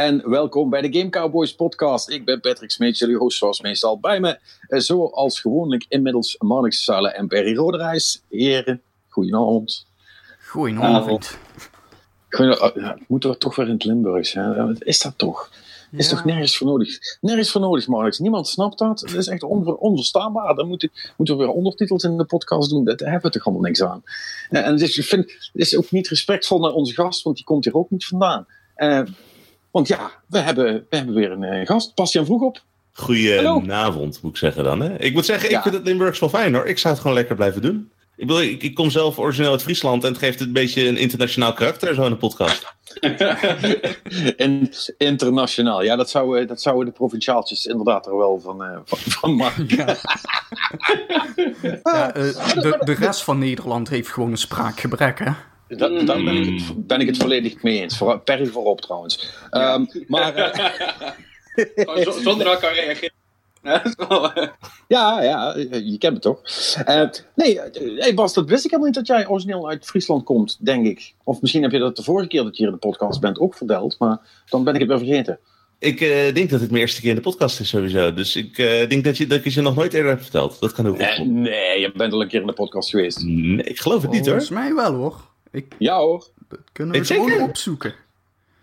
En welkom bij de Game Cowboys podcast. Ik ben Patrick Smeet, jullie host zoals meestal. Bij me, eh, zoals gewoonlijk, inmiddels Marnix Zuilen en Perry Roderijs. Heren, goedenavond. Goedenavond. Goedenavond. Uh, moeten we toch weer in het Limburgs? Hè? Wat is dat toch? Ja. Is toch nergens voor nodig? Nergens voor nodig, Marnix. Niemand snapt dat. Dat is echt onver, onverstaanbaar. Dan moeten, moeten we weer ondertitels in de podcast doen. Daar hebben we toch allemaal niks aan. Uh, en dus, ik vind het is ook niet respectvol naar onze gast, want die komt hier ook niet vandaan. Uh, want ja, we hebben, we hebben weer een uh, gast. Bastiaan vroeg op. Goedenavond, moet ik zeggen dan. Hè? Ik moet zeggen, ik ja. vind het Limburgs wel fijn hoor. Ik zou het gewoon lekker blijven doen. Ik, bedoel, ik, ik, kom zelf origineel uit Friesland en het geeft een beetje een internationaal karakter, zo in een podcast. in, internationaal, ja, dat zouden dat zou de provinciaaltjes inderdaad er wel van, uh, van, van maken. Ja. ja, uh, de, de rest van Nederland heeft gewoon een spraakgebrek, hè? Da daar ben ik, het, ben ik het volledig mee eens. Voor, Perry voorop trouwens. Um, maar. Uh, Zonder dat kan reageren. ja, ja, je kent me toch? Uh, nee, hey Bas, dat wist ik helemaal niet dat jij origineel uit Friesland komt, denk ik. Of misschien heb je dat de vorige keer dat je hier in de podcast bent ook verteld, maar dan ben ik het weer vergeten. Ik uh, denk dat het mijn eerste keer in de podcast is sowieso. Dus ik uh, denk dat, je, dat ik je nog nooit eerder heb verteld. Dat kan ook nee, nee, je bent al een keer in de podcast geweest. Nee, ik geloof het niet hoor. Volgens mij wel hoor. Ik, ja hoor. Dat kunnen we gewoon opzoeken.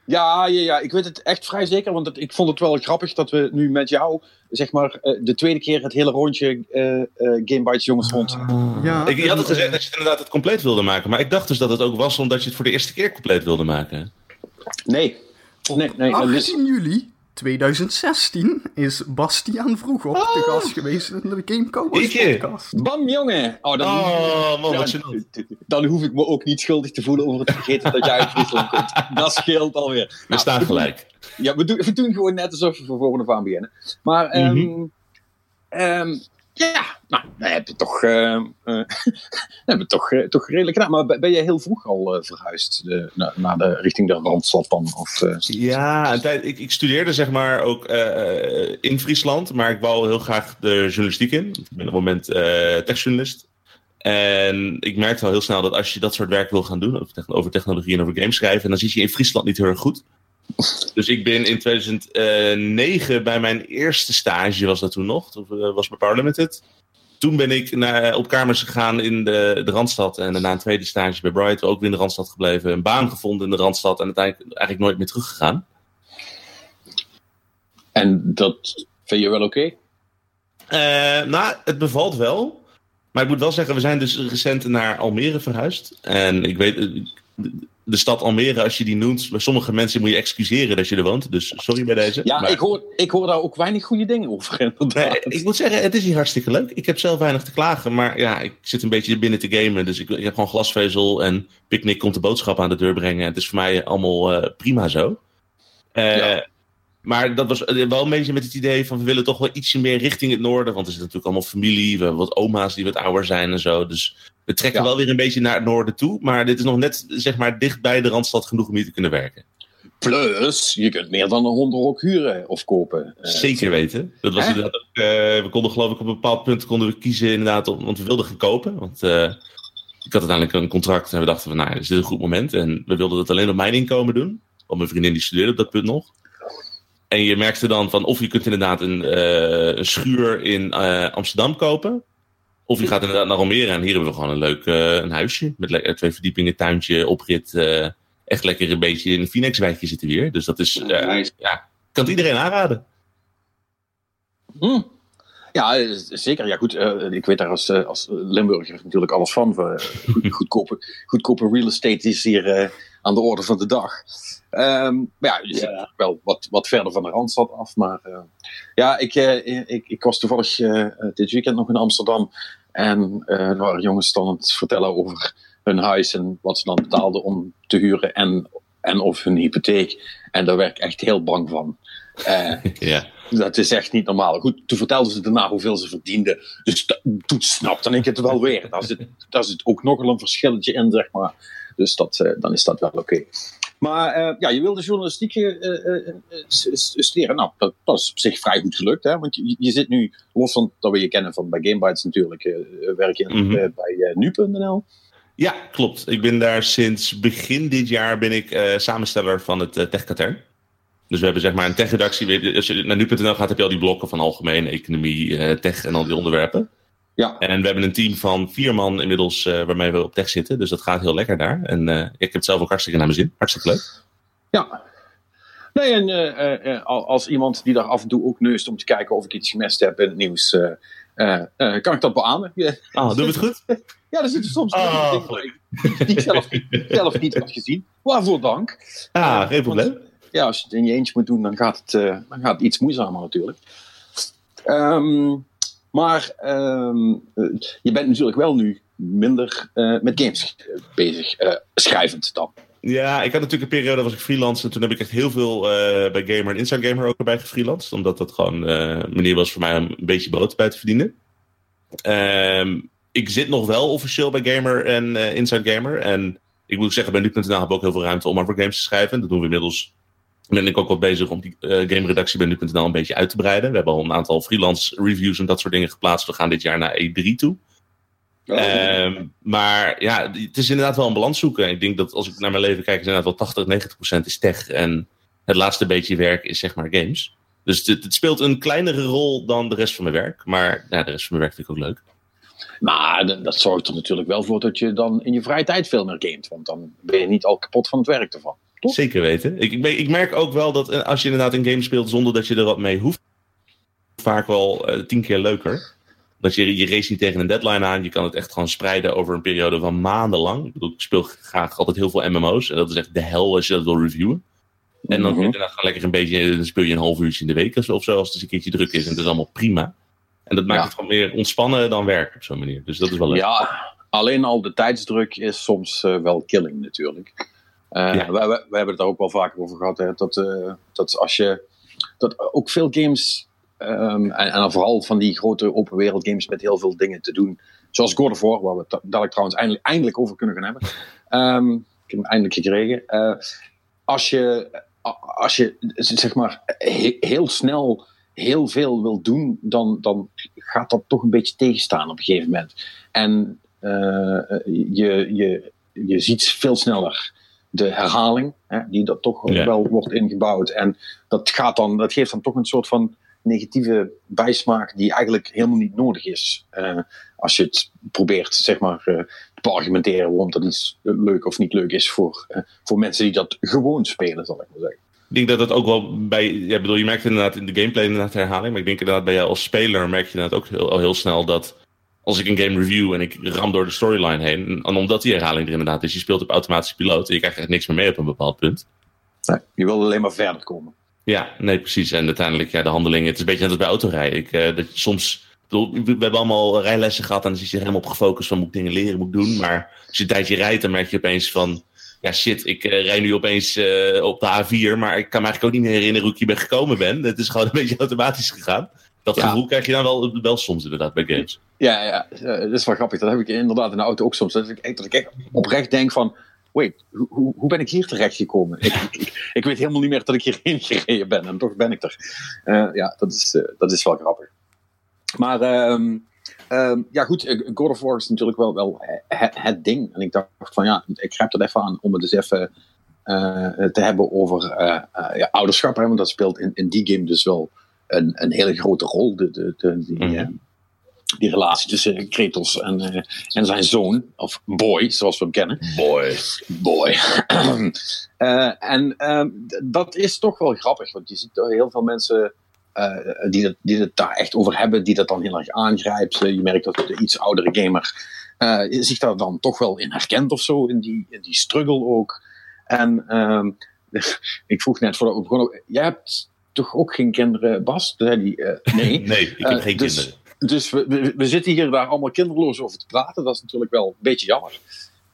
Ja, ja, ja, ik weet het echt vrij zeker, want het, ik vond het wel grappig dat we nu met jou, zeg maar, uh, de tweede keer het hele rondje uh, uh, Game Bites Jongens vond. Uh, ja, ik, je had het gezegd dat je het inderdaad het compleet wilde maken, maar ik dacht dus dat het ook was omdat je het voor de eerste keer compleet wilde maken. Nee. nee, nee 18 juli 2016 is Bastiaan vroeg op oh. de gast geweest in de Game Cowboys podcast. Bam, jongen! Oh, dan, oh, man, dan, dan, hoef ik me ook niet schuldig te voelen over het vergeten dat jij uit Friesland komt. Dat scheelt alweer. We nou, staan gelijk. Ja, we doen, we doen gewoon net alsof we voor volgende aan beginnen. Maar, um, mm -hmm. um, ja, nou, dan heb toch, uh, uh, toch, uh, toch redelijk. Maar ben je heel vroeg al verhuisd naar, naar de, richting de Randstad dan? Of, ja, ik, ik, studeerde zeg maar ook in Friesland, maar ik wou heel graag de journalistiek in. Ik ben op het moment techjournalist. En ik merkte al heel snel dat als je dat soort werk wil gaan doen, over technologie en over games schrijven, dan zit je in Friesland niet heel erg goed. Dus ik ben in 2009 bij mijn eerste stage, was dat toen nog, dat was bij Power Limited. Toen ben ik naar, op kamers gegaan in de, de Randstad. En daarna een tweede stage bij Bright, ook weer in de Randstad gebleven. Een baan gevonden in de Randstad en uiteindelijk eigenlijk nooit meer teruggegaan. En dat vind je wel oké? Okay? Uh, nou, het bevalt wel. Maar ik moet wel zeggen, we zijn dus recent naar Almere verhuisd. En ik weet, de stad Almere, als je die noemt, bij sommige mensen moet je excuseren dat je er woont. Dus sorry bij deze. Ja, maar... ik, hoor, ik hoor daar ook weinig goede dingen over. Nee, ik moet zeggen, het is hier hartstikke leuk. Ik heb zelf weinig te klagen, maar ja, ik zit een beetje binnen te gamen. Dus ik, ik heb gewoon glasvezel en Picnic komt de boodschap aan de deur brengen. Het is voor mij allemaal uh, prima zo. Uh, ja. Maar dat was wel een beetje met het idee van we willen toch wel ietsje meer richting het noorden. Want er zit natuurlijk allemaal familie, we hebben wat oma's die wat ouder zijn en zo. Dus we trekken ja. wel weer een beetje naar het noorden toe. Maar dit is nog net zeg maar dicht bij de Randstad genoeg om hier te kunnen werken. Plus, je kunt meer dan een hond ook huren of kopen. Uh, Zeker weten. Dat was inderdaad ook, uh, we konden geloof ik op een bepaald punt konden we kiezen inderdaad, om, want we wilden gaan kopen. Want uh, ik had uiteindelijk een contract en we dachten van, nou, is dit een goed moment? En we wilden dat alleen op mijn inkomen doen. Want mijn vriendin die studeerde op dat punt nog. En je merkte dan van of je kunt inderdaad een, uh, een schuur in uh, Amsterdam kopen. Of je gaat inderdaad naar Almere en hier hebben we gewoon een leuk uh, een huisje. Met twee verdiepingen, tuintje, oprit. echt lekker een beetje in een Phoenix-wijkje zitten we hier. Dus dat is, ja, kan het iedereen aanraden. Hmm. Ja, zeker. Ja, goed. Uh, ik weet daar als, uh, als Limburger natuurlijk alles van. Goed, goedkope, goedkope real estate is hier uh, aan de orde van de dag. Um, maar ja, je zit ja. wel wat, wat verder van de Randstad af. Maar ja, ik, ik, ik was toevallig dit weekend nog in Amsterdam. En er waren jongens dan aan het vertellen over hun huis en wat ze dan betaalden om te huren en, en of hun hypotheek. En daar werd ik echt heel bang van. ja. Dat is echt niet normaal. Goed, toen vertelden ze daarna hoeveel ze verdienden. Dus toen snapte ik het wel weer. Daar zit, daar zit ook nog wel een verschilletje in, zeg maar. Dus dat, dan is dat wel oké. Okay. Maar uh, ja, je wilde journalistiek uh, studeren. Nou, dat, dat, is op zich vrij goed gelukt. Hè? Want je, je zit nu, los van dat we je kennen van bij Gamebytes natuurlijk, werk je mm -hmm. bij nu.nl. Ja, klopt. Ik ben daar sinds begin dit jaar ben ik samensteller van het uh, Techkatern. Dus we hebben zeg maar een tech-redactie. Als je naar nu.nl gaat, heb je al die blokken van algemeen, economie, eh, tech en al die onderwerpen. Ja. En we hebben een team van vier man inmiddels uh, waarmee we op tech zitten. Dus dat gaat heel lekker daar. En uh, ik heb het zelf ook hartstikke naar mijn zin. Hartstikke leuk. Ja. Nee, en uh, als iemand die daar af en toe ook neust om te kijken of ik iets gemist heb in het nieuws, kan ik dat beamen. Ah, doen we het goed? ja, er zitten soms oh. dingen die ik zelf, zelf niet had gezien. Waarvoor dank. Ah, geen probleem. Want, ja, als je het in je eentje moet doen, dan gaat het, dan gaat het iets moeizamer natuurlijk. Um, maar um, je bent natuurlijk wel nu minder uh, met games bezig, uh, schrijvend dan. Ja, ik had natuurlijk een periode was ik freelance en toen heb ik echt heel veel uh, bij Gamer en Inside Gamer ook erbij gefreelanced. Omdat dat gewoon een manier was voor mij om een beetje brood bij te verdienen. Um, ik zit nog wel officieel bij Gamer en Inside Gamer. En ik moet zeggen, bij nu.nl heb ik ook heel veel ruimte om over games te schrijven. Dat doen we inmiddels ben ik ook wel bezig om die uh, game-redactie bij nu.nl een beetje uit te breiden. We hebben al een aantal freelance reviews en dat soort dingen geplaatst. We gaan dit jaar naar E3 toe. Oh. Um, maar ja, het is inderdaad wel een balans zoeken. Ik denk dat als ik naar mijn leven kijk, is inderdaad wel 80, 90 procent is tech. En het laatste beetje werk is zeg maar games. Dus het, het, speelt een kleinere rol dan de rest van mijn werk. Maar ja, de rest van mijn werk vind ik ook leuk. Maar dat zorgt er natuurlijk wel voor dat je dan in je vrije tijd veel meer gamet. Want dan ben je niet al kapot van het werk ervan. Toch? Zeker weten. Ik, ik, merk ook wel dat eh, als je inderdaad een game speelt zonder dat je er wat mee hoeft, vaak wel uh, tien keer leuker. Dat je, je race niet tegen een deadline aan. Je kan het echt gewoon spreiden over een periode van maanden Ik, bedoel, ik speel graag altijd heel veel MMO's. En dat is echt de hel als je dat wil reviewen. En dan, mm -hmm. dan gewoon lekker een beetje, dan speel je een half uurtje in de week of zo, als het eens een keertje druk is. En het is allemaal prima. En dat maakt ja. het gewoon meer ontspannen dan werk op zo'n manier. Dus dat is wel leuk. Ja, alleen al de tijdsdruk is soms uh, wel killing natuurlijk. Uh, ja. we, we, we, hebben het daar ook wel vaker over gehad. Hè, dat, uh, dat als je. Dat ook veel games. Um, en, en vooral van die grote open wereld games met heel veel dingen te doen. Zoals God of War, waar we het dadelijk trouwens eindelijk, eindelijk over kunnen gaan hebben. Um, ik heb hem eindelijk gekregen. Uh, als je, als je zeg maar he, heel snel heel veel wil doen, dan, dan gaat dat toch een beetje tegenstaan op een gegeven moment. En je, je, je ziet veel sneller de herhaling, hè, die dat toch ja. wel wordt ingebouwd. En dat, gaat dan, dat geeft dan toch een soort van negatieve bijsmaak die eigenlijk helemaal niet nodig is. Uh, als je het probeert zeg maar, uh, te argumenteren waarom dat iets leuk of niet leuk is voor, uh, voor mensen die dat gewoon spelen, zal ik maar zeggen. Ik denk dat dat ook wel bij. Ja, bedoel, je merkt inderdaad in de gameplay inderdaad herhaling. Maar ik denk inderdaad bij jou als speler merk je inderdaad ook heel, al heel snel dat als ik een game review en ik ram door de storyline heen, en omdat die herhaling er inderdaad is, je speelt op automatische piloot en je krijgt echt niks meer mee op een bepaald punt. Nee, je wil alleen maar verder komen. Ja, nee, precies. En uiteindelijk, ja, de handelingen, het is een beetje net als bij autorijden. Ik, uh, dat soms, bedoel, we hebben allemaal rijlessen gehad en dan zit je helemaal op gefocust van moet ik dingen leren, moet ik doen. Maar als je een tijdje rijdt, dan merk je opeens van, ja shit, ik uh, rij nu opeens uh, op de A4, maar ik kan me eigenlijk ook niet meer herinneren hoe ik hier ben gekomen ben. Het is gewoon een beetje automatisch gegaan. Dat ja. gevoel krijg je dan wel, wel soms inderdaad bij games. Ja, ja, dat is wel grappig. Dat heb ik inderdaad in de auto ook soms. Dat ik, dat ik echt oprecht denk van... Wait, hoe, hoe ben ik hier terecht gekomen? ik, ik, ik, weet helemaal niet meer dat ik hierheen gereden ben. En toch ben ik er. Uh, ja, dat is, uh, dat is wel grappig. Maar um, um, ja goed, God of War is natuurlijk wel, wel het, het, ding. En ik dacht van ja, ik grijp er even aan om het dus even uh, te hebben over ja, ouderschap. Hè, want dat speelt in, in die game dus wel een, een hele grote rol. De, de, de, die, mm -hmm. die relatie tussen Kratos en, uh, en zijn zoon, of boy, zoals we hem kennen. Boy. Boy. uh, en uh, dat is toch wel grappig, want je ziet heel veel mensen die, het, die het daar echt over hebben, die dat dan heel erg aangrijpt. je merkt dat de iets oudere gamer zich daar dan toch wel in herkent of zo, in die, in die struggle ook. En ehm, ik vroeg net voordat we begonnen, jij hebt toch ook geen kinderen, Bas? Die, uh, nee. nee, ik heb uh, geen dus, kinderen. Dus we, we, we, zitten hier daar allemaal kinderloos over te praten. Dat is natuurlijk wel een beetje jammer.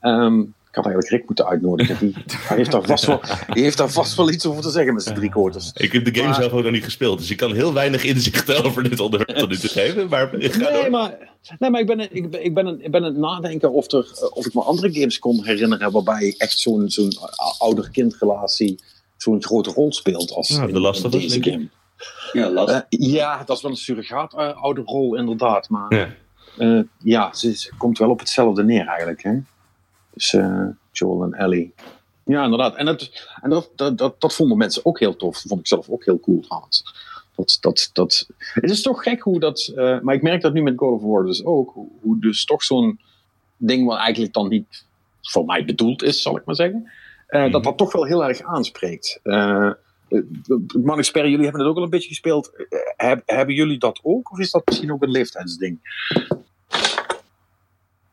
Um, ik had eigenlijk Rick moeten uitnodigen. Die, hij heeft daar vast wel, die heeft daar vast wel iets over te zeggen met zijn drie quarters. Ik heb de game maar, zelf ook nog niet gespeeld. Dus ik kan heel weinig inzicht over dit onderwerp tot nu te geven. Maar ik ga nee, maar, nee, maar ik ben, ik, ben, ik, ben, ik ben aan het nadenken of, er, of ik me andere games kon herinneren. waarbij echt zo'n zo'n ouder-kindrelatie zo'n grote rol speelt als ja, de lastige deze game. Ja. Uh, ja, dat is wel een surrogaat uh, oude rol inderdaad, maar ja, uh, ja ze, ze, komt wel op hetzelfde neer eigenlijk. Hè? Dus Joel en Ellie. Ja, inderdaad. En, het, en dat, dat, dat, dat vonden mensen ook heel tof. Dat vond ik zelf ook heel cool trouwens. Dat, dat, dat, het is toch gek hoe dat. Uh, maar ik merk dat nu met God of War dus ook. Hoe, hoe dus toch zo'n ding wat eigenlijk dan niet voor mij bedoeld is, zal ik maar zeggen. Uh, mm -hmm. Dat dat toch wel heel erg aanspreekt. Uh, Man Expert, jullie hebben het ook al een beetje gespeeld. Heb, hebben jullie dat ook? Of is dat misschien ook een leeftijdsding?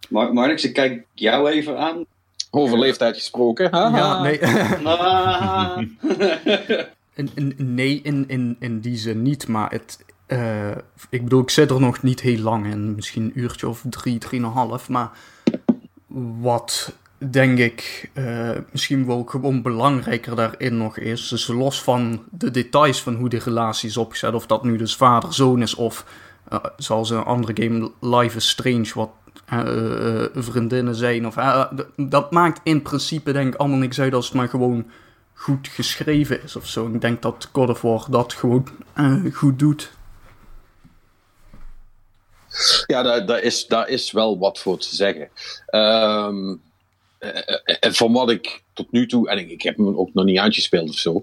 Mar Marnix, ik kijk jou even aan. Over leeftijd gesproken. Haha. Ja, nee. Ah. In, in, nee, in, in, in die zin niet, maar het, uh, ik bedoel, ik zit er nog niet heel lang in, misschien een uurtje of drie, drieënhalf, maar wat denk ik uh, misschien wel gewoon belangrijker daarin nog is, dus los van de details van hoe de relatie is opgezet, of dat nu dus vader-zoon is, of uh, zoals een andere game Life is Strange, wat uh, vriendinnen zijn, of dat maakt in principe denk ik allemaal niks uit als het maar gewoon goed geschreven is of zo. Ik denk dat God of War dat gewoon goed doet. Ja, daar, daar, is, daar is wel wat voor te zeggen. Um, en van wat ik tot nu toe, en ik, ik heb hem ook nog niet uitgespeeld of zo,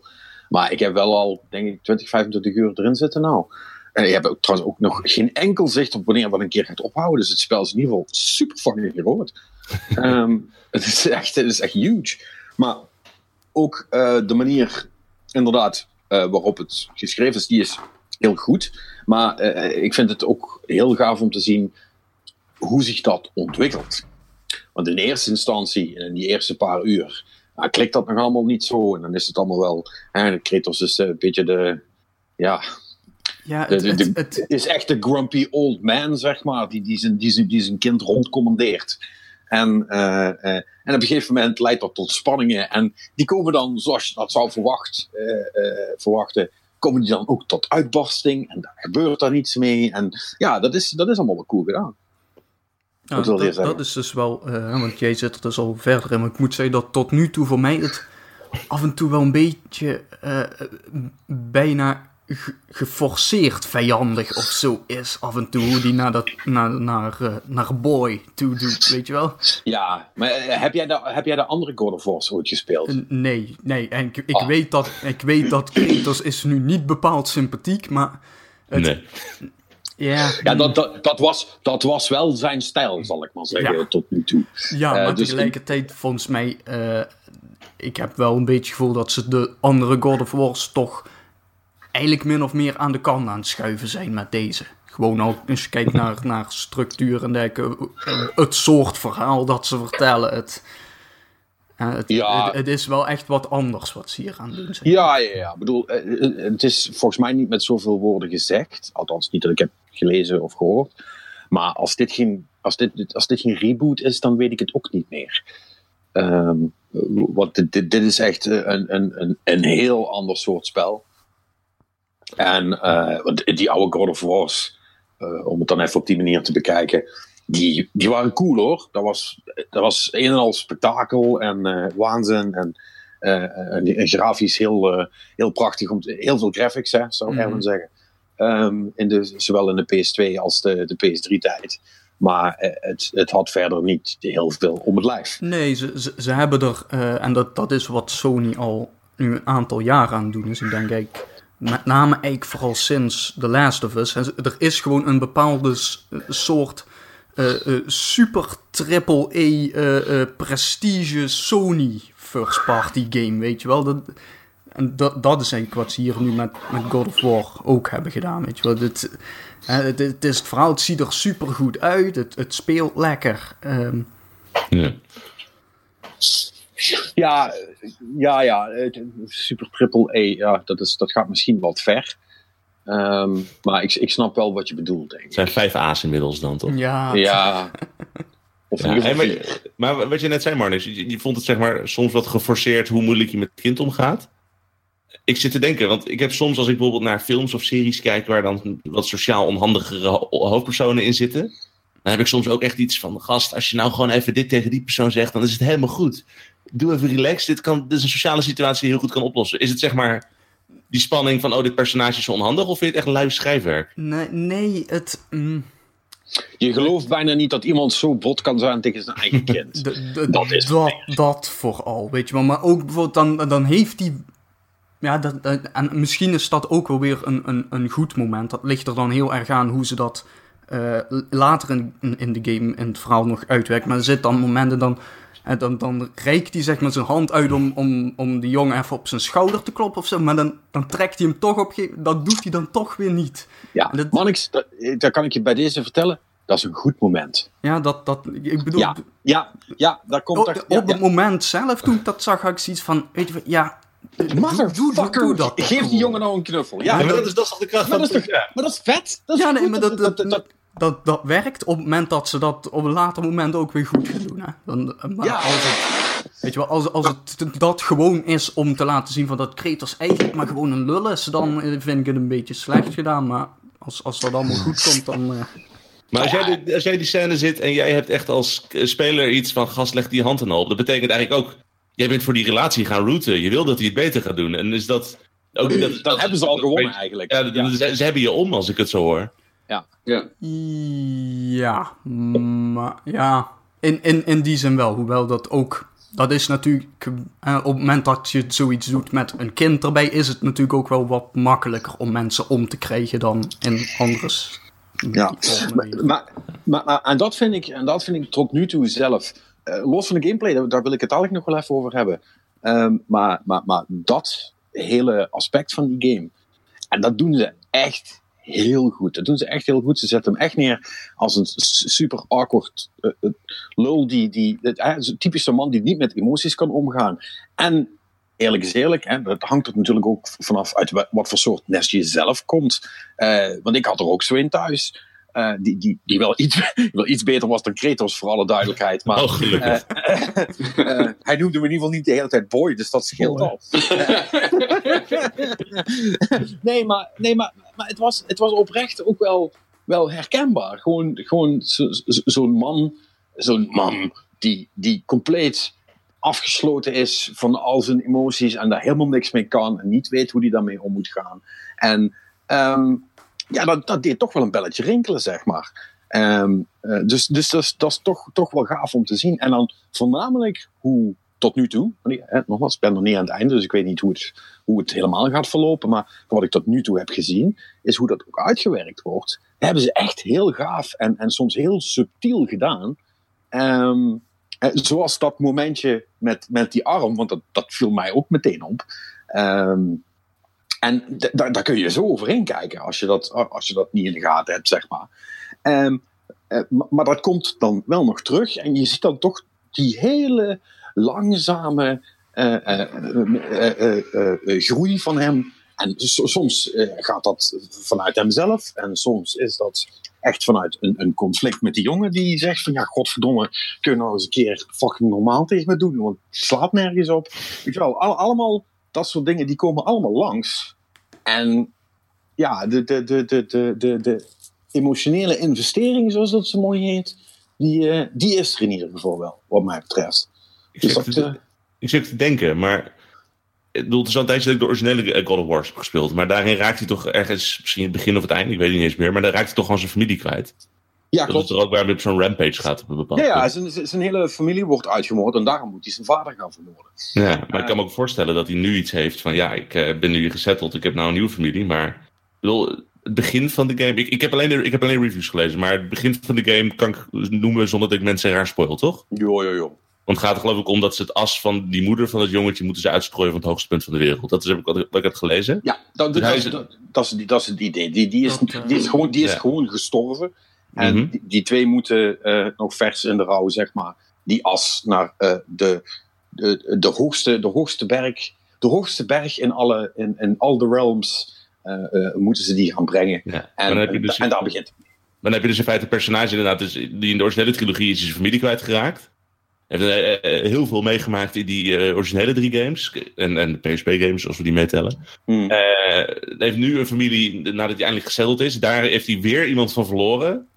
maar ik heb wel al, denk ik, 20, 25 uur erin zitten nou. En je hebt ook, trouwens ook nog geen enkel zicht op wanneer dat een keer gaat ophouden. Dus het spel is in ieder geval super fucking groot. um, het, is echt, het is echt huge. Maar ook uh, de manier, inderdaad, uh, waarop het geschreven is, die is heel goed. Maar uh, ik vind het ook heel gaaf om te zien hoe zich dat ontwikkelt. Want in eerste instantie, in die eerste paar uur, nou, klikt dat nog allemaal niet zo. En dan is het allemaal wel. Hè, Kratos is een beetje de. Ja. Ja, het, de, het, de, het, is echt de grumpy old man, zeg maar, die, die, zijn, die, zijn, die zijn kind rondcommandeert. En, uh, uh, en op een gegeven moment leidt dat tot spanningen. En die komen dan, zoals je dat zou verwacht, uh, verwachten, komen die dan ook tot uitbarsting. En daar gebeurt daar niets mee. En ja, dat is, dat is allemaal wel cool gedaan. Ja, dat, dat, is dus wel, want jij zit er dus al verder in. Maar ik moet zeggen dat tot nu toe voor mij het af en toe wel een beetje bijna geforceerd vijandig of zo is af en toe hoe die naar, dat, naar, naar, uh, naar Boy toe doet, weet je wel? Ja, maar heb jij de, heb jij de andere God of War ooit gespeeld? Uh, nee, nee. En ik, ik, oh. weet dat, ik weet dat Kratos is nu niet bepaald sympathiek, maar... Het, nee. Ja, ja dat, dat, dat, was, dat was wel zijn stijl, zal ik maar zeggen, ja. tot nu toe. Ja, maar uh, dus tegelijkertijd, volgens mij... ik heb wel een beetje het gevoel dat ze de andere God of Wars toch eigenlijk min of meer aan de kant aan het schuiven zijn met deze. Gewoon ook als je kijkt naar, naar structuur en dergelijke. Het soort verhaal dat ze vertellen. Het, het, ja. het, het, is wel echt wat anders wat ze hier aan doen zijn. Ja, ja, ja. Ik bedoel, het is volgens mij niet met zoveel woorden gezegd. Althans, niet dat ik heb gelezen of gehoord. Maar als dit geen, als dit, als dit geen reboot is, dan weet ik het ook niet meer. Um, want dit, dit, dit is echt een, een, een, een heel ander soort spel. En uh, die oude God of Wars, uh, om het dan even op die manier te bekijken, die, die waren cool hoor. Dat was, dat was een en al spektakel en uh, waanzin en, en, grafisch heel, heel prachtig. Om te, heel veel graphics, hè, zou ik mm -hmm. zeggen. Um, in de, zowel in de PS2 als de, de PS3-tijd. Maar het, het had verder niet heel veel om het lijf. Nee, ze, ze, ze hebben er, en dat, dat is wat Sony al nu een aantal jaar aan doen. Dus ik denk, ik met name eigenlijk vooral sinds The Last of Us. Er is gewoon een bepaalde soort uh, uh, super triple E uh, prestige Sony first party game, weet je wel. Dat, en dat, dat is eigenlijk wat ze hier nu met, met God of War ook hebben gedaan, weet je wel. Dit, het, het, is het verhaal, het ziet er super goed uit, het, het speelt lekker. Um, ja. Ja, ja, ja. Super triple E, ja, dat, is, dat gaat misschien wat ver. Um, maar ik, ik snap wel wat je bedoelt, denk ik. Het zijn vijf A's inmiddels dan, toch? Ja. Ja. Of ja, hey, maar, maar, wat je net zei, Marnix, je, je, vond het zeg maar soms wat geforceerd hoe moeilijk je met het kind omgaat. Ik zit te denken, want ik heb soms als ik bijvoorbeeld naar films of series kijk waar dan wat sociaal onhandigere hoofdpersonen in zitten, dan heb ik soms ook echt iets van, gast, als je nou gewoon even dit tegen die persoon zegt, dan is het helemaal goed doe even relax. Dit, kan, dit is een sociale situatie die je heel goed kan oplossen. Is het zeg maar die spanning van, oh, dit personage is onhandig? Of vind je het echt lui schrijfwerk? Nee, nee het... Mm, Je gelooft bijna niet dat iemand zo bot kan zijn tegen zijn eigen kind. De- de- Dat is dat, dat vooral, weet je wel. Maar ook bijvoorbeeld, dan, dan heeft hij. Ja, dat, dat- en misschien is dat ook wel weer een, een, een goed moment. Dat ligt er dan heel erg aan hoe ze dat eh, later in, in, in de game, in het verhaal nog uitwerkt. Maar er zitten dan momenten dan. Eh, dan, dan reikt hij zeg maar zijn hand uit om, om, om die jongen even op zijn schouder te kloppen of zo. Maar dan, dan trekt hij hem toch op. Dat doet hij dan toch weer niet. Ja, Dat- Mannix, dat, dat kan ik je bij deze vertellen. Dat is een goed moment. Ja, dat, dat, ik bedoel, Ja, ja, ja daar komt op, echt... op ja, het ja. moment zelf, toen ik dat zag, had ik zoiets van, weet je wat, ja, doe, doe, Motherfucker, doe dat geef die jongen nou een knuffel. Ja, dat, is, dat is toch de kracht maar van dat is toch, ja. maar dat is vet. Dat is Ja, nee, goed. maar dat, dat, dat, dat, werkt op het moment dat ze dat op een later moment ook weer goed gaan doen. Hè. Dan, maar Ja. als het, weet je wel, als, als het dat gewoon is om te laten zien van dat Kratos eigenlijk maar gewoon een lul is, dan eh, vind ik het een beetje slecht gedaan. Maar als, als dat allemaal goed komt, dan... eh, Maar als jij, die, als jij die scène zit en jij hebt echt als eh, speler iets van gast leg die hand en op, dat betekent eigenlijk ook, jij bent voor die relatie gaan routen. Je wil dat hij het beter gaat doen. En is dat... Ook, dat, Dan dat- hebben ze al dat- gewonnen eigenlijk. Ja, dat- Ze, ze hebben je om als ik het zo hoor. Ja. Ja, maar ja, in, in, in die zin wel. Hoewel dat ook, dat is natuurlijk, eh, op het moment dat je zoiets doet met een kind erbij, is het natuurlijk ook wel wat makkelijker om mensen om te krijgen dan in andere s- Ja. Maar, maar, maar, en, dat vind ik, en dat vind ik tot nu toe zelf. eh, los van de gameplay, daar, daar wil ik het eigenlijk nog wel even over hebben. Ehm, maar, maar, maar dat hele aspect van die game. En dat doen ze echt heel goed. Dat doen ze echt heel goed. Ze zetten hem echt neer als een super awkward eh, lul. Die, die, zo'n typische man die niet met emoties kan omgaan. En eerlijk is eerlijk, hè, dat hangt er natuurlijk ook vanaf uit wa- wat voor soort nest je zelf komt. Eh, want ik had er ook zo in thuis. die, die, die wel iets, wel iets beter was dan Kratos, voor alle duidelijkheid. Maar Oh, gelukkig. hij noemde me in ieder geval niet de hele tijd boy, dus dat scheelt al. nee, maar, nee maar, maar het, was, het was oprecht ook wel, wel herkenbaar. Gewoon, gewoon zo- zo- zo'n man, zo'n man die, die compleet afgesloten is van al zijn emoties en daar helemaal niks mee kan en niet weet hoe hij daarmee om moet gaan. En ehm, ja, dat, dat deed toch wel een belletje rinkelen, zeg maar. Ehm, eh, dus dus dat, dat is toch, toch wel gaaf om te zien. En dan voornamelijk hoe tot nu toe, nogmaals, ik ben nog niet aan het einde, dus ik weet niet hoe het, helemaal gaat verlopen. Maar wat ik tot nu toe heb gezien, is hoe dat ook uitgewerkt wordt. hebben ze echt heel gaaf en, en soms heel subtiel gedaan. Ehm, eh, zoals dat momentje met, met die arm, want dat, dat viel mij ook meteen op. Ehm, en daar kun je zo overheen kijken als je dat, als je dat niet in de gaten hebt, zeg maar. Ehm, eh, maar, maar dat komt dan wel nog terug en je ziet dan toch die hele langzame eh, eh, eh, groei van hem. En so- soms gaat dat vanuit hemzelf en soms is dat echt vanuit een, een conflict met die jongen die zegt van ja, godverdomme, kun je nou eens een keer fucking normaal tegen me doen, want het slaat nergens op. Weet allemaal dat soort dingen, die komen allemaal langs. En ja, de, de, de, de, de, de, emotionele investering, zoals dat zo mooi heet, die, die is er in ieder geval wel, wat mij betreft. Ik Dus zit, dat, te, ik zit te denken, maar. Ik bedoel, het is al een tijdje dat ik de originele God of War heb gespeeld. Maar daarin raakt hij toch ergens, misschien het begin of het einde, ik weet het niet eens meer. Maar dan raakt hij toch gewoon zijn familie kwijt. ja, Dat klopt. er ook waar op zo'n rampage gaat op een bepaald Ja, ja zijn, zijn hele familie wordt uitgemoord en daarom moet hij zijn vader gaan vermoorden. Ja, maar ik kan me ook voorstellen dat hij nu iets heeft van, ja, ik eh, ben nu hier gezetteld, ik heb nou een nieuwe familie, maar ik bedoel, het begin van de game, ik, ik, heb alleen de, ik heb alleen reviews gelezen, maar het begin van de game kan ik noemen zonder dat ik mensen raar spoil, toch? Jo, jo, jo. Want het gaat er geloof ik om dat ze het as van die moeder van het jongetje moeten ze uitstrooien van het hoogste punt van de wereld. Dat is heb ik, wat ik, heb gelezen. Ja, dat, Dus dat, is, dat, dat, is, dat is het idee. Die, die, is, eh, die is, gewoon, die is ja. gewoon gestorven. En Mhm. die, die twee moeten eh, nog vers in de rouw, zeg maar, die as naar eh, de, de, de, hoogste, de hoogste berg. De hoogste berg in, alle, in, in all the realms eh, eh, moeten ze die gaan brengen. Ja. En, dan en, dus, en daar begint het. dan heb je dus in feite een personage inderdaad, dus die in de originele trilogie is zijn familie kwijtgeraakt. Heeft eh, eh, heel veel meegemaakt in die eh, originele drie games. En, en de PSP-games, als we die meetellen. Eh, heeft nu een familie, nadat hij eindelijk gezetteld is, daar heeft hij weer iemand van verloren.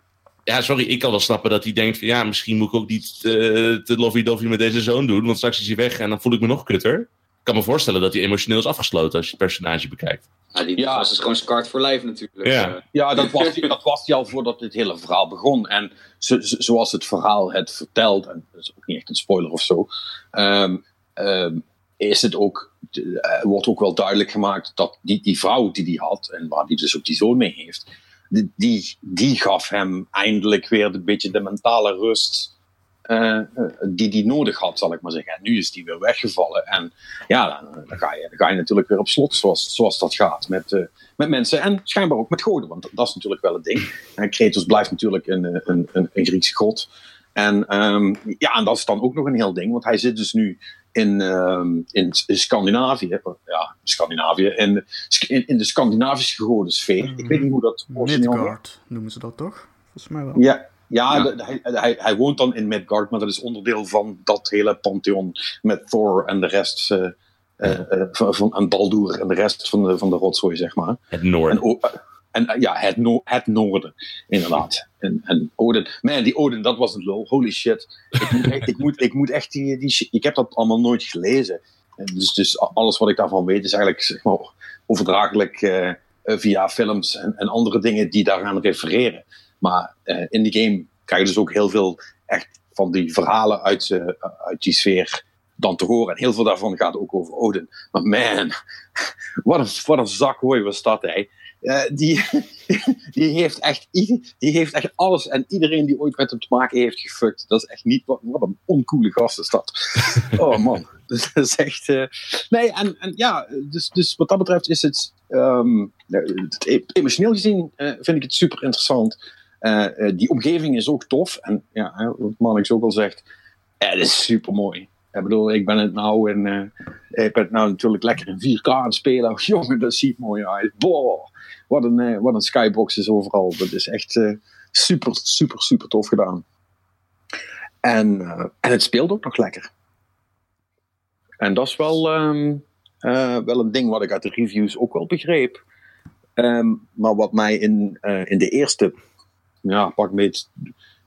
Ja, sorry, ik kan wel snappen dat hij denkt van ja, misschien moet ik ook niet eh, te lovey-dovey met deze zoon doen, want straks is hij weg en dan voel ik me nog kutter. Ik kan me voorstellen dat hij emotioneel is afgesloten als je het personage bekijkt. Ja, die Ja. was dus gewoon scarred for life natuurlijk. Ja. Eh, Ja, dat was, hij- dat was hij al voordat dit hele verhaal begon. En zo, zo- zoals het verhaal het vertelt, en dat is ook niet echt een spoiler of zo, ehm, ehm, is het ook, eh, wordt ook wel duidelijk gemaakt dat die, die vrouw die hij had, en waar hij dus ook die zoon mee heeft, die, die, die gaf hem eindelijk weer een beetje de mentale rust eh, eh, die hij nodig had, zal ik maar zeggen. En nu is die weer weggevallen. En ja, dan, dan ga, je, dan ga je natuurlijk weer op slot, zoals, zoals dat gaat met, eh, met mensen. En schijnbaar ook met goden, want dat is natuurlijk wel het ding. En Kratos blijft natuurlijk een, eh, een, een, een Griekse god. En ehm, ja, en dat is dan ook nog een heel ding, want hij zit dus nu in, ehm, in, in Scandinavië. Ja, Scandinavië. In, in, in de Scandinavische godensfeer. Ik weet niet hoe dat werkt. Midgard noemen ze dat toch? Volgens mij wel. Ja, ja, Ja. de- hij, hij, hij woont dan in Midgard, maar dat is onderdeel van dat hele pantheon met Thor en de rest eh, van, van en Baldur en de rest van de, van de rotzooi, zeg maar. Het Noorden. En, ja, het, no het noorden, inderdaad. En, en Odin, man, die Odin, dat was een lul. Holy shit. Ik moet echt, ik moet, ik moet echt die, die shit- ik heb dat allemaal nooit gelezen. En Dus, dus alles wat ik daarvan weet is eigenlijk zeg maar, overdraaglijk via films en, en andere dingen die daaraan refereren. Maar eh, in die game krijg je dus ook heel veel echt van die verhalen uit, eh, uit die sfeer dan te horen. En heel veel daarvan gaat ook over Odin. Maar man, wat een, wat een zakhooi was dat, hè. Eh, die, die, heeft echt, die heeft echt alles en iedereen die ooit met hem te maken heeft gefuckt. Dat is echt niet, wat, wat een oncoole gast is dat. Oh man, dat is echt... nee, en, en ja, dus, dus wat dat betreft is het... ehm, het e- emotioneel gezien vind ik het super interessant. Eh, eh, die omgeving is ook tof. En ja, wat Marnix ook al zegt, het is super mooi. Ik bedoel, ik ben het nou in, eh, ik ben het nou natuurlijk lekker in 4K aan het spelen. Jongen, dat ziet mooi uit. Boah, wat een, wat een skybox is overal. Dat is echt super, super, super tof gedaan. En, en het speelt ook nog lekker. En dat is wel, ehm, eh, wel een ding wat ik uit de reviews ook wel begreep. Ehm, maar wat mij in, in de eerste, ja, pak me het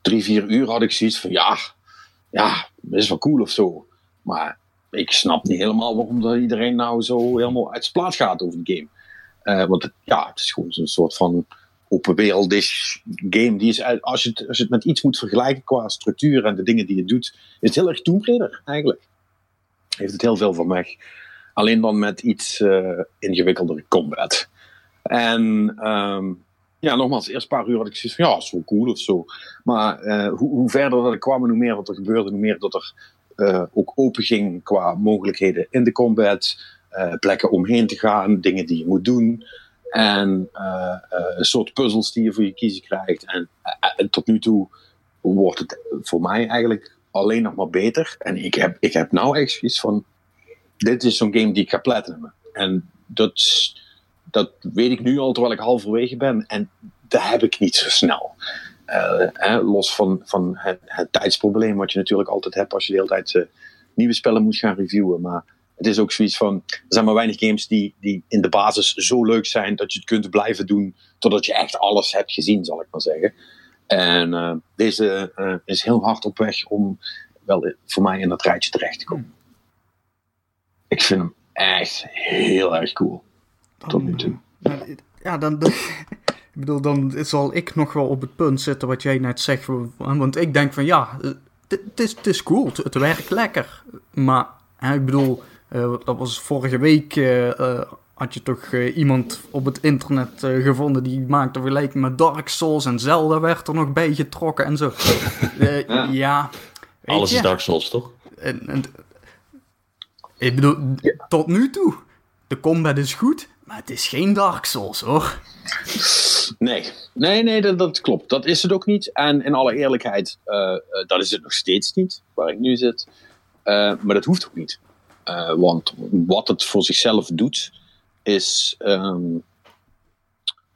drie, vier uur had ik zoiets van, ja, ja, dat is wel cool of zo. Maar ik snap niet helemaal waarom dat iedereen nou zo helemaal uit zijn plaat gaat over de game. Eh, want ja, het is gewoon zo'n soort van open wereldish game. Die is, als, je het, als je het met iets moet vergelijken qua structuur en de dingen die je doet, is het heel erg Tomb eigenlijk. Heeft het heel veel van weg. Alleen dan met iets eh ingewikkeldere combat. En ehm, ja, nogmaals, de eerste paar uur had ik zoiets van, ja, zo cool of zo. Maar eh, hoe, hoe verder dat ik kwam en hoe meer dat er gebeurde, hoe meer dat er eh, ook open ging qua mogelijkheden in de combat, eh, plekken omheen te gaan, dingen die je moet doen. En een soort puzzels die je voor je kiezen krijgt. En, tot nu toe wordt het voor mij eigenlijk alleen nog maar beter. En ik heb, ik heb nou echt zoiets van, dit is zo'n game die ik ga platinum. En dat, dat weet ik nu al terwijl ik halverwege ben. En dat heb ik niet zo snel. Eh, los van, van het, tijdsprobleem wat je natuurlijk altijd hebt als je de hele tijd eh, nieuwe spellen moet gaan reviewen. Maar het is ook zoiets van, er zijn maar weinig games die, die in de basis zo leuk zijn dat je het kunt blijven doen totdat je echt alles hebt gezien, zal ik maar zeggen. En eh, deze is heel hard op weg om wel voor mij in dat rijtje terecht te komen. Ik vind hem echt heel erg cool. Tot nu toe. Ja, dan, dan- ik bedoel, dan zal ik nog wel op het punt zitten wat jij net zegt. Want ik denk van ja, het is, het is cool, het, het werkt lekker. Maar hè, ik bedoel, eh, dat was vorige week. eh, eh, had je toch iemand op het internet gevonden die maakte vergelijking met Dark Souls en Zelda werd er nog bij getrokken en zo. Eh, Ja. ja. Alles je? is Dark Souls, toch? En, en, ik bedoel, tot nu toe, de combat is goed, het is geen Dark Souls hoor. Nee, nee, nee, dat, dat klopt. Dat is het ook niet. En in alle eerlijkheid, eh, eh, dat is het nog steeds niet, waar ik nu zit. Eh, maar dat hoeft ook niet. Want wat het voor zichzelf doet, is. ehm,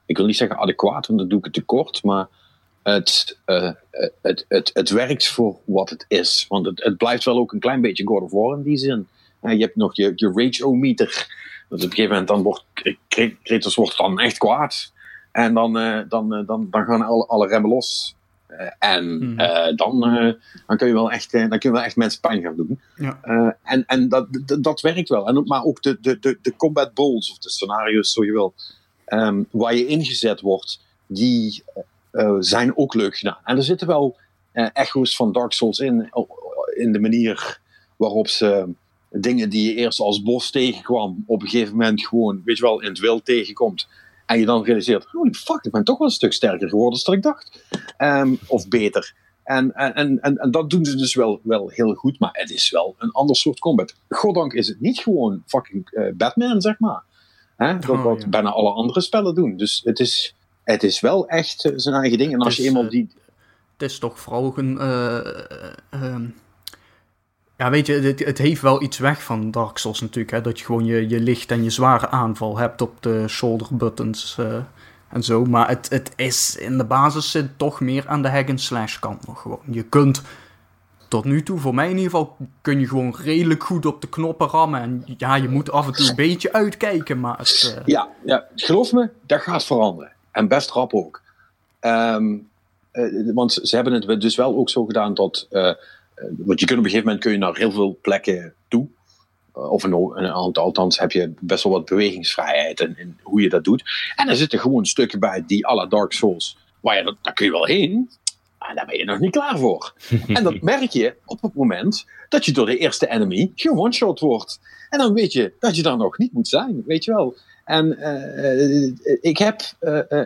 ik wil niet zeggen adequaat, want dat doe ik het tekort. Maar het, het, het, het werkt voor wat het is. Want het, het blijft wel ook een klein beetje God of War in die zin. Je hebt nog je, je rage-o-meter. Dus op een gegeven moment dan wordt Kratos wordt dan echt kwaad. En dan, eh, dan, eh, dan, dan gaan alle, alle remmen los. Eh, en Hmm. eh, dan, dan, kun je wel echt, dan kun je wel echt mensen pijn gaan doen. Ja. En en dat, dat, dat werkt wel. En, maar ook de, de, de, de combat bowls, of de scenario's, zo je wil, ehm, waar je ingezet wordt, die zijn ook leuk gedaan. En er zitten wel echo's van Dark Souls in, in de manier waarop ze dingen die je eerst als bos tegenkwam, op een gegeven moment gewoon, weet je wel, in het wild tegenkomt. En je dan realiseert, holy fuck, ik ben toch wel een stuk sterker geworden dan ik dacht. Ehm, of beter. En, en, en, en, dat doen ze dus wel, wel heel goed, maar het is wel een ander soort combat. Goddank is het niet gewoon fucking eh, Batman, zeg maar. Hè? Dat Oh, wat ja. bijna alle andere spellen doen. Dus het is, het is wel echt eh, zijn eigen ding. En als je eenmaal eh, die... Het is toch vooral ook een. eh, eh, ehm, ja, weet je, het, het heeft wel iets weg van Dark Souls natuurlijk. Hè? Dat je gewoon je, je licht en je zware aanval hebt op de shoulder buttons eh, en zo. Maar het, het is in de basis zit toch meer aan de hack and slash kant nog gewoon. Je kunt tot nu toe, voor mij in ieder geval, kun je gewoon redelijk goed op de knoppen rammen. En ja, je moet af en toe een beetje uitkijken, maar het, eh, Ja, ja, geloof me, dat gaat veranderen. En best rap ook. Ehm, eh, want ze hebben het dus wel ook zo gedaan dat. Eh, want je kunt op een gegeven moment kun je naar heel veel plekken toe. Eh, of een, een aantal, althans heb je best wel wat bewegingsvrijheid in, in hoe je dat doet. En er zitten gewoon stukken bij die à la Dark Souls. Waar je, dat- daar kun je wel heen. Maar daar ben je nog niet klaar voor. en dat merk je op het moment dat je door de eerste enemy gewone-shot wordt. En dan weet je dat je daar nog niet moet zijn, weet je wel. En, eh, ik, heb,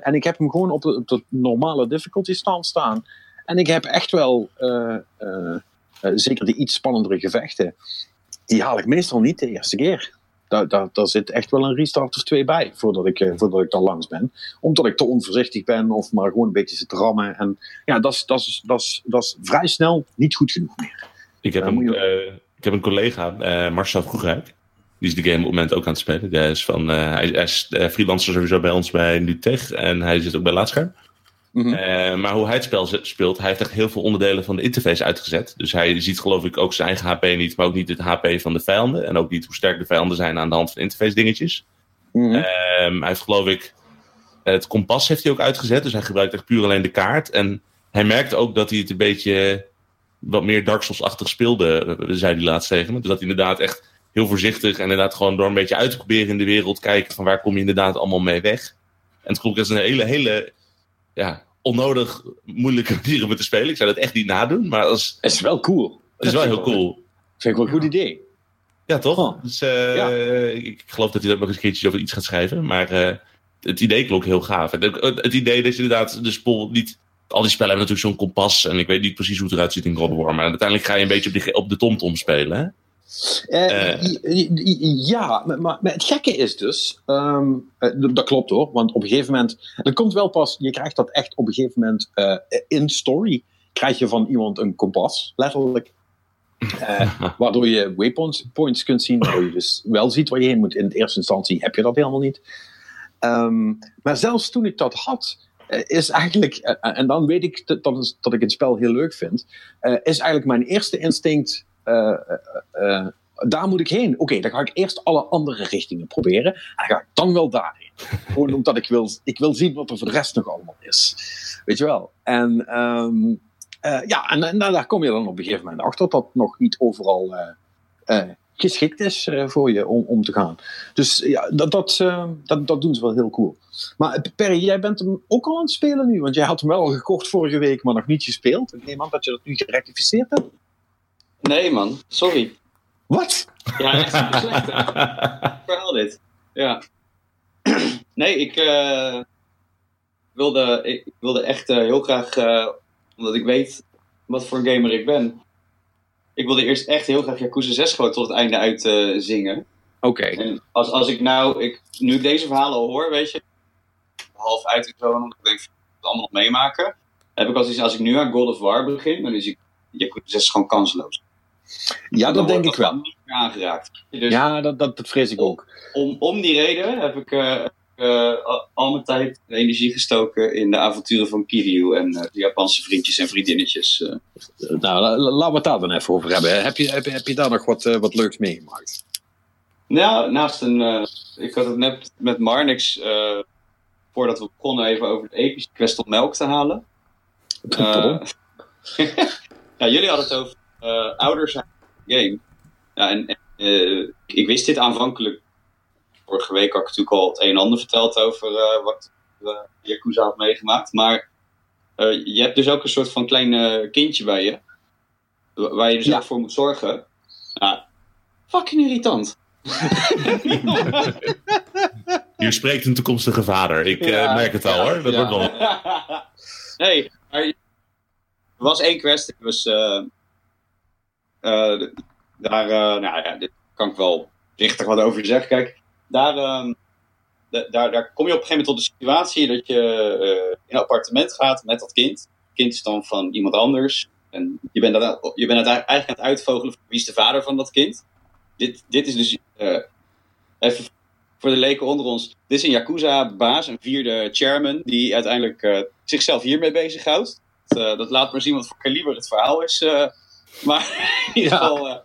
en ik heb hem gewoon op de, op de normale difficulty stand staan. En ik heb echt wel, zeker die iets spannendere gevechten, die haal ik meestal niet de eerste keer. Daar, daar, daar zit echt wel een restart of twee bij voordat ik, eh, voordat ik dan langs ben. Omdat ik te onvoorzichtig ben of maar gewoon een beetje zit rammen. En ja, dat is, dat is, dat is, dat is vrij snel niet goed genoeg meer. Ik heb, een, je- eh, ik heb een collega, eh, Marcel Vroegrijk. Die is de game op het moment ook aan het spelen. Die is van, eh, hij, hij is eh, freelancer sowieso bij ons bij Nutech. En hij zit ook bij Laatscherm. Mhm. Eh, maar hoe hij het spel speelt, hij heeft echt heel veel onderdelen van de interface uitgezet. Dus hij ziet geloof ik ook zijn eigen HP niet, maar ook niet het HP van de vijanden. En ook niet hoe sterk de vijanden zijn aan de hand van interface dingetjes. Mhm. Ehm, hij heeft geloof ik het kompas heeft hij ook uitgezet. Dus hij gebruikt echt puur alleen de kaart. En hij merkte ook dat hij het een beetje wat meer Dark Souls-achtig speelde, eh, zei hij laatst tegen me. Dus dat hij inderdaad echt heel voorzichtig en inderdaad gewoon door een beetje uit te proberen in de wereld kijken van waar kom je inderdaad allemaal mee weg. En het klonk als een hele, hele ja, onnodig moeilijke manier om het te spelen. Ik zou dat echt niet nadoen, maar als, Het is wel cool. het is wel heel cool. Vind ik wel een goed idee. Ja, toch? Oh. Dus, eh, Ja. ik, geloof dat hij daar nog eens een keertje over iets gaat schrijven. Maar eh, het idee klonk heel gaaf. En ook Het, het idee dat je inderdaad de spol niet... Al die spellen hebben natuurlijk zo'n kompas. En ik weet niet precies hoe het eruit ziet in God of War. Maar uiteindelijk ga je een beetje op, die, op de tomtom spelen. Eh, Eh. ja, maar, het gekke is dus, ehm, eh, dat klopt hoor, want op een gegeven moment, dat komt wel pas, je krijgt dat echt op een gegeven moment in story, krijg je van iemand een kompas, letterlijk. Waardoor je waypoints points kunt zien, waardoor je dus wel ziet waar je heen moet. In de eerste instantie heb je dat helemaal niet. Ehm, maar zelfs toen ik dat had, is eigenlijk, en dan weet ik dat, dat, is- dat ik het spel heel leuk vind, is eigenlijk mijn eerste instinct, daar moet ik heen. Oké, dan ga ik eerst alle andere richtingen proberen. En dan ga ik dan wel daarheen. Gewoon omdat ik wil, ik wil zien wat er voor de rest nog allemaal is. Weet je wel? En ehm, eh, ja, en, en daar kom je dan op een gegeven moment achter dat nog niet overal eh, eh, geschikt is eh, voor je om, om te gaan. Dus ja, dat, dat, eh, dat, dat doen ze wel heel cool. Maar eh, Perry, jij bent hem ook al aan het spelen nu, want jij had hem wel al gekocht vorige week, maar nog niet gespeeld. Ik neem aan dat je dat nu gerectificeerd hebt. Nee, man. Sorry. Wat? Ja, echt super slecht. verhaal dit. Ja. Nee, ik, eh, wilde, ik wilde echt eh, heel graag, eh, omdat ik weet wat voor gamer ik ben. Ik wilde eerst echt heel graag Yakuza 6 gewoon tot het einde uit zingen. Oké. En als, als ik nou, ik, nu ik deze verhalen al hoor, weet je, half uit en zo, omdat ik denk, ik het allemaal nog meemaken, heb ik als, als ik nu aan God of War begin, dan is ik Yakuza 6 gewoon kansloos. Ja, dat denk ik wel. niet aangeraakt. Dus Ja, dat, dat, dat vrees ik ook. om, om die reden heb ik eh, eh, al- mijn tijd en energie gestoken in de avonturen van Kiryu en eh, de Japanse vriendjes en vriendinnetjes. Nou, la- la- laten we het daar dan even over hebben. Heb je, heb, je- heb je daar nog wat, wat leuks meegemaakt? Nou, naast een. ik had het net met Marnix. voordat we begonnen, even over het epische Quest op melk te halen. Ja, jullie hadden het over uh, ouders game. Ja, en, en uh, ik wist dit aanvankelijk. Vorige week had ik natuurlijk al het een en ander verteld over uh, wat Yakuza had meegemaakt. Maar je hebt dus ook een soort van klein kindje bij je. Waar je dus ja. ook voor moet zorgen. Ja, fucking irritant. Hier spreekt een toekomstige vader. Ik ja, merk het al ja, hoor. Dat wordt wel. nee, maar er was één kwestie. Was, uh, daar, uh, nou ja, kan ik wel richtig wat over zeggen. Kijk, daar, ehm, daar, daar kom je op een gegeven moment tot de situatie dat je in een appartement gaat met dat kind. Het kind is dan van iemand anders. En je bent, dat, je bent eigenlijk aan het uitvogelen wie is de vader van dat kind. Dit, dit is dus, even voor de leken onder ons, dit is een Yakuza-baas, een vierde chairman, die uiteindelijk zichzelf hiermee bezighoudt. Dat, uh, dat laat maar zien wat voor kaliber het verhaal is. maar in ieder geval,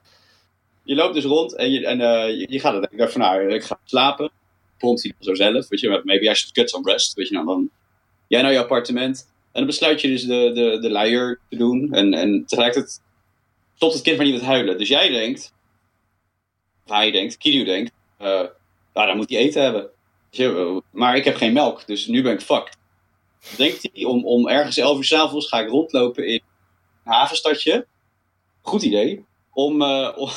je loopt dus rond en je, en, je, je gaat denk ik van, nou, ik ga slapen. Pont hij zo zelf, weet je, maybe I should get some rest, weet je, nou, dan jij naar je appartement. En dan besluit je dus de, de, de luier te doen. En, en tegelijkertijd stopt het kind maar niet met huilen. Dus jij denkt, of hij denkt, Kiryu denkt, nou, dan moet hij eten hebben. Maar ik heb geen melk, dus nu ben ik fucked. Denkt hij, om, om ergens 11 uur s'avonds ga ik rondlopen in een havenstadje. Goed idee. Om, uh, om,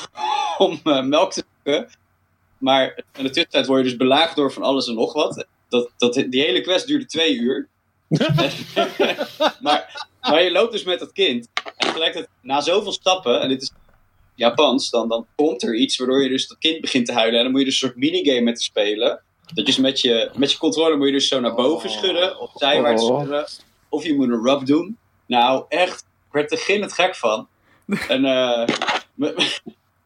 om uh, melk te zoeken. Maar in de tussentijd word je dus belaagd door van alles en nog wat. Dat, dat, die hele quest duurde twee uur. maar, maar je loopt dus met dat kind. En tegelijkertijd, na zoveel stappen, en dit is Japans, dan, dan komt er iets waardoor je dus dat kind begint te huilen. En dan moet je dus een soort minigame met te spelen. Dat je met je, met je controller moet je dus zo naar boven schudden, of zijwaarts schudden. Of je moet een rub doen. Nou, echt, ik werd er ginnet gek van. En uh, mijn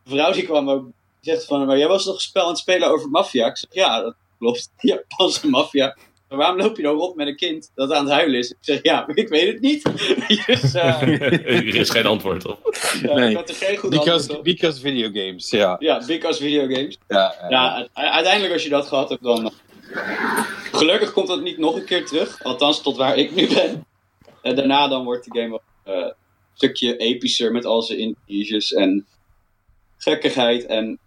vrouw die kwam ook, die zegt van, maar jij was nog een spel aan het spelen over maffia? Ik zeg, ja, dat klopt, Japanse maffia. Maar waarom loop je dan rond met een kind dat aan het huilen is? Ik zeg, ja, ik weet het niet. dus, uh, er is geen antwoord op. Ja, nee. Ik had er geen goed because, antwoord op. Because video games, ja. Ja, because video games. Ja, uh, ja, uiteindelijk als je dat gehad hebt, dan... Gelukkig komt dat niet nog een keer terug. Althans, tot waar ik nu ben. En daarna dan wordt de game een stukje epischer met al zijn intriges en gekkigheid en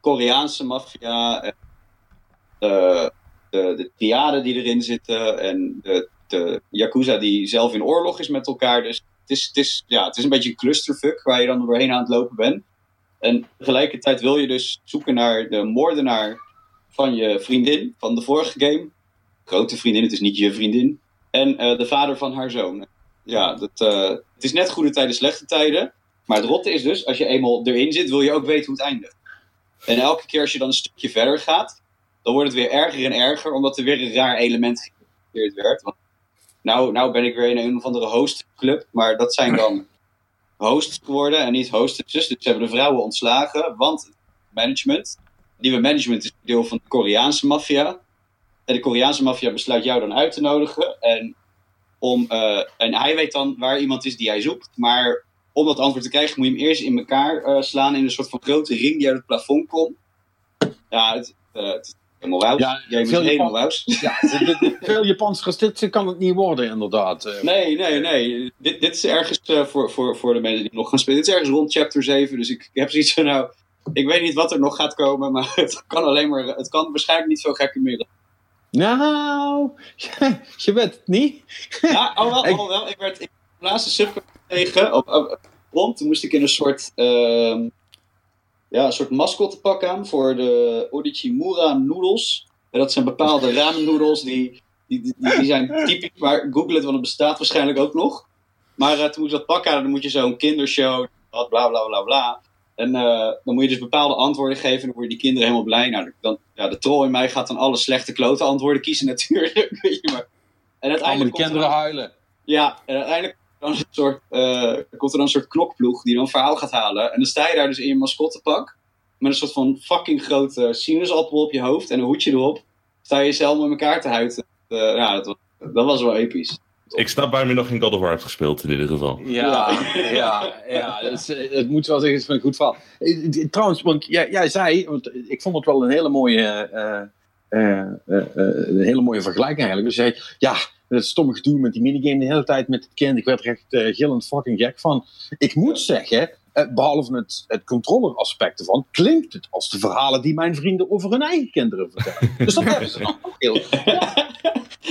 Koreaanse maffia. En, de, de triaden die erin zitten en de, de Yakuza die zelf in oorlog is met elkaar. Dus het is, het is, ja, het is een beetje een clusterfuck waar je dan doorheen aan het lopen bent. En tegelijkertijd wil je dus zoeken naar de moordenaar van je vriendin van de vorige game. Grote vriendin, het is niet je vriendin. En uh, de vader van haar zoon. Ja, dat, uh, het is net goede tijden, slechte tijden. Maar het rotte is dus, als je eenmaal erin zit, wil je ook weten hoe het eindigt. En elke keer als je dan een stukje verder gaat, dan wordt het weer erger en erger, omdat er weer een raar element gecreëerd werd. Want nou, nou ben ik weer in een of andere hostclub, maar dat zijn dan hosts geworden en niet hostesses. Dus ze hebben de vrouwen ontslagen, want management, nieuwe management is deel van de Koreaanse maffia. En de Koreaanse maffia besluit jou dan uit te nodigen. En, om, uh, en hij weet dan waar iemand is die hij zoekt. Maar om dat antwoord te krijgen moet je hem eerst in elkaar uh, slaan in een soort van grote ring die uit het plafond komt. Ja, het, uh, het helemaal wauw. Ja, Jij veel helemaal. Ja, veel Japans dit kan het niet worden, inderdaad. Eh, Nee, nee, nee. Dit, dit is ergens eh, voor, voor, voor de mensen die nog gaan spelen. Dit is ergens rond chapter 7. Dus ik heb zoiets van, nou, ik weet niet wat er nog gaat komen. Maar het kan alleen maar, het kan waarschijnlijk niet veel gekker meer. Nou, je weet het niet. Ja, alhoewel, Ik- alhoewel ik werd ik, de laatste sub tegen op, op, op rond. Toen moest ik in een soort, ehm, ja, een soort mascottepak aan voor de Odichimura noodles. En dat zijn bepaalde ramen noodles die, die, die, die zijn typisch, maar google het, want het bestaat waarschijnlijk ook nog. Maar eh, toen moest ik dat pak aan, dan moet je zo'n kindershow, bla bla bla bla. En eh, dan moet je dus bepaalde antwoorden geven en dan worden die kinderen helemaal blij. Nou, dan, ja, de troll in mij gaat dan alle slechte klote antwoorden kiezen natuurlijk. Weet je, maar... En uiteindelijk komt er kinderen dan- huilen. ja, en uiteindelijk dan een soort, eh, komt er dan een soort knokploeg die dan een verhaal gaat halen. En dan sta je daar dus in je mascottepak. Met een soort van fucking grote sinaasappel op je hoofd en een hoedje erop. Sta je jezelf met elkaar te huiten. Eh, ja, dat was, dat was wel episch. Ik snap waarom je nog geen God of War hebt gespeeld in ieder geval. Ja, ja, ja. Eh, het moet wel zeggen, het is een goed verhaal. Eh, eh, Trouwens, want jij, jij zei, want ik vond het wel een hele mooie, eh, eh, eh, eh, een hele mooie vergelijking eigenlijk. Dus je zei, ja, Dat stomme gedoe met die minigame de hele tijd met het kind. Ik werd er echt uh, gillend fucking gek van. Ik moet zeggen, uh, behalve het, het controller aspect ervan, klinkt het als de verhalen die mijn vrienden over hun eigen kinderen vertellen. dus dat hebben ze dan ook heel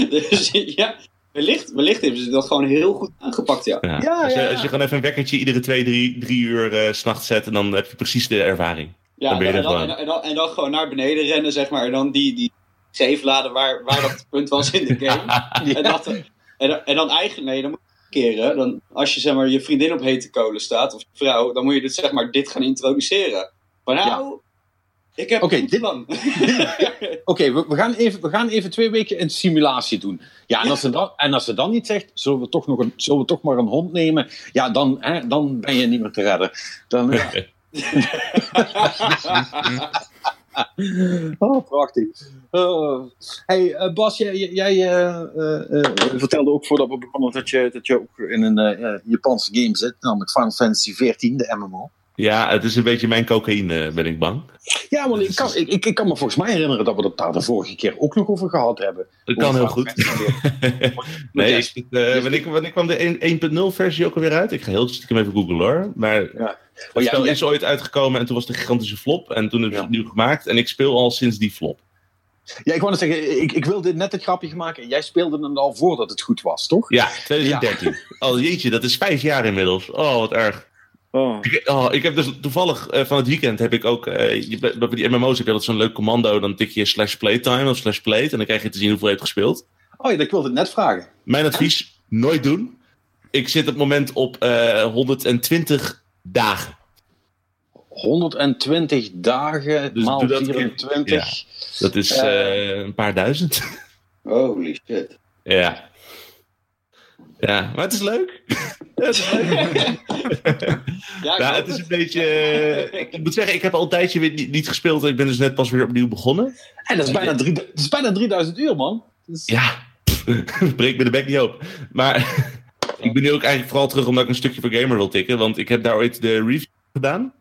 dus ja, wellicht, wellicht hebben ze dat gewoon heel goed aangepakt, ja. ja. ja als, je, als je gewoon even een wekkertje iedere twee, drie, drie uur uh, s'nachts zet, dan heb je precies de ervaring. Ja, dan ben je en, dan, en, dan, en, dan, gewoon naar beneden rennen, zeg maar. En dan die, die waar, waar dat punt was in de game. ja. en, dat, en, en dan eigenlijk, nee, dan moet je keren. Dan, als je zeg maar, je vriendin op hete kolen staat, of je vrouw, dan moet je dit, zeg maar, dit gaan introduceren. Maar nou, ik heb okay, een dit, plan. Oké, we, we, gaan even, we gaan even twee weken een simulatie doen. Ja, en, Als ze dan, en als ze dan niet zegt, zullen we toch, nog een, zullen we toch maar een hond nemen? Ja, dan, hè, dan ben je niet meer te redden. Dan, oh, prachtig. Uh, hey, uh, Bas, jij, jij uh, vertelde ook voordat we begonnen dat je, dat je ook in een Japanse game zit, namelijk Final Fantasy XIV, de MMO. Ja, het is een beetje mijn cocaïne, ben ik bang. Ja, want ik kan, ik, ik, ik kan me volgens mij herinneren dat we het daar de vorige keer ook nog over gehad hebben. Dat kan heel goed. nee, ik, uh, wanneer, wanneer kwam de 1.0 versie ook alweer uit? Ik ga heel stiekem even googlen hoor. Maar ja. het spel is ooit uitgekomen en toen was het een gigantische flop. En toen hebben ze het nieuw gemaakt en ik speel al sinds die flop. Ja, ik wou zeggen, ik, ik wilde net het grapje maken. Jij speelde hem al voordat het goed was, toch? Ja, 2013. Ja. Oh jeetje, dat is vijf jaar inmiddels. Oh, wat erg. Oh. Ik, oh, ik heb dus toevallig uh, van het weekend heb ik ook. Uh, bij die MMO's heb je altijd zo'n leuk commando. Dan tik je slash playtime of slash playt. En dan krijg je te zien hoeveel je hebt gespeeld. Oh ja, ik wilde het net vragen. Mijn advies: nooit doen. Ik zit op het moment op uh, 120 dagen. 120 dagen dus maal dat 24. Ja, dat is een paar duizend. Holy shit. Ja. Ja, maar het is leuk. het is leuk. ja, nou, het is een beetje. Uh, ik moet zeggen, ik heb al een tijdje weer niet, niet, gespeeld. Ik ben dus net pas weer opnieuw begonnen. En dat is bijna, drie, dat is bijna 3000 uur, man. Ja, breek me de bek niet op. Maar ik ben nu ook eigenlijk vooral terug omdat ik een stukje voor Gamer wil tikken. Want ik heb daar ooit de review gedaan.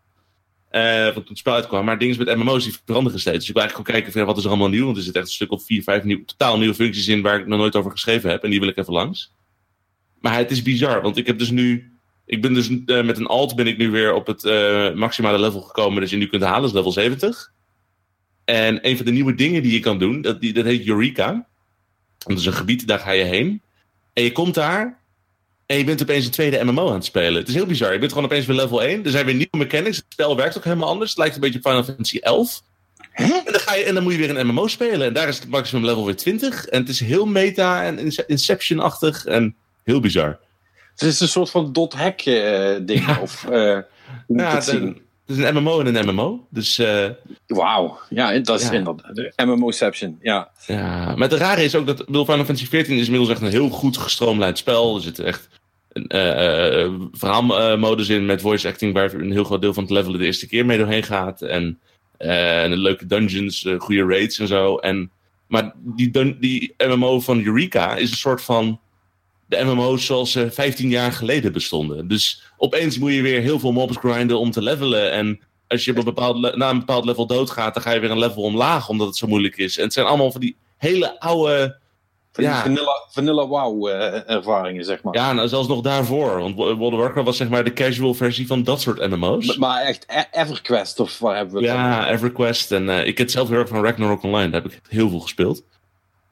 Uh, toen het spel uitkwam. Maar dingen met MMO's die veranderen steeds. Dus ik wil eigenlijk gewoon kijken wat is er allemaal nieuw. Want er zit echt een stuk of vier, vijf nieuw, totaal nieuwe functies in waar ik nog nooit over geschreven heb. En die wil ik even langs. Maar het is bizar, want ik heb dus nu. Ik ben dus uh, met een alt ben ik nu weer op het uh, maximale level gekomen dat je nu kunt halen, is level 70. En een van de nieuwe dingen die je kan doen, dat, die, dat heet Eureka. Dat is een gebied, daar ga je heen. En je komt daar en je bent opeens een tweede MMO aan het spelen. Het is heel bizar. Je bent gewoon opeens weer level 1. Er zijn weer nieuwe mechanics. Het spel werkt ook helemaal anders. Het lijkt een beetje op Final Fantasy 11. En dan, ga je, en dan moet je weer een MMO spelen. En daar is het maximum level weer 20. En het is heel meta en Inception-achtig. En Heel bizar. Het is een soort van dot-hack uh, ding. Ja. Of, uh, hoe ja, het, zien? het is een MMO en een MMO. Dus, uh, Wauw, ja, dat is ja. inderdaad. MMOception, ja. Ja, maar het rare is ook dat Final Fantasy XIV is inmiddels echt een heel goed gestroomlijnd spel. Er zitten echt een verhaalmodus in met voice acting waar een heel groot deel van het levelen de eerste keer mee doorheen gaat. En, en leuke dungeons, goede raids en zo. En, maar die, die MMO van Eureka is een soort van de MMO's zoals ze 15 jaar geleden bestonden. Dus opeens moet je weer heel veel mobs grinden om te levelen. En als je op een bepaald, na een bepaald level doodgaat, dan ga je weer een level omlaag omdat het zo moeilijk is. En het zijn allemaal van die hele oude. Van ja. vanilla, vanilla wow uh, ervaringen, zeg maar. Ja, nou, zelfs nog daarvoor. Want World of Warcraft was zeg maar de casual versie van dat soort MMO's. Maar, maar echt e- EverQuest of waar hebben we het Ja, EverQuest. En uh, ik heb zelf heel erg van Ragnarok Online. Daar heb ik heel veel gespeeld.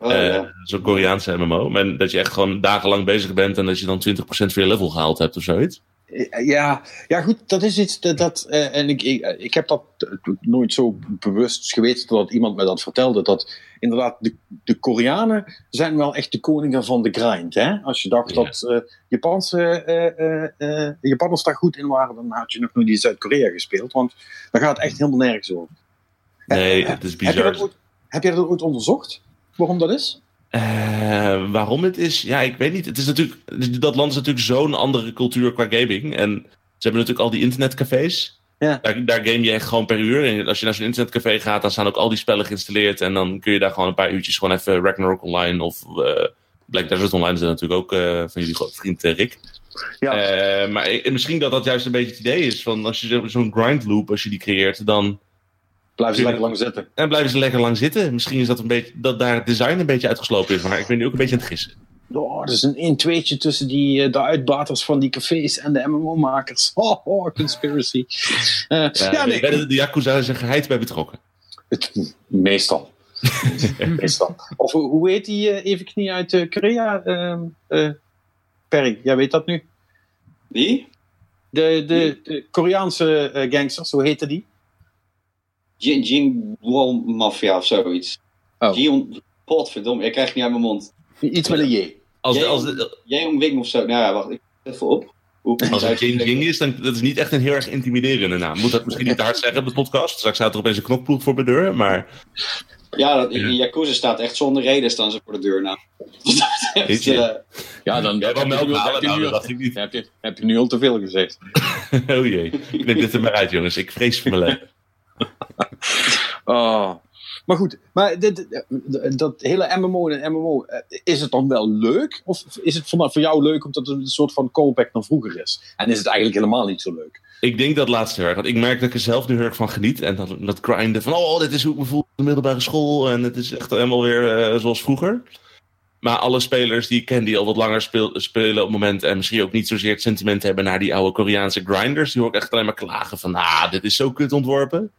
Oh, uh, Zo'n Koreaanse MMO. Maar dat je echt gewoon dagenlang bezig bent en dat je dan 20% van je level gehaald hebt of zoiets. Ja, ja goed, dat is iets dat. dat uh, en ik, ik, ik, heb dat nooit zo bewust geweten totdat iemand me dat vertelde. Dat inderdaad, de, de Koreanen zijn wel echt de koningen van de grind. Hè? Als je dacht ja. dat uh, Japanse, Japanners daar goed in waren, dan had je nog nooit in Zuid-Korea gespeeld. Want daar gaat het echt helemaal nergens over. Nee, het is bizar. Heb je dat ooit, heb je dat ooit onderzocht? Waarom dat is? Uh, waarom het is? Ja, ik weet niet. Het is natuurlijk, dat land is natuurlijk zo'n andere cultuur qua gaming. En ze hebben natuurlijk al die internetcafés. Ja. Daar, daar game je echt gewoon per uur. En als je naar zo'n internetcafé gaat, dan staan ook al die spellen geïnstalleerd. En dan kun je daar gewoon een paar uurtjes gewoon even Ragnarok Online of uh, Black Desert Online is natuurlijk ook uh, van jullie vriend Rick. Ja. maar misschien dat dat juist een beetje het idee is van als je zo'n grind loop, als je die creëert, dan Blijven ze lekker lang zitten. En blijven ze lekker lang zitten. Misschien is dat een beetje dat daar het design een beetje uitgeslopen is. Maar ik ben nu ook een beetje aan het gissen. Oh, dat is een 1-2'tje tussen die, uh, de uitbaters van die cafés en de MMO-makers. Oh, oh, conspiracy. Uh, ja, ja, nee. de, de Yakuza is er geheid bij betrokken. Het, meestal. meestal. Of hoe heet die uh, even knie uit uh, Korea? Perry, jij weet dat nu? Wie? De, de, de Koreaanse gangsters, hoe heette die? Jin, Jin Wall Mafia of zoiets. Oh. Jion, potverdomme, ik krijg niet uit mijn mond. Iets met een J. Als Jong Wing of zo. Nou ja, wacht, ik even op. Als het Jing Jing is, dan dat is niet echt een heel erg intimiderende naam. Moet dat misschien niet te hard zeggen op de podcast? Straks staat er opeens een knokploeg voor de deur, maar... Ja, dat, in Yakuza staat echt zonder reden staan ze voor de deur nou. Uh, ja, dan ja, heb, je heb, je nu, dat ik niet. Heb, je, heb je nu al te veel gezegd. oh jee, knip dit er maar uit jongens. Ik vrees voor mijn leven. oh. Maar goed, maar dit, dat hele MMO en MMO, eh, is het dan wel leuk? Of is het voor, jou leuk omdat het een soort van callback naar vroeger is? En is het eigenlijk helemaal niet zo leuk? Ik denk dat laatste erg. Want ik merk dat ik er zelf nu heel erg van geniet. En dat, dat grinden van, oh, dit is hoe ik me voel in de middelbare school. En het is echt helemaal weer uh, zoals vroeger. Maar alle spelers die ik ken die al wat langer spelen op het moment. En misschien ook niet zozeer het sentiment hebben naar die oude Koreaanse grinders. Die hoor ik echt alleen maar klagen van, ah, dit is zo kut ontworpen.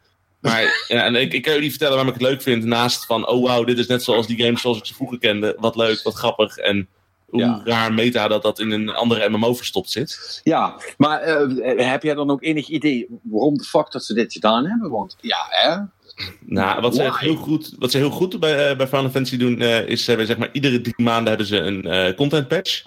Maar ja, en ik, ik kan niet vertellen waarom ik het leuk vind. Naast van, oh wow, dit is net zoals die games zoals ik ze vroeger kende. Wat leuk, wat grappig. En hoe ja. raar meta dat dat in een andere MMO verstopt zit. Ja, maar uh, heb jij dan ook enig idee waarom de fuck dat ze dit gedaan hebben? Want ja, hè? Nou, wat ze heel goed, wat ze heel goed bij, uh, bij Final Fantasy doen, uh, is ze hebben zeg maar iedere drie maanden hebben ze een content patch.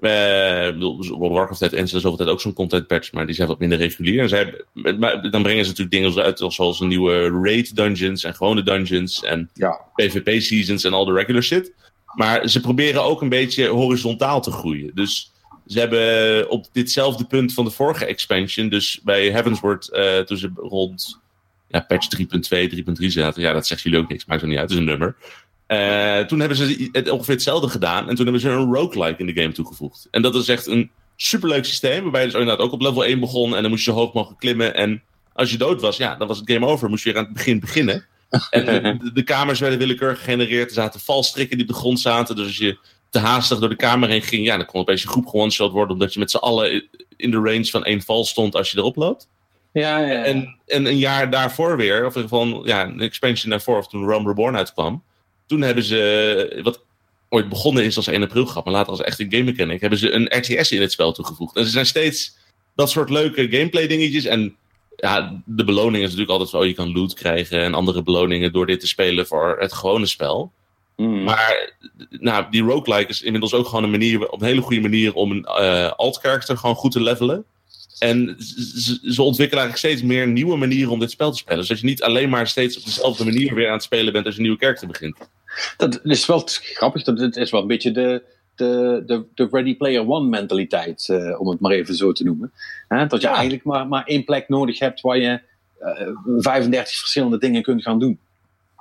Uh, World of Warcraft heeft eens zoveel tijd ook zo'n content patch, maar die zijn wat minder regulier. En zij, maar dan brengen ze natuurlijk dingen uit zoals een nieuwe raid dungeons en gewone dungeons en ja. PvP seasons en al de regular shit. Maar ze proberen ook een beetje horizontaal te groeien. Dus ze hebben op ditzelfde punt van de vorige expansion, dus bij Heavensward, uh, toen ze rond ja, patch 3.2, 3.3 zaten, ja, dat zegt jullie ook niks, maakt er niet uit, het is een nummer. Uh, toen hebben ze het ongeveer hetzelfde gedaan. En toen hebben ze een roguelike in de game toegevoegd. En dat is echt een superleuk systeem. Waarbij je dus inderdaad ook op level 1 begon. En dan moest je hoog mogen klimmen. En als je dood was, ja, dan was het game over. Moest je weer aan het begin beginnen. En de, de kamers werden willekeurig gegenereerd. Er zaten valstrikken die op de grond zaten. Dus als je te haastig door de kamer heen ging, ja, dan kon opeens je groep gewoon shot worden. Omdat je met z'n allen in de range van één val stond als je erop loopt. Ja, ja, ja. En, en een jaar daarvoor weer, of in ieder geval ja, een expansion daarvoor, of toen Rome Reborn uitkwam toen hebben ze, wat ooit begonnen is als 1 april grap, maar later als echt een game mechanic, hebben ze een RTS in het spel toegevoegd. En ze zijn steeds dat soort leuke gameplay dingetjes. En ja, de beloning is natuurlijk altijd zo, oh, je kan loot krijgen en andere beloningen door dit te spelen voor het gewone spel. Mm. Maar nou, die roguelike is inmiddels ook gewoon een manier, op een hele goede manier om een uh, alt-character gewoon goed te levelen. En ze, ze, ontwikkelen eigenlijk steeds meer nieuwe manieren om dit spel te spelen. Zodat je niet alleen maar steeds op dezelfde manier weer aan het spelen bent als je een nieuwe character begint. Dat is wel grappig. Dat is wel een beetje de, de, de, de Ready Player One mentaliteit, uh, om het maar even zo te noemen. dat je eigenlijk maar, maar één plek nodig hebt waar je uh, eh, 35 verschillende dingen kunt gaan doen.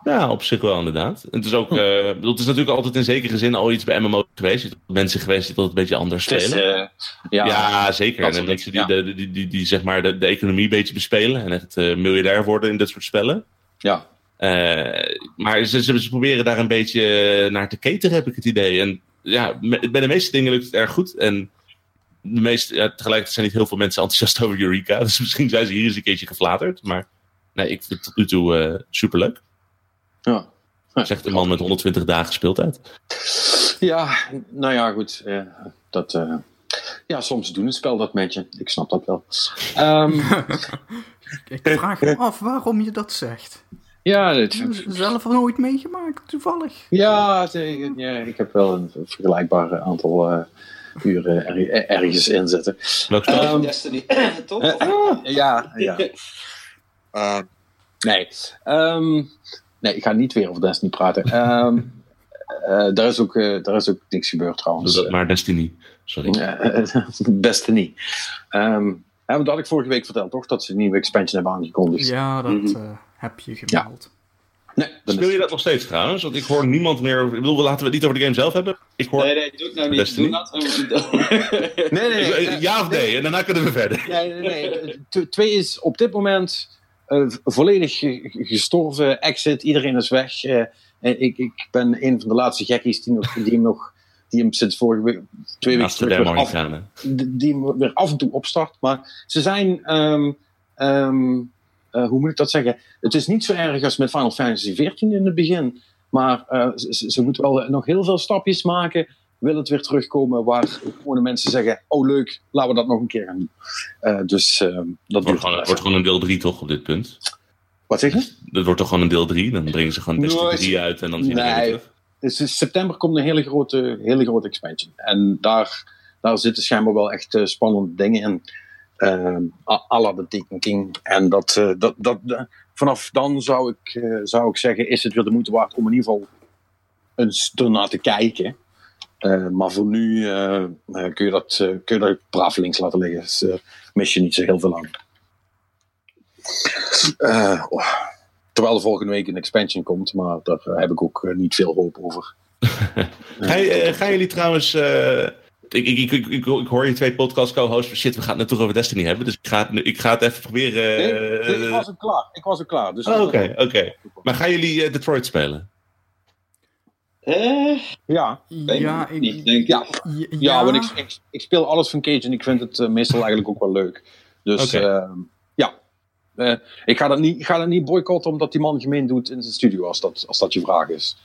Ja, op zich wel inderdaad. Het is ook, uh, het is natuurlijk altijd in zekere zin al iets bij MMO geweest. Er mensen geweest die dat een beetje anders spelen. ja, ja, zeker. En mensen die, die, die, die, die, zeg maar de, de economie een beetje bespelen en echt miljardair worden in dit soort spellen. Ja. Uh, maar ze, ze, proberen daar een beetje naar te cateren, heb ik het idee. En ja, bij de meeste dingen lukt het erg goed. En de meeste, ja, tegelijkertijd zijn niet heel veel mensen enthousiast over Eureka. Dus misschien zijn ze hier eens een keertje geflaterd. Maar nee, ik vind het tot nu toe uh, superleuk. Ja. Zegt de man met 120 dagen speeltijd. Ja, nou ja, goed. Uh, dat, uh, ja, soms doen het spel dat met je. Ik snap dat wel. Um, ik vraag me af waarom je dat zegt. Ja, dit... zelf nooit meegemaakt, toevallig. Ja, ja, ik heb wel een vergelijkbaar aantal uh, uren er, ergens inzetten. Um, Destiny, toch? Uh, ja, ja. Uh, nee. Um, nee, ik ga niet weer over Destiny praten. Um, daar, is ook, daar is ook niks gebeurd trouwens. Dat maar Destiny, sorry. Destiny. Um, dat had ik vorige week verteld, toch? Dat ze een nieuwe expansion hebben aangekondigd. Ja, dat... Mm -hmm heb je gemeld. Nee, Speel je dat nog steeds trouwens? Want ik hoor niemand meer over. Ik bedoel, laten we het niet over de game zelf hebben. Ik hoor... Nee, nee, doe het nou niet. Doe dat. nee, nee, nee. Ja of nee? En daarna kunnen we verder. Nee, nee, nee. Twee is op dit moment uh, volledig gestorven. Exit, iedereen is weg. Uh, ik, ik ben een van de laatste gekkies die, nog, die hem nog die hem sinds vorige week, twee weken terug weer, af, gaan, die hem weer af en toe opstart. Maar ze zijn, um, um, uh, hoe moet ik dat zeggen? Het is niet zo erg als met Final Fantasy XIV in het begin. Maar uh, ze, ze moeten wel nog heel veel stapjes maken wil het weer terugkomen waar gewone mensen zeggen: Oh, leuk, laten we dat nog een keer gaan doen. Uh, dus dat wordt gewoon, wordt gewoon een deel 3 toch op dit punt? Wat zeg je? Dat wordt toch gewoon een deel 3? Dan brengen ze gewoon Destiny 3 uit en dan zien we nee, terug. Dus in september komt een hele grote, hele grote expansion. En daar, daar zitten schijnbaar wel echt spannende dingen in. À de Taken. En dat, uh, dat, dat, vanaf dan zou ik, zou ik zeggen: is het weer de moeite waard om in ieder geval eens ernaar te kijken. Maar voor nu kun, je dat, kun je dat braaf links laten liggen. Dus mis je niet zo heel veel aan. Oh, terwijl de volgende week een expansion komt, maar daar heb ik ook niet veel hoop over. Ga, gaan jullie trouwens. Ik, ik, ik, ik, hoor je twee podcast co-hosts. Shit, we gaan het toch over Destiny hebben. Dus ik ga het, ik ga het even proberen. Nee, ik was ook klaar. Ik was ook klaar. Dus oh, Oké, oké. Maar gaan jullie Detroit spelen? Uh, ja. Ja, ik, niet, denk ja. Ja, ja want ik, ik, ik, speel alles van Cage en ik vind het uh, meestal eigenlijk ook wel leuk. Dus okay. uh, ja, uh, ik ga dat niet, ga dat niet boycotten omdat die man gemeen doet in zijn studio, als dat, als dat je vraag is.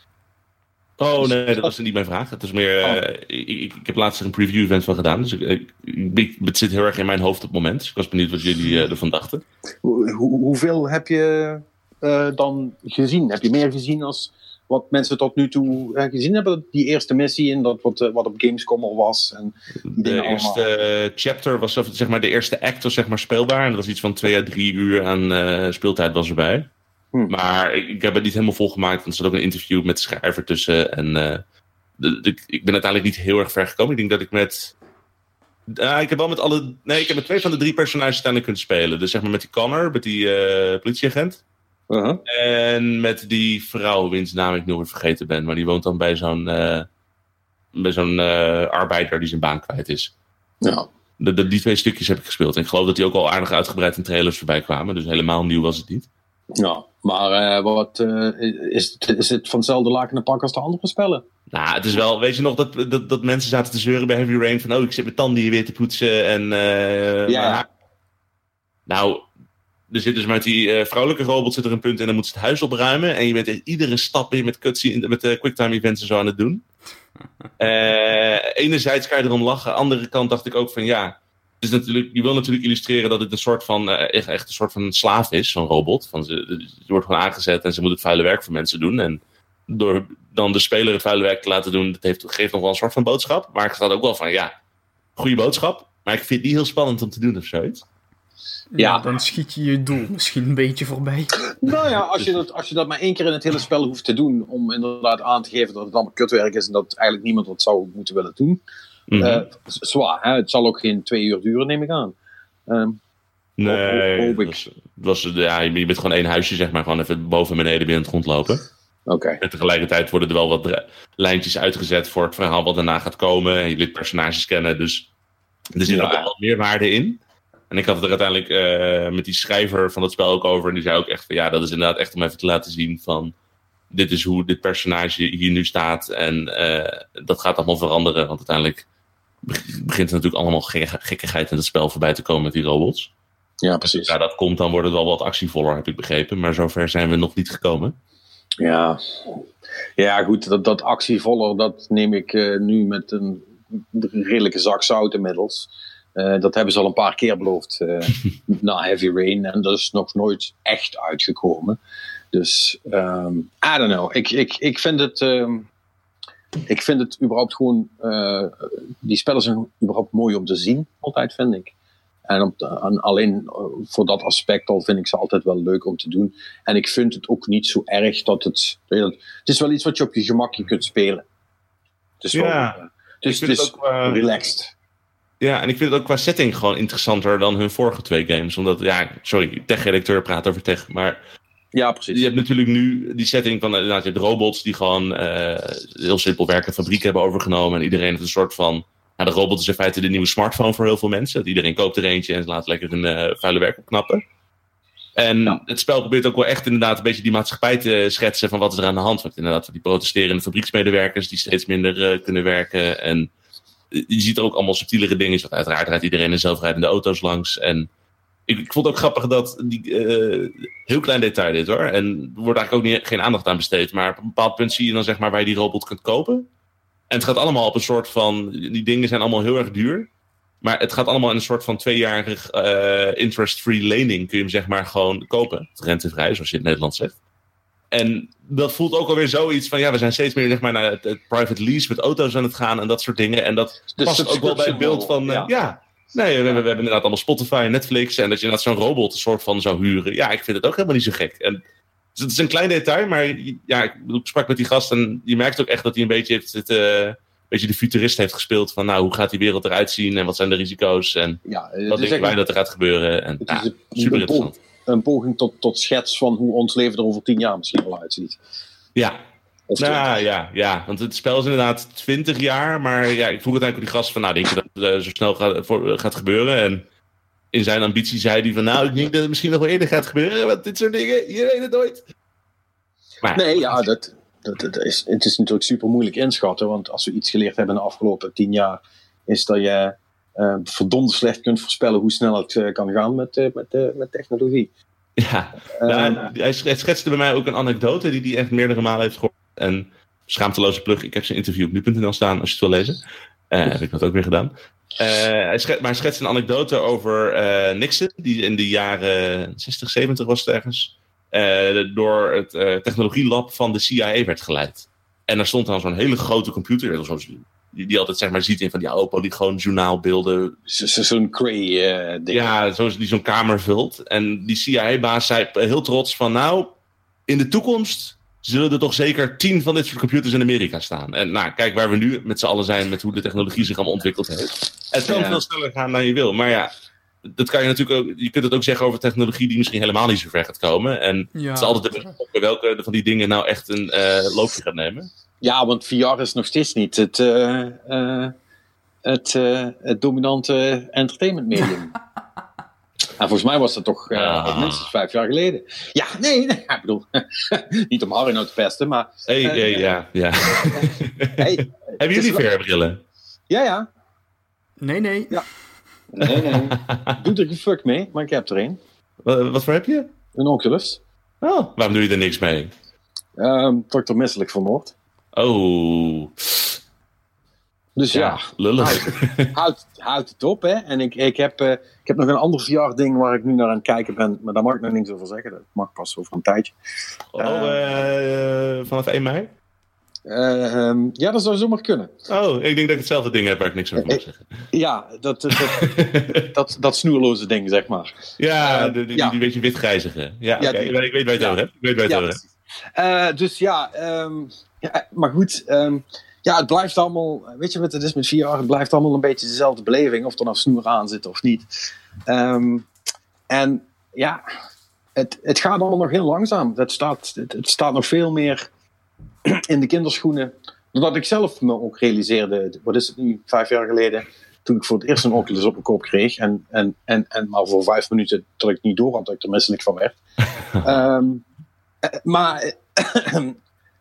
Oh nee, dat was niet mijn vraag. Het is meer, oh. ik, ik, ik, heb laatst een preview event van gedaan, dus ik, ik, het zit heel erg in mijn hoofd op het moment. Dus ik was benieuwd wat jullie ervan dachten. Hoe, hoeveel heb je dan gezien? Heb je meer gezien als wat mensen tot nu toe gezien hebben. Die eerste missie en dat wat, wat op Gamescom al was. En die de eerste allemaal. chapter was, of, zeg maar, de eerste act was zeg maar speelbaar. En dat was iets van twee à drie uur aan speeltijd was erbij. Hm. Maar ik, ik, heb het niet helemaal volgemaakt, want er zat ook een interview met de schrijver tussen. En de, de, ik ben uiteindelijk niet heel erg ver gekomen. Ik denk dat ik met ik heb wel met alle. Nee, ik heb met twee van de drie personages uiteindelijk kunnen spelen. Dus zeg maar met die Connor, met die uh, politieagent. Uh-huh. En met die vrouw, wiens naam ik nu weer vergeten ben, maar die woont dan bij zo'n uh, bij zo'n uh, arbeider die zijn baan kwijt is. Ja. De, de, die twee stukjes heb ik gespeeld. En ik geloof dat die ook al aardig uitgebreid in trailers voorbij kwamen. Dus helemaal nieuw was het niet. Ja, maar uh, wat, is, het, is het van hetzelfde laken en pak als de andere spellen? Nou, het is wel, weet je nog dat, dat, dat mensen zaten te zeuren bij Heavy Rain van, oh, ik zit mijn tanden hier weer te poetsen en... ja. Maar, nou, er zit dus met die uh, vrouwelijke robot zit er een punt en dan moet ze het huis opruimen. En je bent iedere stap weer met cutscene, met uh, quicktime events en zo aan het doen. Uh, enerzijds kan je erom lachen. Andere kant dacht ik ook van ja. Het is natuurlijk, je wil natuurlijk illustreren dat het een soort van, echt, echt een soort van slaaf is, zo'n robot. Van ze, ze wordt gewoon aangezet en ze moet het vuile werk voor mensen doen. En door dan de speler het vuile werk te laten doen, dat heeft, geeft nog wel een soort van boodschap. Maar ik staat ook wel van ja, goede boodschap. Maar ik vind het niet heel spannend om te doen of zoiets. Ja. dan schiet je je doel misschien een beetje voorbij. Nou ja, als je, dat, als je dat maar één keer in het hele spel hoeft te doen, om inderdaad aan te geven dat het allemaal kutwerk is en dat eigenlijk niemand wat zou moeten willen doen. Mm -hmm. uh, zwaar, hè? het zal ook geen twee uur duren, neem ik aan. Um, nee, hoop, hoop was, ja, je bent gewoon één huisje, zeg maar, gewoon even boven en beneden binnen het rondlopen. Oké. Okay. En tegelijkertijd worden er wel wat lijntjes uitgezet voor het verhaal wat daarna gaat komen. En je leert personages kennen, dus er zit ja. ook wel meer waarde in. En ik had het er uiteindelijk uh, met die schrijver van het spel ook over. En die zei ook echt van ja, dat is inderdaad echt om even te laten zien van dit is hoe dit personage hier nu staat. En uh, dat gaat allemaal veranderen. Want uiteindelijk begint er natuurlijk allemaal gekkigheid in het spel voorbij te komen met die robots. Ja, precies. Ja, dat komt, dan wordt het wel wat actievoller, heb ik begrepen. Maar zover zijn we nog niet gekomen. Ja, ja goed, dat, dat actievoller, dat neem ik uh, nu met een redelijke zak zout inmiddels. Uh, dat hebben ze al een paar keer beloofd uh, na Heavy Rain. En dat is nog nooit echt uitgekomen. Dus, um, I don't know. Ik, ik, ik vind het... Um, ik vind het überhaupt gewoon... Uh, die spellen zijn überhaupt mooi om te zien. Altijd, vind ik. En, op de, en alleen voor dat aspect al vind ik ze altijd wel leuk om te doen. En ik vind het ook niet zo erg dat het... Het is wel iets wat je op je gemakje kunt spelen. Het is ja. Het is, het is ook, relaxed. Ja, en ik vind het ook qua setting gewoon interessanter dan hun vorige twee games. Omdat, ja, sorry, tech-redacteur praat over tech, maar... Ja, precies. Je hebt natuurlijk nu die setting van inderdaad, je hebt robots die gewoon uh, heel simpel werken, fabriek hebben overgenomen. En iedereen heeft een soort van... Nou, de robot is in feite de nieuwe smartphone voor heel veel mensen. Dat iedereen koopt er eentje en laat lekker hun uh, vuile werk opknappen. En Ja. het spel probeert ook wel echt inderdaad een beetje die maatschappij te schetsen van wat is er aan de hand. Want inderdaad, die protesterende fabrieksmedewerkers die steeds minder eh, kunnen werken. En je ziet er ook allemaal subtielere dingen. Want uiteraard rijdt iedereen in zelfrijdende auto's langs. En ik, ik vond het ook grappig dat die eh, heel klein detail dit hoor. En er wordt eigenlijk ook niet, geen aandacht aan besteed. Maar op een bepaald punt zie je dan zeg maar waar je die robot kunt kopen. En het gaat allemaal op een soort van. Die dingen zijn allemaal heel erg duur. Maar het gaat allemaal in een soort van tweejarig eh, interest-free lening. Kun je hem zeg maar gewoon kopen. Rentevrij, zoals je in het Nederlands zegt. En dat voelt ook alweer zoiets van, ja, we zijn steeds meer zeg maar, naar het, het private lease met auto's aan het gaan en dat soort dingen. En dat past ook wel bij het beeld van, eh, ja. Nee, we, hebben inderdaad allemaal Spotify en Netflix. En dat je inderdaad zo'n robot een soort van zou huren. Ja, ik vind het ook helemaal niet zo gek. En, dus het is een klein detail, maar ja, ik, sprak met die gast en je merkt ook echt dat hij een beetje, heeft, het, een beetje de futurist heeft gespeeld. Van nou, hoe gaat die wereld eruit zien en wat zijn de risico's en Ja, wat is denken wij dat er gaat gebeuren. En, ja, is een- super interessant. poging, een poging tot, tot schets van hoe ons leven er over tien jaar misschien wel uitziet. Ja, Nou ja, ja, want het spel is inderdaad 20 jaar. Maar ja, ik vroeg het eigenlijk op die gast van, nou, denk je dat het eh, zo snel gaat, voor, gaat gebeuren? En in zijn ambitie zei hij van, nou, ik denk dat het misschien nog wel eerder gaat gebeuren. Want dit soort dingen, je weet het nooit. Maar, Nee, ja, dat, dat, dat is, het is natuurlijk super moeilijk inschatten. Want als we iets geleerd hebben in de afgelopen tien jaar, is dat je eh verdomd slecht kunt voorspellen hoe snel het eh, kan gaan met, met, met technologie. ja, nou, hij schetste bij mij ook een anekdote die hij echt meerdere malen heeft gehoord. En schaamteloze plug, ik heb zijn interview op nu.nl staan als je het wil lezen. Eh, heb ik dat ook weer gedaan. Eh, hij schet, maar hij schetst een anekdote over eh, Nixon, die in de jaren 60, 70 was het ergens, eh, door het eh, technologielab van de CIA werd geleid. En daar stond dan zo'n hele grote computer, zoals die, die altijd zeg maar ziet in van die oude polygoon journaalbeelden. zo- zo- Zo'n cray-ding. Ja, zoals die zo'n kamer vult. En die CIA-baas zei heel trots van nou, in de toekomst zullen er toch zeker tien van dit soort computers in Amerika staan. En nou, kijk waar we nu met z'n allen zijn met hoe de technologie zich allemaal ontwikkeld heeft. Het kan Ja. veel sneller gaan dan je wil. Maar ja, dat kan je natuurlijk ook, je kunt het ook zeggen over technologie die misschien helemaal niet zo ver gaat komen. En Ja. het is altijd de vraag of welke van die dingen nou echt een eh, loopje gaat nemen. Ja, want VR is nog steeds niet het, eh, eh, het, eh, het dominante entertainment medium. En volgens mij was dat toch eh, al minstens vijf jaar geleden. Ja, nee, nee ik bedoel, niet om Harry nou te pesten, maar Hey, Eh, hey, ja, ja. hey, Hebben jullie VR-brillen? ja, ja, Nee, nee. Ja. nee, nee, doe er geen fuck mee, maar ik heb er een. Wat, wat voor heb je? Een Oculus. Oh, waarom doe je er niks mee? Ehm dat ik er misselijk van word. Oh, Dus ja, ja, lullig. houd, houd het op, hè. En ik, ik, heb, eh, ik heb nog een ander VR-ding waar ik nu naar aan het kijken ben, maar daar mag ik nog niks over zeggen. Dat mag pas over een tijdje. Oh, eh, vanaf 1 mei? Eh, ehm, ja, dat zou zomaar kunnen. Oh, ik denk dat ik hetzelfde ding heb waar ik niks over mag zeggen. Ja, dat, dat, dat, dat, snoerloze ding, zeg maar. Ja, Eh, die, die, ja. die beetje witgrijzige. Ja, Ja, oké, die- ik weet waar je het over hebt. Ik weet waar je Ja, het over hebt. precies. Eh, dus ja, ehm, ja, maar goed. ehm, ja, het blijft allemaal, weet je wat het is met VR? Het blijft allemaal een beetje dezelfde beleving, of er nou snoer aan zit of niet. Ehm, en ja, het, het gaat allemaal nog heel langzaam. Het staat, het, het staat nog veel meer in de kinderschoenen. Doordat ik zelf me ook realiseerde, wat is het nu, vijf jaar geleden, toen ik voor het eerst een Oculus op mijn kop kreeg. En, en, en, en maar voor vijf minuten dat ik niet door had dat ik er misselijk van werd. Ehm, eh, maar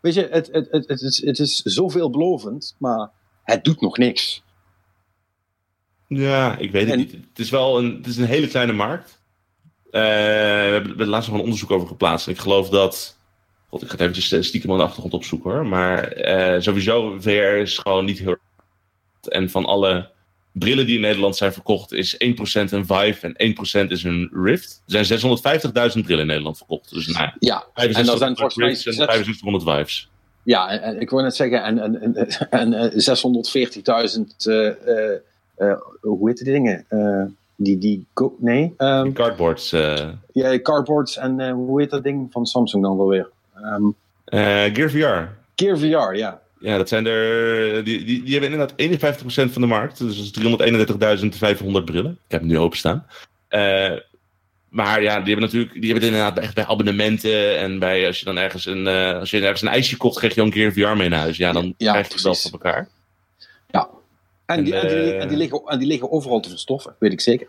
weet je, het, het, het, het, is, het is zoveel belovend, maar het doet nog niks. Ja, ik weet het En- niet. Het is wel een, het is een hele kleine markt. Eh, we hebben laatst nog een onderzoek over geplaatst. En ik geloof dat. God, ik ga het eventjes eh, stiekem aan de achtergrond opzoeken hoor. Maar eh, sowieso, VR is gewoon niet heel. En van alle brillen die in Nederland zijn verkocht, is 1% een Vive en 1% is een Rift. Er zijn 650.000 brillen in Nederland verkocht. Dus nou, ja, en dan 6500 zijn volgens mij Rifts en zes- 6500 Vives. ja en, en ik wil net zeggen, en, en, en, en eh, 640.000, eh, eh, eh, hoe heet die dingen? Die, die, nee, ehm, Die cardboards. ja, cardboards en hoe heet dat ding van Samsung dan wel weer? Ehm eh, Gear VR. Gear VR, ja. Ja, dat zijn er. Die, die, die hebben inderdaad 51% van de markt. Dus dat is 331.500 brillen. Ik heb hem nu openstaan. Eh maar ja, die hebben natuurlijk. Die hebben het inderdaad echt bij abonnementen. En bij als je dan ergens een. eh, als je ergens een ijsje kocht, krijg je een keer VR mee naar huis. Ja, dan Ja, krijg je het wel van elkaar. En, En, die, en, die, eh, en, die liggen, en die liggen overal te verstoffen, weet ik zeker.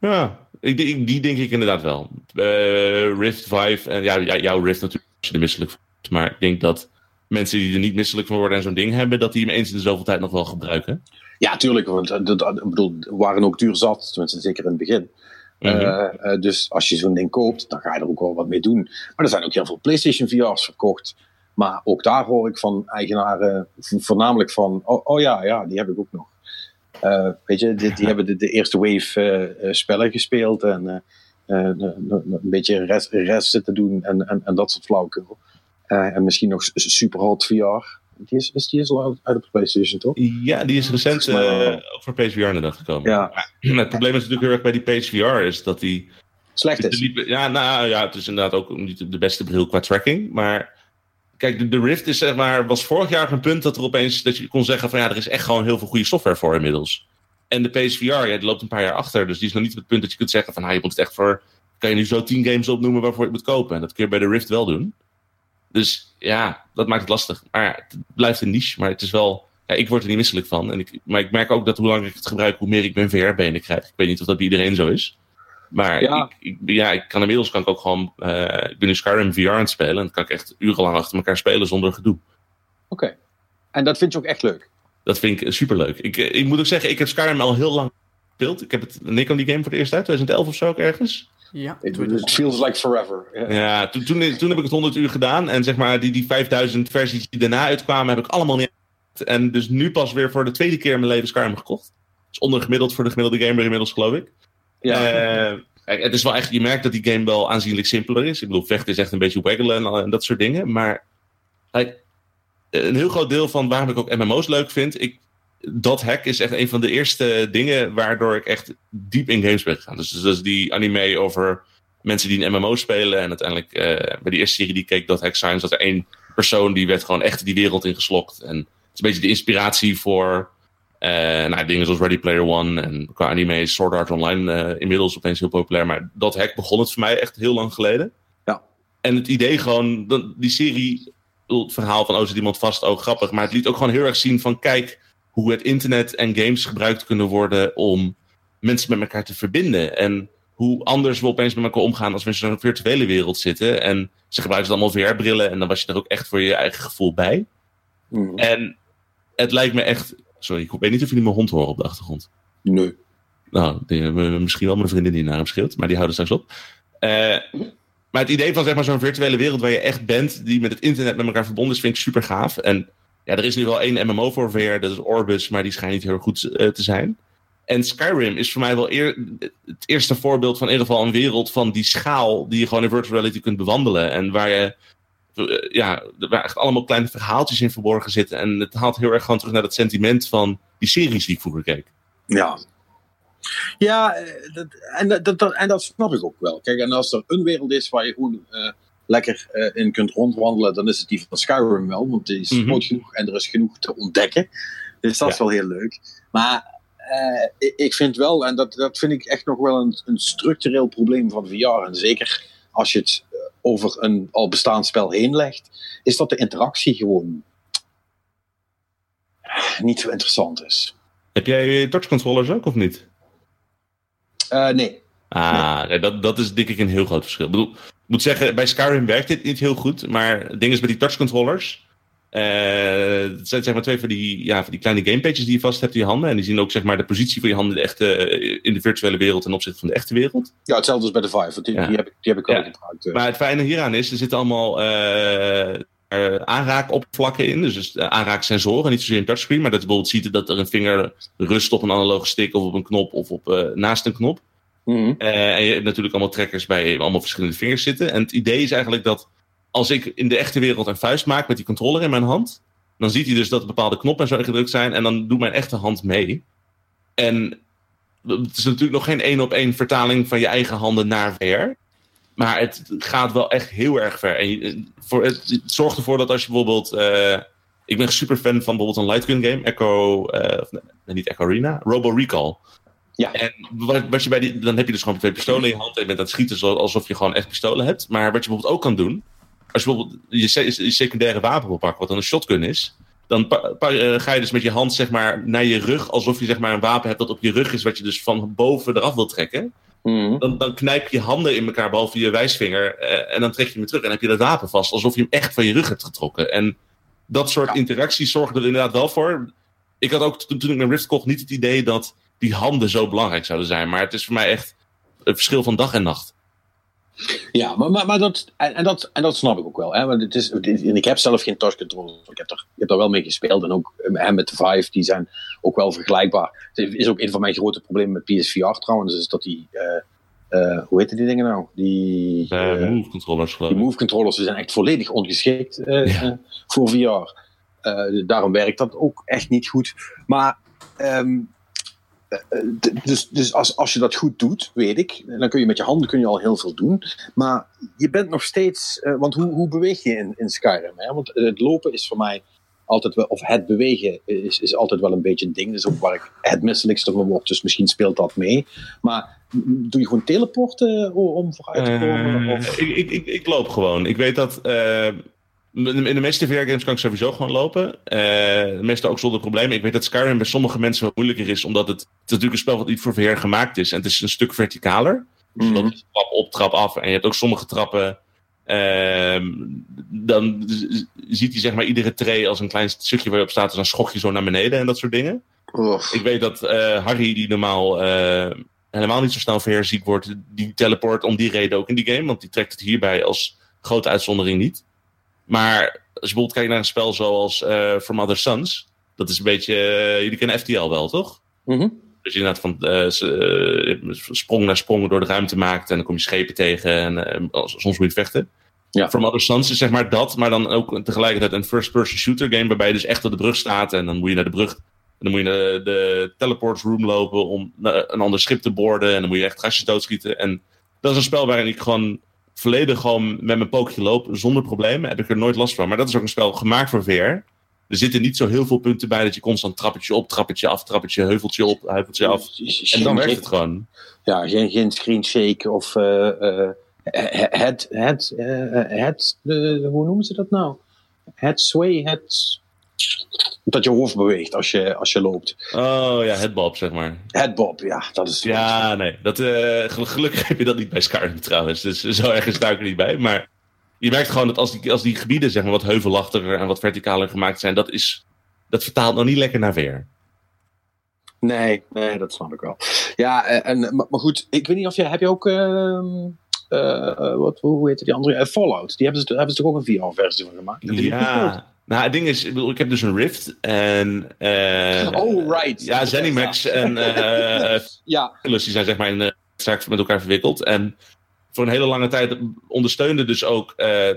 Ja, Ik, die, die denk ik inderdaad wel. Uh, Rift Vive, en ja, jouw Rift natuurlijk, als je er misselijk Maar ik denk dat mensen die er niet misselijk van worden en zo'n ding hebben, dat die hem eens in de zoveel tijd nog wel gebruiken. Ja, tuurlijk. Want ik bedoel, we waren ook duur zat, tenminste zeker in het begin. Mm -hmm. dus als je zo'n ding koopt, dan ga je er ook wel wat mee doen. Maar er zijn ook heel veel PlayStation VR's verkocht. Maar ook daar hoor ik van eigenaren voornamelijk van, oh, oh ja, ja, die heb ik ook nog. Uh, weet je, die, die hebben de, de, eerste wave spellen gespeeld en een beetje rest, rest zitten doen en, en, en dat soort flauwekul. en misschien nog super hot VR. Die is, is die is al uit de PlayStation, toch? Ja, die is recent uh, voor PSVR naar dag gekomen. Ja. het probleem is natuurlijk heel erg bij die PSVR is dat die... Slecht is. Ja, nou ja, het is inderdaad ook niet de beste bril qua tracking, maar... Kijk, de, de, Rift is, zeg maar, was vorig jaar een punt dat er opeens dat je kon zeggen van ja, er is echt gewoon heel veel goede software voor inmiddels. En de PSVR, ja, die loopt een paar jaar achter. Dus die is nog niet op het punt dat je kunt zeggen van ah, je moet het echt voor. Kan je nu zo tien games opnoemen waarvoor je het moet kopen? En dat kun je bij de Rift wel doen. Dus ja, dat maakt het lastig. Maar ja, het blijft een niche, maar het is wel. Ja, ik word er niet misselijk van. En ik, maar ik merk ook dat hoe langer ik het gebruik, hoe meer ik mijn VR-benen krijg. Ik weet niet of dat bij iedereen zo is. Maar ja. Ik, ik, ja, ik kan inmiddels kan ik ook gewoon. Uh, ik ben nu Skyrim VR aan het spelen. En dan kan ik echt urenlang achter elkaar spelen zonder gedoe. Oké. En dat vind je ook echt leuk? Dat vind ik superleuk. Ik, ik moet ook zeggen, ik heb Skyrim al heel lang gespeeld. Ik heb het. Wanneer kwam die game voor het eerst uit? 2011 of zo ook ergens? Ja. It, feels like forever. Yeah. Ja, toen, toen, toen heb ik het 100 uur gedaan. En zeg maar, die, die 5000 versies die daarna uitkwamen, heb ik allemaal niet. En dus nu pas weer voor de tweede keer in mijn leven Skyrim gekocht. Dat is ondergemiddeld voor de gemiddelde gamer inmiddels, geloof ik. Ja. Uh, het is wel echt, je merkt dat die game wel aanzienlijk simpeler is. Ik bedoel, vechten is echt een beetje waggelen en, en dat soort dingen. Maar like, een heel groot deel van waarom ik ook MMO's leuk vind. Ik, dat hack is echt een van de eerste dingen waardoor ik echt diep in games ben gegaan. Dus, dus dat is die anime over mensen die een MMO spelen. En uiteindelijk uh, bij die eerste serie die keek, dat hack science, dat er één persoon die werd gewoon echt die wereld ingeslokt. En het is een beetje de inspiratie voor uh, nou, dingen zoals Ready Player One. En qua anime Sword Art Online uh, inmiddels opeens heel populair. Maar dat hack begon het voor mij echt heel lang geleden. Ja. En het idee gewoon, die serie, het verhaal van oh zit iemand vast, ook grappig. Maar het liet ook gewoon heel erg zien van kijk hoe het internet en games gebruikt kunnen worden om mensen met elkaar te verbinden. En hoe anders we opeens met elkaar omgaan als we in zo'n virtuele wereld zitten. En ze gebruiken allemaal VR-brillen en dan was je er ook echt voor je eigen gevoel bij. Mm. En het lijkt me echt. Sorry, ik weet niet of jullie mijn hond horen op de achtergrond. Nee. Nou, die, misschien wel mijn vriendin die naar hem scheelt, maar die houden straks op. Uh, maar het idee van zeg maar, zo'n virtuele wereld waar je echt bent, die met het internet met elkaar verbonden is, vind ik super gaaf. En ja, er is nu wel één MMO voor VR, dat is Orbus, maar die schijnt niet heel goed uh, te zijn. En Skyrim is voor mij wel het eerste voorbeeld van in ieder geval een wereld van die schaal die je gewoon in virtual reality kunt bewandelen. En waar je, uh, ja, waar echt allemaal kleine verhaaltjes in verborgen zitten. En het haalt heel erg gewoon terug naar dat sentiment van die series die ik vroeger keek. Ja, ja, eh, en, dat, en dat snap ik ook wel. Kijk, en als er een wereld is waar je gewoon lekker uh, in kunt rondwandelen, dan is het die van Skyrim wel, want die is mm -hmm. groot genoeg en er is genoeg te ontdekken. Dus dat is wel heel leuk. Maar ik, ik, vind wel, en dat, dat vind ik echt nog wel een, een structureel probleem van VR, en zeker als je het over een al bestaand spel heen legt, is dat de interactie gewoon niet zo interessant is. Heb jij touchcontrollers ook of niet? Uh, nee. Ah, nee. dat, dat is denk ik een heel groot verschil. Ik bedoel, ik moet zeggen, bij Skyrim werkt dit niet heel goed. Maar het ding is bij die touchcontrollers. Uh, het zijn zeg maar twee van die, ja, van die kleine gamepages die je vast hebt in je handen. En die zien ook zeg maar, de positie van je handen in de, echte, in de virtuele wereld ten opzichte van de echte wereld. Ja, hetzelfde als bij de Vive. Want die, ja. die, heb, ik, die heb ik ook ja. gebruikt. Dus. Maar het fijne hieraan is, er zitten allemaal uh, uh, aanraakoppervlakken in. Dus, aanraaksensoren, niet zozeer een touchscreen. Maar dat je bijvoorbeeld ziet dat er een vinger rust op een analoge stick of op een knop of op, naast een knop. -hmm. uh, en je hebt natuurlijk allemaal trackers bij allemaal verschillende vingers zitten. En het idee is eigenlijk dat als ik in de echte wereld een vuist maak met die controller in mijn hand, dan ziet hij dus dat bepaalde knoppen zo ingedrukt zijn en dan doet mijn echte hand mee. En het is natuurlijk nog geen één op één vertaling van je eigen handen naar VR. Maar het gaat wel echt heel erg ver. En je, voor, het, zorgt ervoor dat als je bijvoorbeeld. Uh, ik ben super fan van bijvoorbeeld een Light Gun game, Echo. Nee, niet Echo Arena, Robo Recall. Ja. En wat, wat je bij die, dan heb je dus gewoon twee pistolen in je hand en je bent aan het schieten alsof je gewoon echt pistolen hebt. Maar wat je bijvoorbeeld ook kan doen, als je bijvoorbeeld je, je secundaire wapen wil pakken, wat dan een shotgun is, dan uh, ga je dus met je hand zeg maar, naar je rug, alsof je zeg maar, een wapen hebt dat op je rug is, wat je dus van boven eraf wil trekken. Mhm. dan, dan knijp je handen in elkaar, behalve je wijsvinger. eh, en dan trek je hem terug en heb je dat wapen vast. Alsof je hem echt van je rug hebt getrokken. En dat soort Ja. interacties zorgen er inderdaad wel voor. Ik had ook toen, toen ik mijn Rift kocht niet het idee dat die handen zo belangrijk zouden zijn. Maar het is voor mij echt een verschil van dag en nacht. Ja, maar, maar, maar dat, en, en dat, en dat snap ik ook wel. Hè? Want het is, en ik heb zelf geen touch controllers. Ik heb, er, ik heb daar wel mee gespeeld. En ook eh, met de Vive, die zijn ook wel vergelijkbaar. Het is ook een van mijn grote problemen met PSVR trouwens. Is dat die, eh, eh, hoe heet die dingen nou? Die, move controllers geloof die move controllers die zijn echt volledig ongeschikt Ja. voor VR. Eh, daarom werkt dat ook echt niet goed. Maar ehm, eh, eh, dus, dus als, als je dat goed doet, weet ik, dan kun je met je handen kun je al heel veel doen. Maar je bent nog steeds, eh, want hoe, hoe beweeg je in, in Skyrim? Hè? Want het lopen is voor mij altijd wel, of het bewegen is, is altijd wel een beetje een ding. Dat is ook waar ik het misselijkste van word, dus misschien speelt dat mee. Maar doe je gewoon teleporten om vooruit te komen? Eh, of? ik, ik, ik, ik loop gewoon. Ik weet dat. eh, in de meeste VR-games kan ik sowieso gewoon lopen. Eh, de meeste ook zonder problemen. Ik weet dat Skyrim bij sommige mensen wat moeilijker is, omdat het, het is natuurlijk een spel wat niet voor VR gemaakt is. En het is een stuk verticaler. Dus dat is trap op, trap af. En je hebt ook sommige trappen. ehm, dan ziet hij zeg maar iedere tray als een klein stukje waar je op staat. Dus dan schok je zo naar beneden en dat soort dingen. Ik weet dat eh, Harry, die normaal eh, helemaal niet zo snel VR-ziek wordt, die teleport om die reden ook in die game. Want die trekt het hierbij als grote uitzondering niet. Maar als je bijvoorbeeld kijkt naar een spel zoals eh From Other Sons. Dat is een beetje, eh, jullie kennen FTL wel, toch? Mhm. Dus je inderdaad van eh, sprong naar sprong door de ruimte maakt. En dan kom je schepen tegen en soms moet je vechten. Ja. From Other Sons is zeg maar dat, maar dan ook tegelijkertijd een first-person shooter game. Waarbij je dus echt op de brug staat en dan moet je naar de brug. En dan moet je naar de, de teleport room lopen om een ander schip te boorden. En dan moet je echt gastjes doodschieten. En dat is een spel waarin ik gewoon volledig gewoon met mijn pookje loop zonder problemen. Heb ik er nooit last van. Maar dat is ook een spel gemaakt voor VR. Er zitten niet zo heel veel punten bij dat je constant trappetje op, trappetje af, trappetje, heuveltje op, heuveltje af. En dan werkt het gewoon. Ja, geen, geen screen shake of eh, eh, head, head, eh, head eh, hoe noemen ze dat nou? Head sway, head... Dat je hoofd beweegt als je, als je loopt. Oh ja, headbob zeg maar. Headbob, ja, dat is... Ja, nee. Dat, eh, gel- gelukkig heb je dat niet bij Skyrim trouwens. Dus zo erg sta ik er niet bij. Maar je merkt gewoon dat als die, als die gebieden zeg maar, wat heuvelachtiger en wat verticaler gemaakt zijn, dat, is, dat vertaalt nog niet lekker naar VR. Nee, nee, dat snap ik wel. Ja, eh, en, maar, maar goed, ik weet niet of je... Heb je ook... ehm, eh, wat, hoe heet die andere? Fallout. Die hebben ze, hebben ze toch ook een VR-versie van gemaakt? Ja. Nou, het ding is, ik, bedoel, ik heb dus een Rift en... eh, Oh, right. Ja, Zenimax en eh, eh, Ja, Oculus, die zijn zeg maar in de zaak met elkaar verwikkeld. En voor een hele lange tijd ondersteunde dus ook... eh,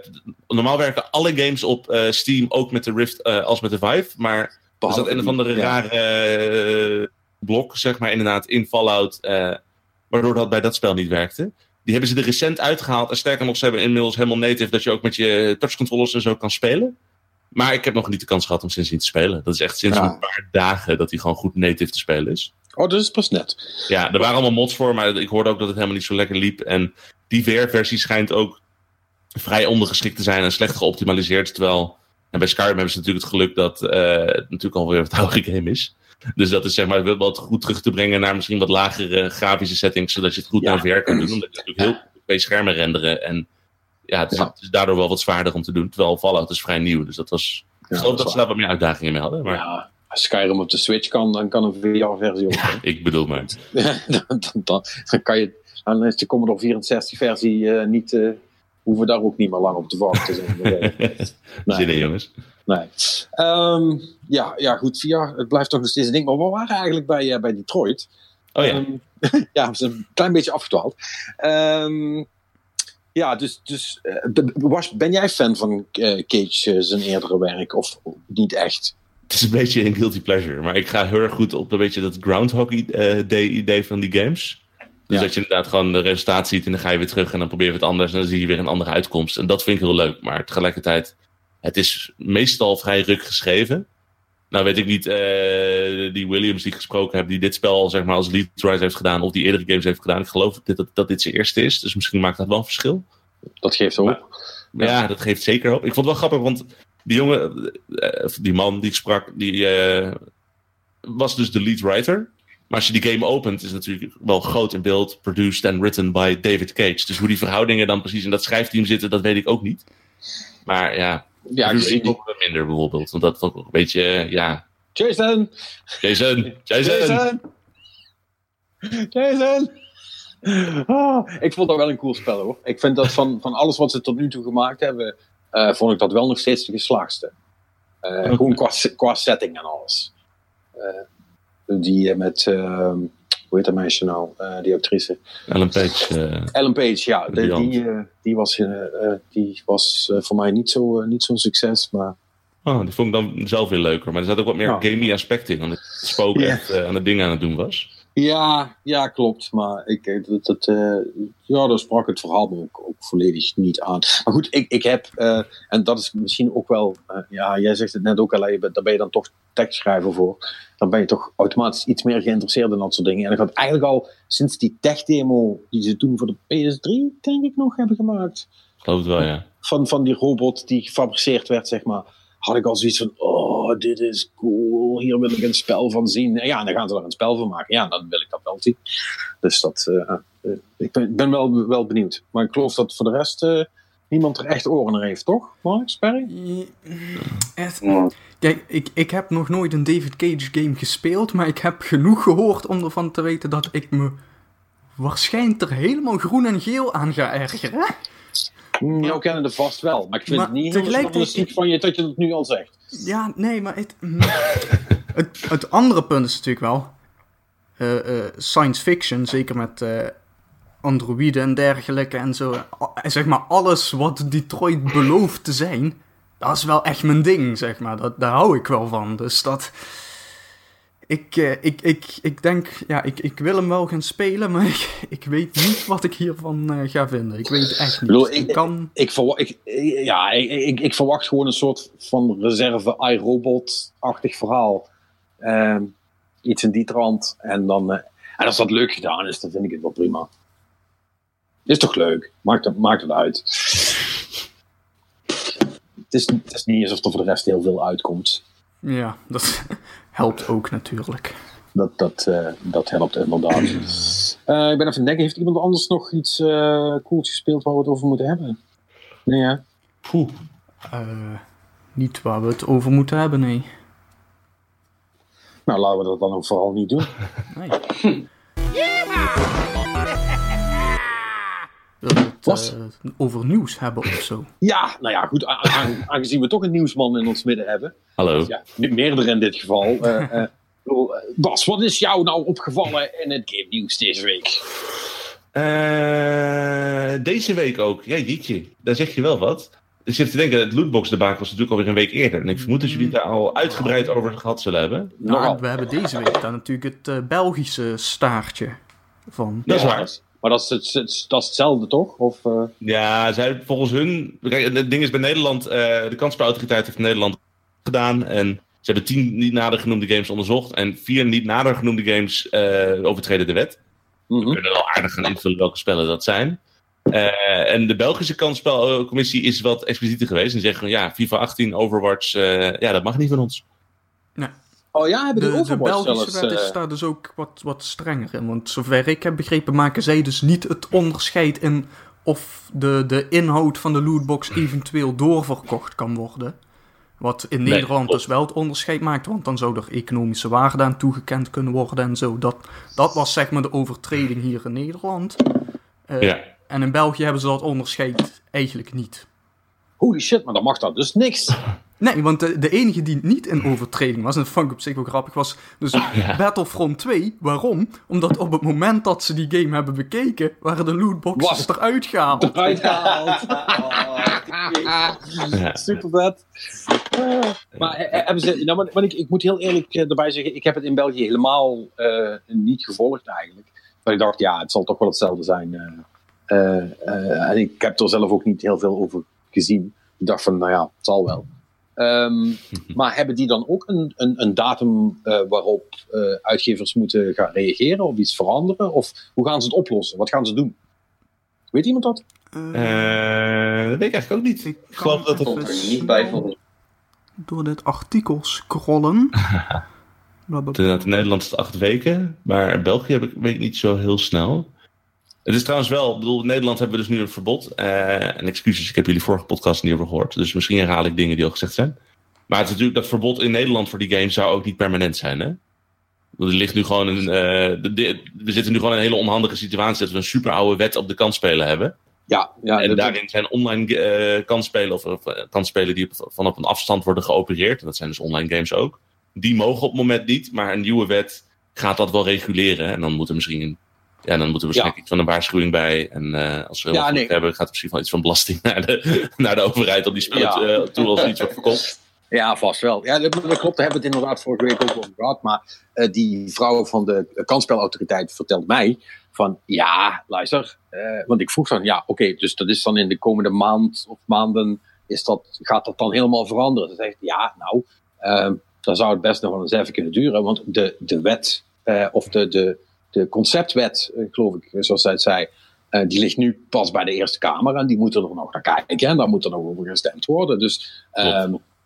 normaal werken alle games op eh, Steam ook met de Rift eh, als met de Vive. Maar er behalve zat een of andere ja. rare eh, blok, zeg maar, inderdaad, in Fallout. eh, waardoor dat bij dat spel niet werkte. Die hebben ze er recent uitgehaald. En sterker nog, ze hebben inmiddels helemaal native dat je ook met je touchcontrollers en zo kan spelen. Maar ik heb nog niet de kans gehad om sindsdien te spelen. Dat is echt sinds Ja. een paar dagen dat hij gewoon goed native te spelen is. Oh, dat is pas net. Ja, er waren allemaal mods voor, maar ik hoorde ook dat het helemaal niet zo lekker liep. En die VR-versie schijnt ook vrij ondergeschikt te zijn en slecht geoptimaliseerd. Terwijl, en bij Skyrim hebben ze natuurlijk het geluk dat eh, het natuurlijk alweer een oudere game is. Dus dat is zeg maar wel wat goed terug te brengen naar misschien wat lagere grafische settings, zodat je het goed Ja. naar VR kan doen. Omdat je natuurlijk heel twee schermen renderen. En ja, het is, Ja. het is daardoor wel wat zwaarder om te doen. Terwijl Fallout is vrij nieuw, dus dat was... Ja, ik geloof dat ze daar wat meer uitdagingen mee hadden. Maar Ja, als Skyrim op de Switch kan, dan kan een VR-versie ook. ik bedoel maar. dan, dan, dan, kan je, dan is de Commodore 64 versie eh, niet, eh, hoeven daar ook niet meer lang op te wachten. Nee. Zin in, jongens. Nee. Ehm, ja, ja, goed, VR, het blijft toch nog steeds een ding. Maar we waren eigenlijk bij, eh, bij Detroit. Oh ja. Ehm, ja, we zijn een klein beetje afgedwaald. Ehm, ja, dus, dus eh, was, ben jij fan van eh, Cage eh, zijn eerdere werk? Of niet echt? Het is een beetje een guilty pleasure. Maar ik ga heel erg goed op een beetje dat Groundhog idee van die games. Dus Ja. dat je inderdaad gewoon de resultaat ziet en dan ga je weer terug en dan probeer je het anders en dan zie je weer een andere uitkomst. En dat vind ik heel leuk. Maar tegelijkertijd, het is meestal vrij ruk geschreven. Nou weet ik niet, eh, die Williams die ik gesproken heb, die dit spel zeg maar als lead writer heeft gedaan of die eerdere games heeft gedaan. Ik geloof dat, dat, dat dit zijn eerste is. Dus misschien maakt dat wel een verschil. Dat geeft hoop. Ja. Ja. dat geeft zeker hoop. Ik vond het wel grappig, want die jongen, eh, die man die ik sprak, die eh, was dus de lead writer. Maar Maar als je die game opent, is het natuurlijk wel groot in beeld, produced en written by David Cage. Dus hoe die verhoudingen dan precies in dat schrijfteam zitten, dat weet ik ook niet. Maar ja, Ja, ook wel minder bijvoorbeeld. Want dat was ook een beetje, eh, ja, Jason! Jason, Jason. Jason! Jason! Ah, ik vond dat wel een cool spel hoor. Ik vind dat van, van alles wat ze tot nu toe gemaakt hebben, eh, vond ik dat wel nog steeds de geslaagdste. Eh, Gewoon qua, qua setting en alles. Eh, die met, eh, hoe heet dat meisje nou, Eh, die actrice? Ellen Page. eh, Ellen Page, ja. De- die, eh, die was, die was voor mij niet zo- eh, niet zo'n succes, maar oh, die vond ik dan zelf weer leuker. Maar er zat ook wat meer Ja. gamey aspect in. Want het spook Ja. echt aan het ding aan het doen was. Ja, ja, klopt. Maar ik, eh, dat, dat, eh, ja, daar sprak het verhaal me ook, ook volledig niet aan. Maar goed, ik, ik heb, eh, en dat is misschien ook wel, ja, jij zegt het net ook al, je bent- daar ben je dan toch tekstschrijver voor. Dan ben je toch automatisch iets meer geïnteresseerd in dat soort dingen. En ik had eigenlijk al sinds die tech-demo die ze toen voor de PS3, denk ik nog, hebben gemaakt. Ik geloof het wel, ja. Van, van die robot die gefabriceerd werd, zeg maar. Had ik al zoiets van, oh, dit is cool, hier wil ik een spel van zien. En ja, en dan gaan ze er een spel van maken. Ja, dan wil ik dat wel zien. Dus dat, eh, eh, ik ben, ben wel, wel benieuwd. Maar ik geloof dat voor de rest eh, niemand er echt oren naar heeft, toch? Mark, Sperry? Echt. Kijk, ik, ik heb nog nooit een David Cage game gespeeld, maar ik heb genoeg gehoord om ervan te weten dat ik me waarschijnlijk er helemaal groen en geel aan ga ergeren. Nou kennen de vast wel. Maar ik vind Maar het niet heel journalistiek van je dat je dat nu al zegt. Ja, nee, maar het, mm, het, het andere punt is natuurlijk wel eh, eh, science fiction, zeker met eh androïden en dergelijke en zo. Zeg maar, alles wat Detroit belooft te zijn, dat is wel echt mijn ding, zeg maar. Dat, daar hou ik wel van. Dus dat... Ik, eh, ik, ik, ik denk, ja, ik, ik wil hem wel gaan spelen, maar ik, ik weet niet wat ik hiervan eh, ga vinden. Ik weet echt niet. bedoel, ik, kan... Ik, ik, ja, ik, ik, ik verwacht gewoon een soort van reserve iRobot-achtig verhaal. Ehm, iets in die trant. En, dan, eh, en als dat leuk gedaan is, dan vind ik het wel prima. Is toch leuk? Maakt het, maakt het uit. Het is, het is niet alsof er voor de rest heel veel uitkomt. Ja, dat helpt ook natuurlijk. Dat, dat, eh, dat helpt inderdaad. Eh, ik ben even denken, heeft iemand anders nog iets eh cools gespeeld waar we het over moeten hebben? Nee, hè? Poeh. Eh, niet waar we het over moeten hebben, nee. Nou, laten we dat dan ook vooral niet doen. nee. Het eh, over nieuws hebben of zo? Ja, nou ja, goed. Aangezien we toch een nieuwsman in ons midden hebben. Hallo. Ja, meerdere in dit geval. eh, eh, Bas, wat is jou nou opgevallen in het game nieuws deze week? Eh, deze week ook. Ja, jeetje. Daar zeg je wel wat. Ik zit te denken, het lootbox debakel was natuurlijk alweer een week eerder. En ik vermoed dat jullie het daar al uitgebreid over gehad zullen hebben. Nou, we hebben deze week dan natuurlijk het Belgische staartje van. Dat is Ja, waar. Maar dat is, het, het- dat is hetzelfde, toch? Of, eh, Ja, zij volgens hun. Kijk, het ding is bij Nederland. eh, de kansspelautoriteit heeft Nederland gedaan. En ze hebben tien niet nader genoemde games onderzocht. En vier niet nader genoemde games eh, overtreden de wet. mhm. We kunnen wel aardig gaan invullen welke spellen dat zijn. Eh, en de Belgische kansspelcommissie is wat explicieter geweest. En zeggen van ja, FIFA 18, Overwatch. eh, ja, dat mag niet van ons. Oh ja, hebben De, die de Belgische zelfs... wet is eh, daar dus ook wat, wat strenger in. Want zover ik heb begrepen, maken zij dus niet het onderscheid in of de, de inhoud van de lootbox eventueel doorverkocht kan worden. Wat in Nee, Nederland klopt. dus wel het onderscheid maakt, want dan zou er economische waarde aan toegekend kunnen worden en zo. Dat, dat was zeg maar de overtreding hier in Nederland. Eh, Ja. En in België hebben ze dat onderscheid eigenlijk niet. Holy shit, maar dan mag dat dus niks. Nee, want de, de enige die niet in overtreding was, en dat vond ik op zich wel grappig, was dus Battlefront 2. Waarom? Omdat op het moment dat ze die game hebben bekeken, waren de lootboxes Was- eruit gehaald. Eruit gehaald. Ja. Super vet. maar eh, eh, hebben ze, nou, maar, maar ik, ik moet heel eerlijk eh, erbij zeggen, ik heb het in België helemaal eh, niet gevolgd eigenlijk. Maar ik dacht, ja, het zal toch wel hetzelfde zijn. eh. Eh, eh, en ik heb er zelf ook niet heel veel over gezien. Ik dacht van, nou ja, het zal wel. Ehm, maar hebben die dan ook een, een, een datum eh, waarop eh, uitgevers moeten gaan reageren of iets veranderen? Of hoe gaan ze het oplossen? Wat gaan ze doen? Weet iemand dat? Eh, Eh, dat weet ik eigenlijk ook niet. ik Ik geloof dat het. Er niet bij volgens door dit artikel scrollen. In Nederland is het acht weken, maar in België heb ik, weet ik niet zo heel snel. Het is trouwens wel, ik bedoel, in Nederland hebben we dus nu een verbod. Uh, en excuses, ik heb jullie vorige podcast niet over gehoord. Dus misschien herhaal ik dingen die al gezegd zijn. Maar het is natuurlijk, dat verbod in Nederland voor die game zou ook niet permanent zijn, hè? Er ligt nu gewoon een, uh, de, we zitten nu gewoon in een hele onhandige situatie dat we een super oude wet op de kansspelen hebben. Ja, ja, en daarin zijn online uh, kansspelen of, of kansspelen die van op een afstand worden geopereerd. En dat zijn dus online games ook. Die mogen op het moment niet, maar een nieuwe wet gaat dat wel reguleren. En dan moet er misschien een ja, dan moeten we waarschijnlijk ja. iets van een waarschuwing bij. En uh, als we heel ja, nee. hebben, gaat er misschien wel iets van belasting naar de, naar de overheid om die spullen ja. uh, toe als iets wordt verkocht. Ja, vast wel. Ja, dat, dat klopt. Daar hebben we het inderdaad vorige week ook over gehad. Maar uh, die vrouw van de kansspelautoriteit vertelt mij van ja, luister. want ik vroeg dan, ja, oké, okay, dus dat is dan in de komende maand of maanden, is dat, gaat dat dan helemaal veranderen? Ze zegt ja, nou, dan zou het best nog wel eens even kunnen duren. Want de, de wet of de, de, de conceptwet, eh, geloof ik, zoals zij het zei, uh, die ligt nu pas bij de Eerste Kamer en die moeten er nog naar kijken en daar moet er nog over gestemd worden. Dus,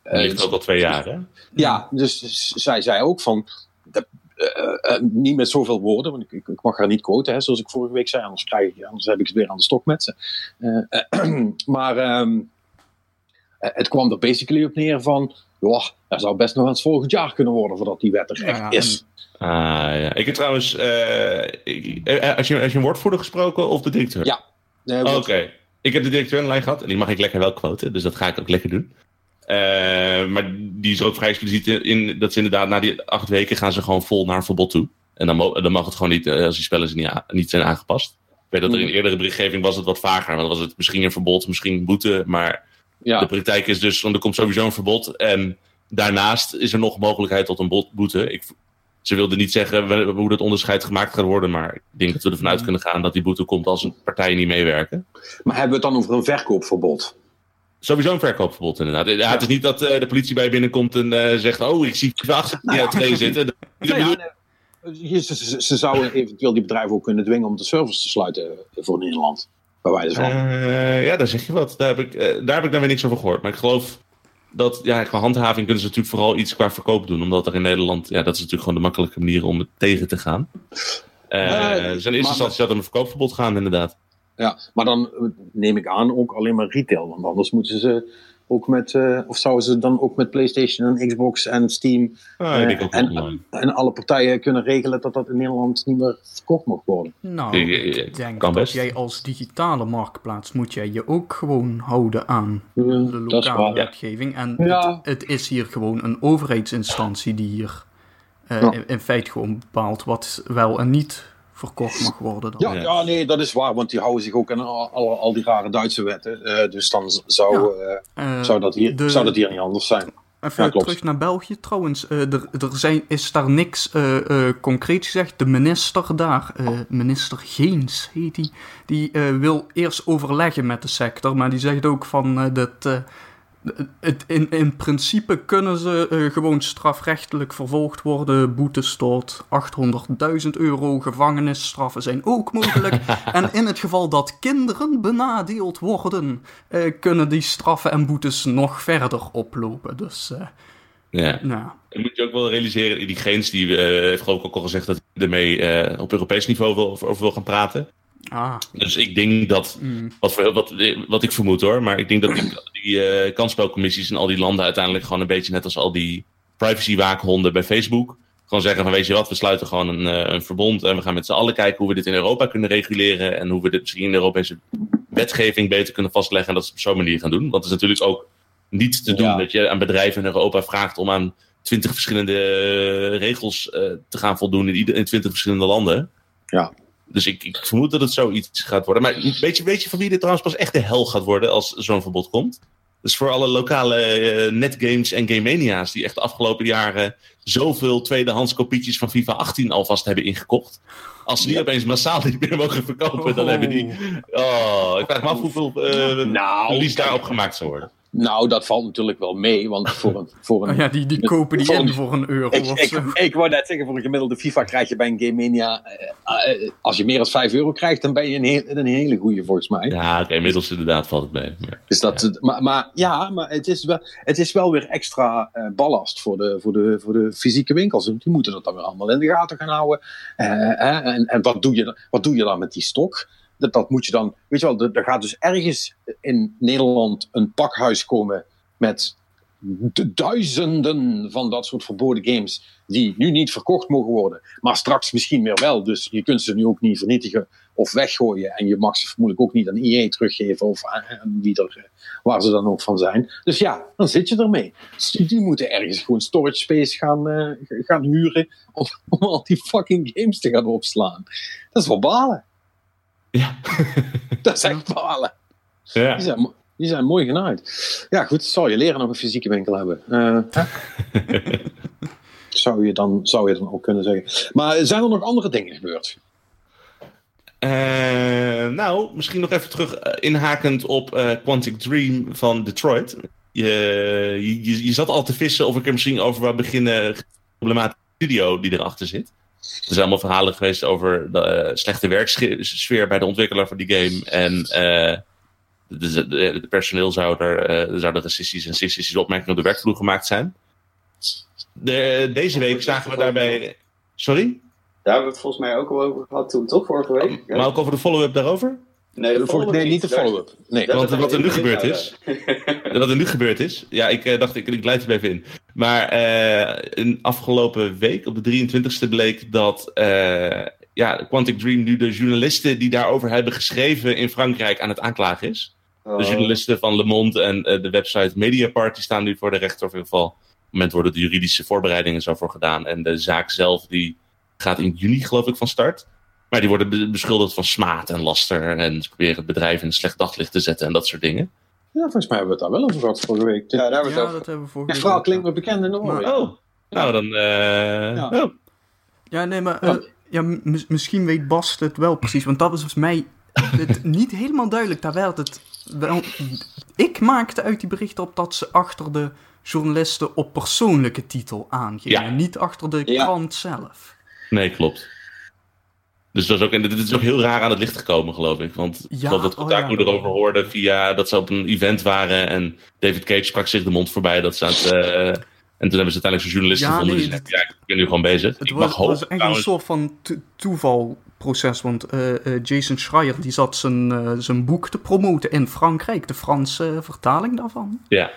ligt ook al twee jaar, hè? Ja, dus zij zei ook van. De, uh, niet met zoveel woorden, want ik, ik, mag haar niet quoten, hè, zoals ik vorige week zei, anders, krijg ik, anders heb ik het weer aan de stok met ze. maar um, het kwam er basically op neer van, joh, er zou best nog eens volgend jaar kunnen worden voordat die wet er echt ja, is. Ah, ja. Ik heb trouwens, uh, ik, eh, als, je, als je een woordvoerder gesproken of de directeur? Ja. Nee, Oké. Okay. Ik heb de directeur in lijn gehad en die mag ik lekker wel quoten, dus dat ga ik ook lekker doen. Uh, maar die is ook vrij expliciet in dat ze inderdaad na die acht weken gaan ze gewoon vol naar verbod toe. En dan, dan mag het gewoon niet, als die spellen niet, niet zijn aangepast. Ik weet dat er in eerdere berichtgeving was het wat vager. Dan was het misschien een verbod, misschien een boete. Maar ja. de praktijk is dus, er komt sowieso een verbod. En daarnaast is er nog mogelijkheid tot een boete. Ik, ze wilde niet zeggen hoe dat onderscheid gemaakt gaat worden, maar ik denk dat we ervan uit kunnen gaan dat die boete komt als een partij niet meewerken. Maar hebben we het dan over een verkoopverbod? Sowieso een verkoopverbod, inderdaad. Ja, het is niet dat uh, de politie bij je binnenkomt en uh, zegt: Oh, ik zie achter die uit twee zitten. Nou ja, nee. ze, ze, ze, zouden eventueel die bedrijven ook kunnen dwingen om de servers te sluiten voor Nederland. Bij wijze van. Uh, ja, daar zeg je wat. Daar heb, ik, daar heb ik dan weer niks over gehoord. Maar ik geloof dat, ja, qua handhaving kunnen ze natuurlijk vooral iets qua verkoop doen. Omdat er in Nederland, ja, dat is natuurlijk gewoon de makkelijke manier om het tegen te gaan. Uh, in eerste instantie er een verkoopverbod gaan, inderdaad. Ja, maar dan neem ik aan ook alleen maar retail. Want anders moeten ze ook met, uh, of zouden ze dan ook met PlayStation en Xbox en Steam ah, uh, en, en, alle partijen kunnen regelen dat dat in Nederland niet meer verkocht mag worden? Nou, ik denk kan dat best. jij als digitale marktplaats moet jij je ook gewoon houden aan de lokale wetgeving. En ja. het, het, is hier gewoon een overheidsinstantie die hier uh, ja. in, in feite gewoon bepaalt wat wel en niet verkocht mag worden. Dan. Ja, ja, nee, dat is waar, want die houden zich ook aan al, al, die rare Duitse wetten. Uh, dus dan zou, uh, zou, dat hier, de, zou dat hier niet anders zijn. Even ja, terug naar België trouwens. Uh, er, er zijn, is daar niks concreet gezegd. De minister daar, minister Geens heet die, die wil eerst overleggen met de sector. Maar die zegt ook van dat in, in principe kunnen ze uh, gewoon strafrechtelijk vervolgd worden. Boetes tot 800.000 euro, gevangenisstraffen zijn ook mogelijk. en in het geval dat kinderen benadeeld worden, uh, kunnen die straffen en boetes nog verder oplopen. Dus. Uh, ja. Nou. Dan moet je ook wel realiseren, die Geens die heeft geloof ik ook al gezegd dat hij ermee op Europees niveau wil, over wil gaan praten. Ah. Dus ik denk dat, mm. wat, wat, wat ik vermoed hoor, maar ik denk dat die, die uh, kansspelcommissies in al die landen uiteindelijk gewoon een beetje net als al die privacy-waakhonden bij Facebook. Gewoon zeggen van weet je wat, we sluiten gewoon een, uh, een verbond en we gaan met z'n allen kijken hoe we dit in Europa kunnen reguleren en hoe we dit misschien in de Europese wetgeving beter kunnen vastleggen en dat ze op zo'n manier gaan doen. Want het is natuurlijk ook niet te doen dat je aan bedrijven in Europa vraagt om aan twintig verschillende uh, regels te gaan voldoen in, in twintig verschillende landen. Ja. Dus ik, ik, vermoed dat het zoiets gaat worden. Maar weet je, weet je van wie dit trouwens pas echt de hel gaat worden als zo'n verbod komt? Dus voor alle lokale uh, netgames en game mania's die echt de afgelopen jaren zoveel tweedehands kopietjes van FIFA 18 alvast hebben ingekocht. Als ze die opeens massaal niet meer mogen verkopen, dan hebben die. Oh, ik vraag me af hoeveel uh, nou, verlies daarop gemaakt zou worden. Nou, dat valt natuurlijk wel mee, want voor een... Voor een Oh ja, die, die kopen die voor een- in voor een euro ik, of ik, zo. ik wou net zeggen, voor een gemiddelde FIFA krijg je bij een Game Mania... eh, eh, als je meer dan 5 euro krijgt, dan ben je een, heel, een hele goeie volgens mij. Ja, oké, inmiddels inderdaad valt het mee. Maar- Dus dat, maar, maar ja, maar het is wel, het is wel weer extra eh, ballast voor de, voor, de, voor de fysieke winkels. Die moeten dat dan weer allemaal in de gaten gaan houden. Eh, hè, en en wat, doe je, dan- wat doe je dan met die stok? Dat, dat moet je dan, weet je wel, er gaat dus ergens in Nederland een pakhuis komen met du- duizenden van dat soort verboden games die nu niet verkocht mogen worden, maar straks misschien weer wel. Dus je kunt ze nu ook niet vernietigen of weggooien. En je mag ze vermoedelijk ook niet aan EA teruggeven of aan, wie er, waar ze dan ook van zijn. Dus ja, dan zit je ermee. Dus die moeten ergens gewoon storage space gaan, eh, gaan huren om, om al die fucking games te gaan opslaan. Dat is wel balen. Ja. Dat is echt balen. Ja. Die zijn, die zijn mooi genaaid. Ja, goed, zal je leren nog een fysieke winkel hebben. Eh, zou, je dan, zou je dan ook kunnen zeggen. Maar zijn er nog andere dingen gebeurd? Eh, nou, misschien nog even terug eh, inhakend op eh, Quantic Dream van Detroit. Je, je, je zat al te vissen of ik er misschien over wou beginnen. Problematische studio die erachter zit. Er zijn allemaal verhalen geweest over de eh, slechte werksfeer bij de ontwikkelaar van die game. En eh de, de, de- het personeel zou er, eh, er zouden racistische en seksistische opmerkingen op de werkvloer gemaakt zijn. De, deze week zagen we daarbij. Sorry? Daar hebben we het volgens mij ook al over gehad toen, toch? Vorige week? Ja. Maar ook over de follow-up daarover? Nee, de Volgens- follow-up nee, niet de follow-up. Nee. Want wat er nu gebeurd is- Wat er nu gebeurd is. Ja, ik eh, dacht, ik, ik leid er even in. Maar eh een afgelopen week, op de 23e, bleek dat eh, ja, Quantic Dream nu de journalisten die daarover hebben geschreven in Frankrijk aan het aanklagen is. De Oh. journalisten van Le Monde en eh, de website Mediapart die staan nu voor de rechter. Of in ieder geval, op het moment worden de juridische voorbereidingen zo voor gedaan. En de zaak zelf die gaat in juni, geloof ik, van start. Maar die worden be- beschuldigd van smaad en laster. En ze proberen het bedrijf in een slecht daglicht te zetten en dat soort dingen. Ja, volgens mij hebben we het daar wel over gehad vorige week. Ja, daar hebben we het Ja, over. dat hebben we vorige Het week verhaal ook klinkt me bekend in de oren. Oh, nou dan. eh, Ja. oh. Ja, nee, maar eh, ja, m- misschien weet Bas het wel precies, want dat was volgens mij het, niet helemaal duidelijk. Daar werd het wel... Ik maakte uit die berichten op dat ze achter de journalisten op persoonlijke titel aangingen, Ja. niet achter de Ja. krant zelf. Nee, klopt. Dus dat is ook, en dit is ook heel raar aan het licht gekomen, geloof ik. Want ik Ja, geloof dat oh Kotaku ja. erover hoorde via dat ze op een event waren. En David Cage sprak zich de mond voorbij. Dat ze aan het, eh, en toen hebben ze uiteindelijk zo'n journalist Ja, gevonden. nee, die zei, het- ja, ik ben nu gewoon bezig. Het ik was, mag hopen, was echt een soort van to- toevalproces, want eh, eh, Jason Schreier die zat zijn, zijn boek te promoten in Frankrijk, de Franse vertaling daarvan. Ja,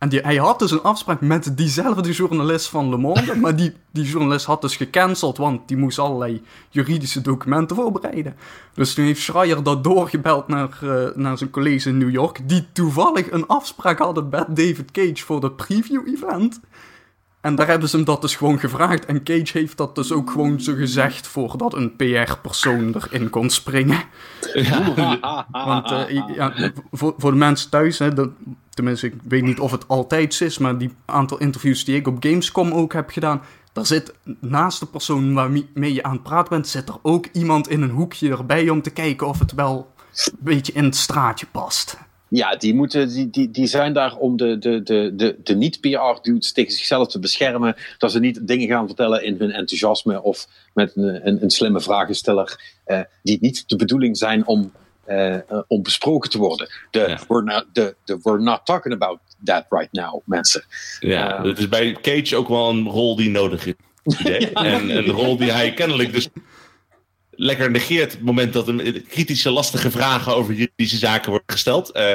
en die, hij had dus een afspraak met diezelfde journalist van Le Monde. maar die, die journalist had dus gecanceld, want die moest allerlei juridische documenten voorbereiden. Dus toen heeft Schreier dat doorgebeld naar, eh, naar zijn collega's in New York. Die toevallig een afspraak hadden met David Cage voor de preview-event. En daar hebben ze hem dat dus gewoon gevraagd. En Cage heeft dat dus ook gewoon zo gezegd voordat een PR-persoon erin kon springen. Want eh, ja, voor, voor de mensen thuis, hè, dat, tenminste, ik weet niet of het altijd is, maar die aantal interviews die ik op Gamescom ook heb gedaan, daar zit naast de persoon waarmee je aan het praten bent, zit er ook iemand in een hoekje erbij om te kijken of het wel een beetje in het straatje past. Ja, die, moeten, die, die, die zijn daar om de, de, de, de, de niet-PR-dudes tegen zichzelf te beschermen. Dat ze niet dingen gaan vertellen in hun enthousiasme of met een, een, een slimme vragensteller. eh, die niet de bedoeling zijn om, eh, eh, om besproken te worden. De, Ja. we're, not, de, de, we're not talking about that right now, mensen. ja. Ja. het is bij Cage ook wel een rol die nodig is. En een rol die hij kennelijk dus lekker negeert op het moment dat hem kritische, lastige vragen over juridische zaken worden gesteld. Eh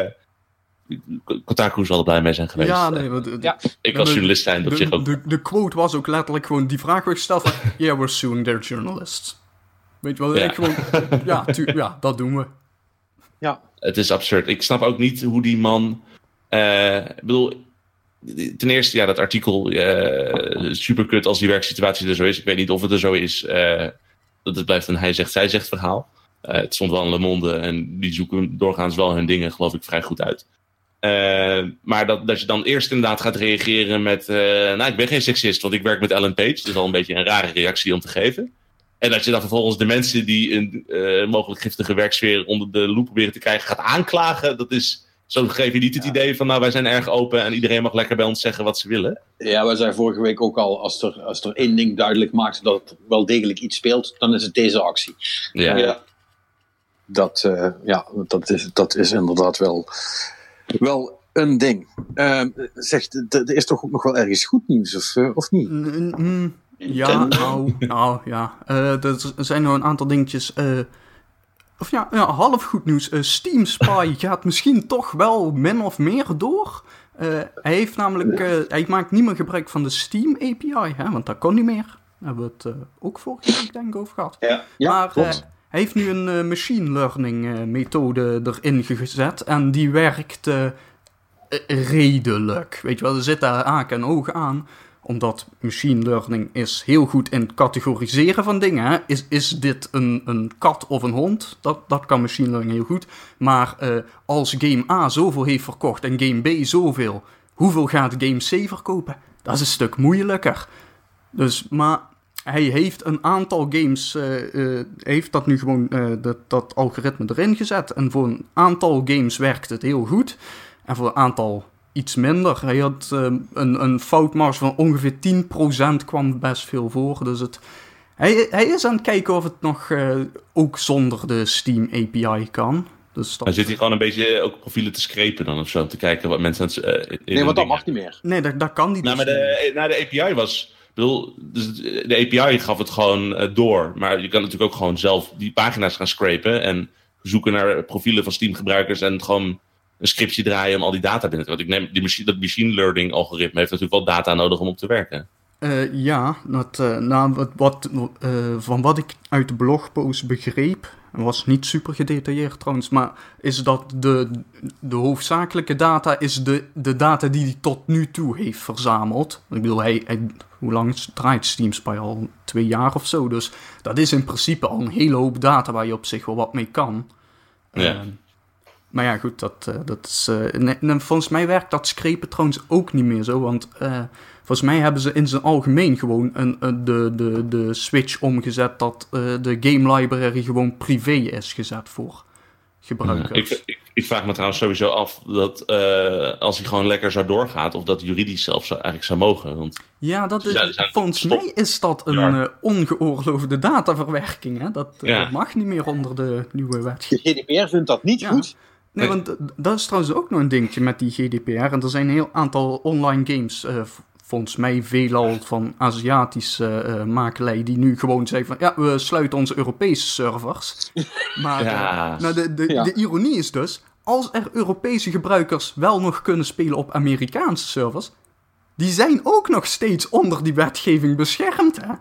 Kotaku zal er blij mee zijn geweest. Ja, nee, want, Ja. Ik als de- journalist zijn op zich de, ook. de, de quote was ook letterlijk gewoon, die vraag werd gesteld van, yeah, we're suing their journalists. Weet je wel, Ja. ik gewoon, ja, tu- ja, dat doen we. Het is absurd. Ik snap ook niet hoe die man. eh, ik bedoel, ten eerste, ja, dat artikel. eh super kut als die werksituatie er zo is. Ik weet niet of het er zo is. eh, dat het blijft een hij zegt, zij zegt verhaal. Het stond wel in Le Monde en die zoeken doorgaans wel hun dingen, geloof ik, vrij goed uit. Maar dat, dat je dan eerst inderdaad gaat reageren met. nou, ik ben geen seksist, want ik werk met Ellen Page. Dat is al een beetje een rare reactie om te geven. En dat je dan vervolgens de mensen die een eh, mogelijk giftige werksfeer onder de loep proberen te krijgen gaat aanklagen. Dat is Zo geef je niet het idee van, nou, wij zijn erg open en iedereen mag lekker bij ons zeggen wat ze willen. Ja, wij zeiden vorige week ook al, als er, als er één ding duidelijk maakt dat het wel degelijk iets speelt, dan is het deze actie. Ja. Ja. Dat, eh, ja, dat, is, dat is inderdaad wel, wel een ding. Ehm zegt, er is toch ook nog wel ergens goed nieuws, of, eh, of niet? Mm, mm, ja, nou, nou ja. Eh, er zijn nog een aantal dingetjes. eh, of ja, ja, half goed nieuws. Eh, Steam Spy gaat misschien toch wel min of meer door. Hij heeft namelijk, hij maakt niet meer gebruik van de Steam API, hè, want dat kon niet meer. Daar hebben we het ook vorige week denk ik over gehad. Ja. Ja, maar hij heeft nu een machine learning methode erin gezet en die werkt redelijk. Weet je wel, er zitten haken en ogen aan omdat machine learning is heel goed in het categoriseren van dingen. Is, is dit een, een kat of een hond? Dat, dat kan machine learning heel goed. Maar eh, als game A zoveel heeft verkocht en game B zoveel, hoeveel gaat game C verkopen? Dat is een stuk moeilijker. Dus, maar hij heeft een aantal games, eh, heeft dat nu gewoon, dat, dat algoritme erin gezet. En voor een aantal games werkt het heel goed. En voor een aantal iets minder. Hij had eh, een, een foutmarge van ongeveer 10% kwam best veel voor. Dus het, hij, hij is aan het kijken of het nog eh, ook zonder de Steam API kan. Dus dat, Dan zit hij gewoon een beetje ook profielen te screpen dan of zo. Om te kijken wat mensen eh, in Nee, want dat mag niet meer. nee, dat, dat kan niet. Nou, maar de, nou, de API was. Ik bedoel, dus de API gaf het gewoon eh, door. Maar je kan natuurlijk ook gewoon zelf die pagina's gaan scrapen. En zoeken naar profielen van Steam-gebruikers. En gewoon een scriptje draaien om al die data binnen te Want ik neem die machine, dat machine learning algoritme heeft natuurlijk wel data nodig om op te werken. Eh, ja, dat, eh, nou, wat, wat, eh, van wat ik uit de blogpost begreep, en was niet super gedetailleerd trouwens, maar is dat de, de hoofdzakelijke data is de, de data die hij tot nu toe heeft verzameld. Ik bedoel, hij, hij, hoe lang draait Steam Spy al? Twee jaar of zo, dus dat is in principe al een hele hoop data waar je op zich wel wat mee kan. Ja. Eh, maar ja, goed, dat, eh, dat is. eh, nee, nee, volgens mij werkt dat screpen trouwens ook niet meer zo. Want eh, volgens mij hebben ze in zijn algemeen gewoon een, een- de, de, de switch omgezet dat eh, de game library gewoon privé is gezet voor gebruikers. Ik, ik, ik vraag me trouwens sowieso af dat eh, als hij gewoon lekker zo doorgaat, of dat juridisch zelfs zou- eigenlijk zou mogen. Want ja, dat is, Ja, volgens stop. mij is dat een Ja. eh, ongeoorloofde dataverwerking. Hè? Dat, eh, Ja. dat mag niet meer onder de nieuwe wetgeving. De GDPR vindt dat niet Ja. goed. Nee, Nee. want dat is trouwens ook nog een dingetje met die GDPR. En er zijn een heel aantal online games, eh, volgens mij veelal van Aziatische eh makelij, die nu gewoon zeggen van, ja, we sluiten onze Europese servers. Maar Ja. eh, nou, de, de, Ja. de ironie is dus, als er Europese gebruikers wel nog kunnen spelen op Amerikaanse servers, die zijn ook nog steeds onder die wetgeving beschermd, hè?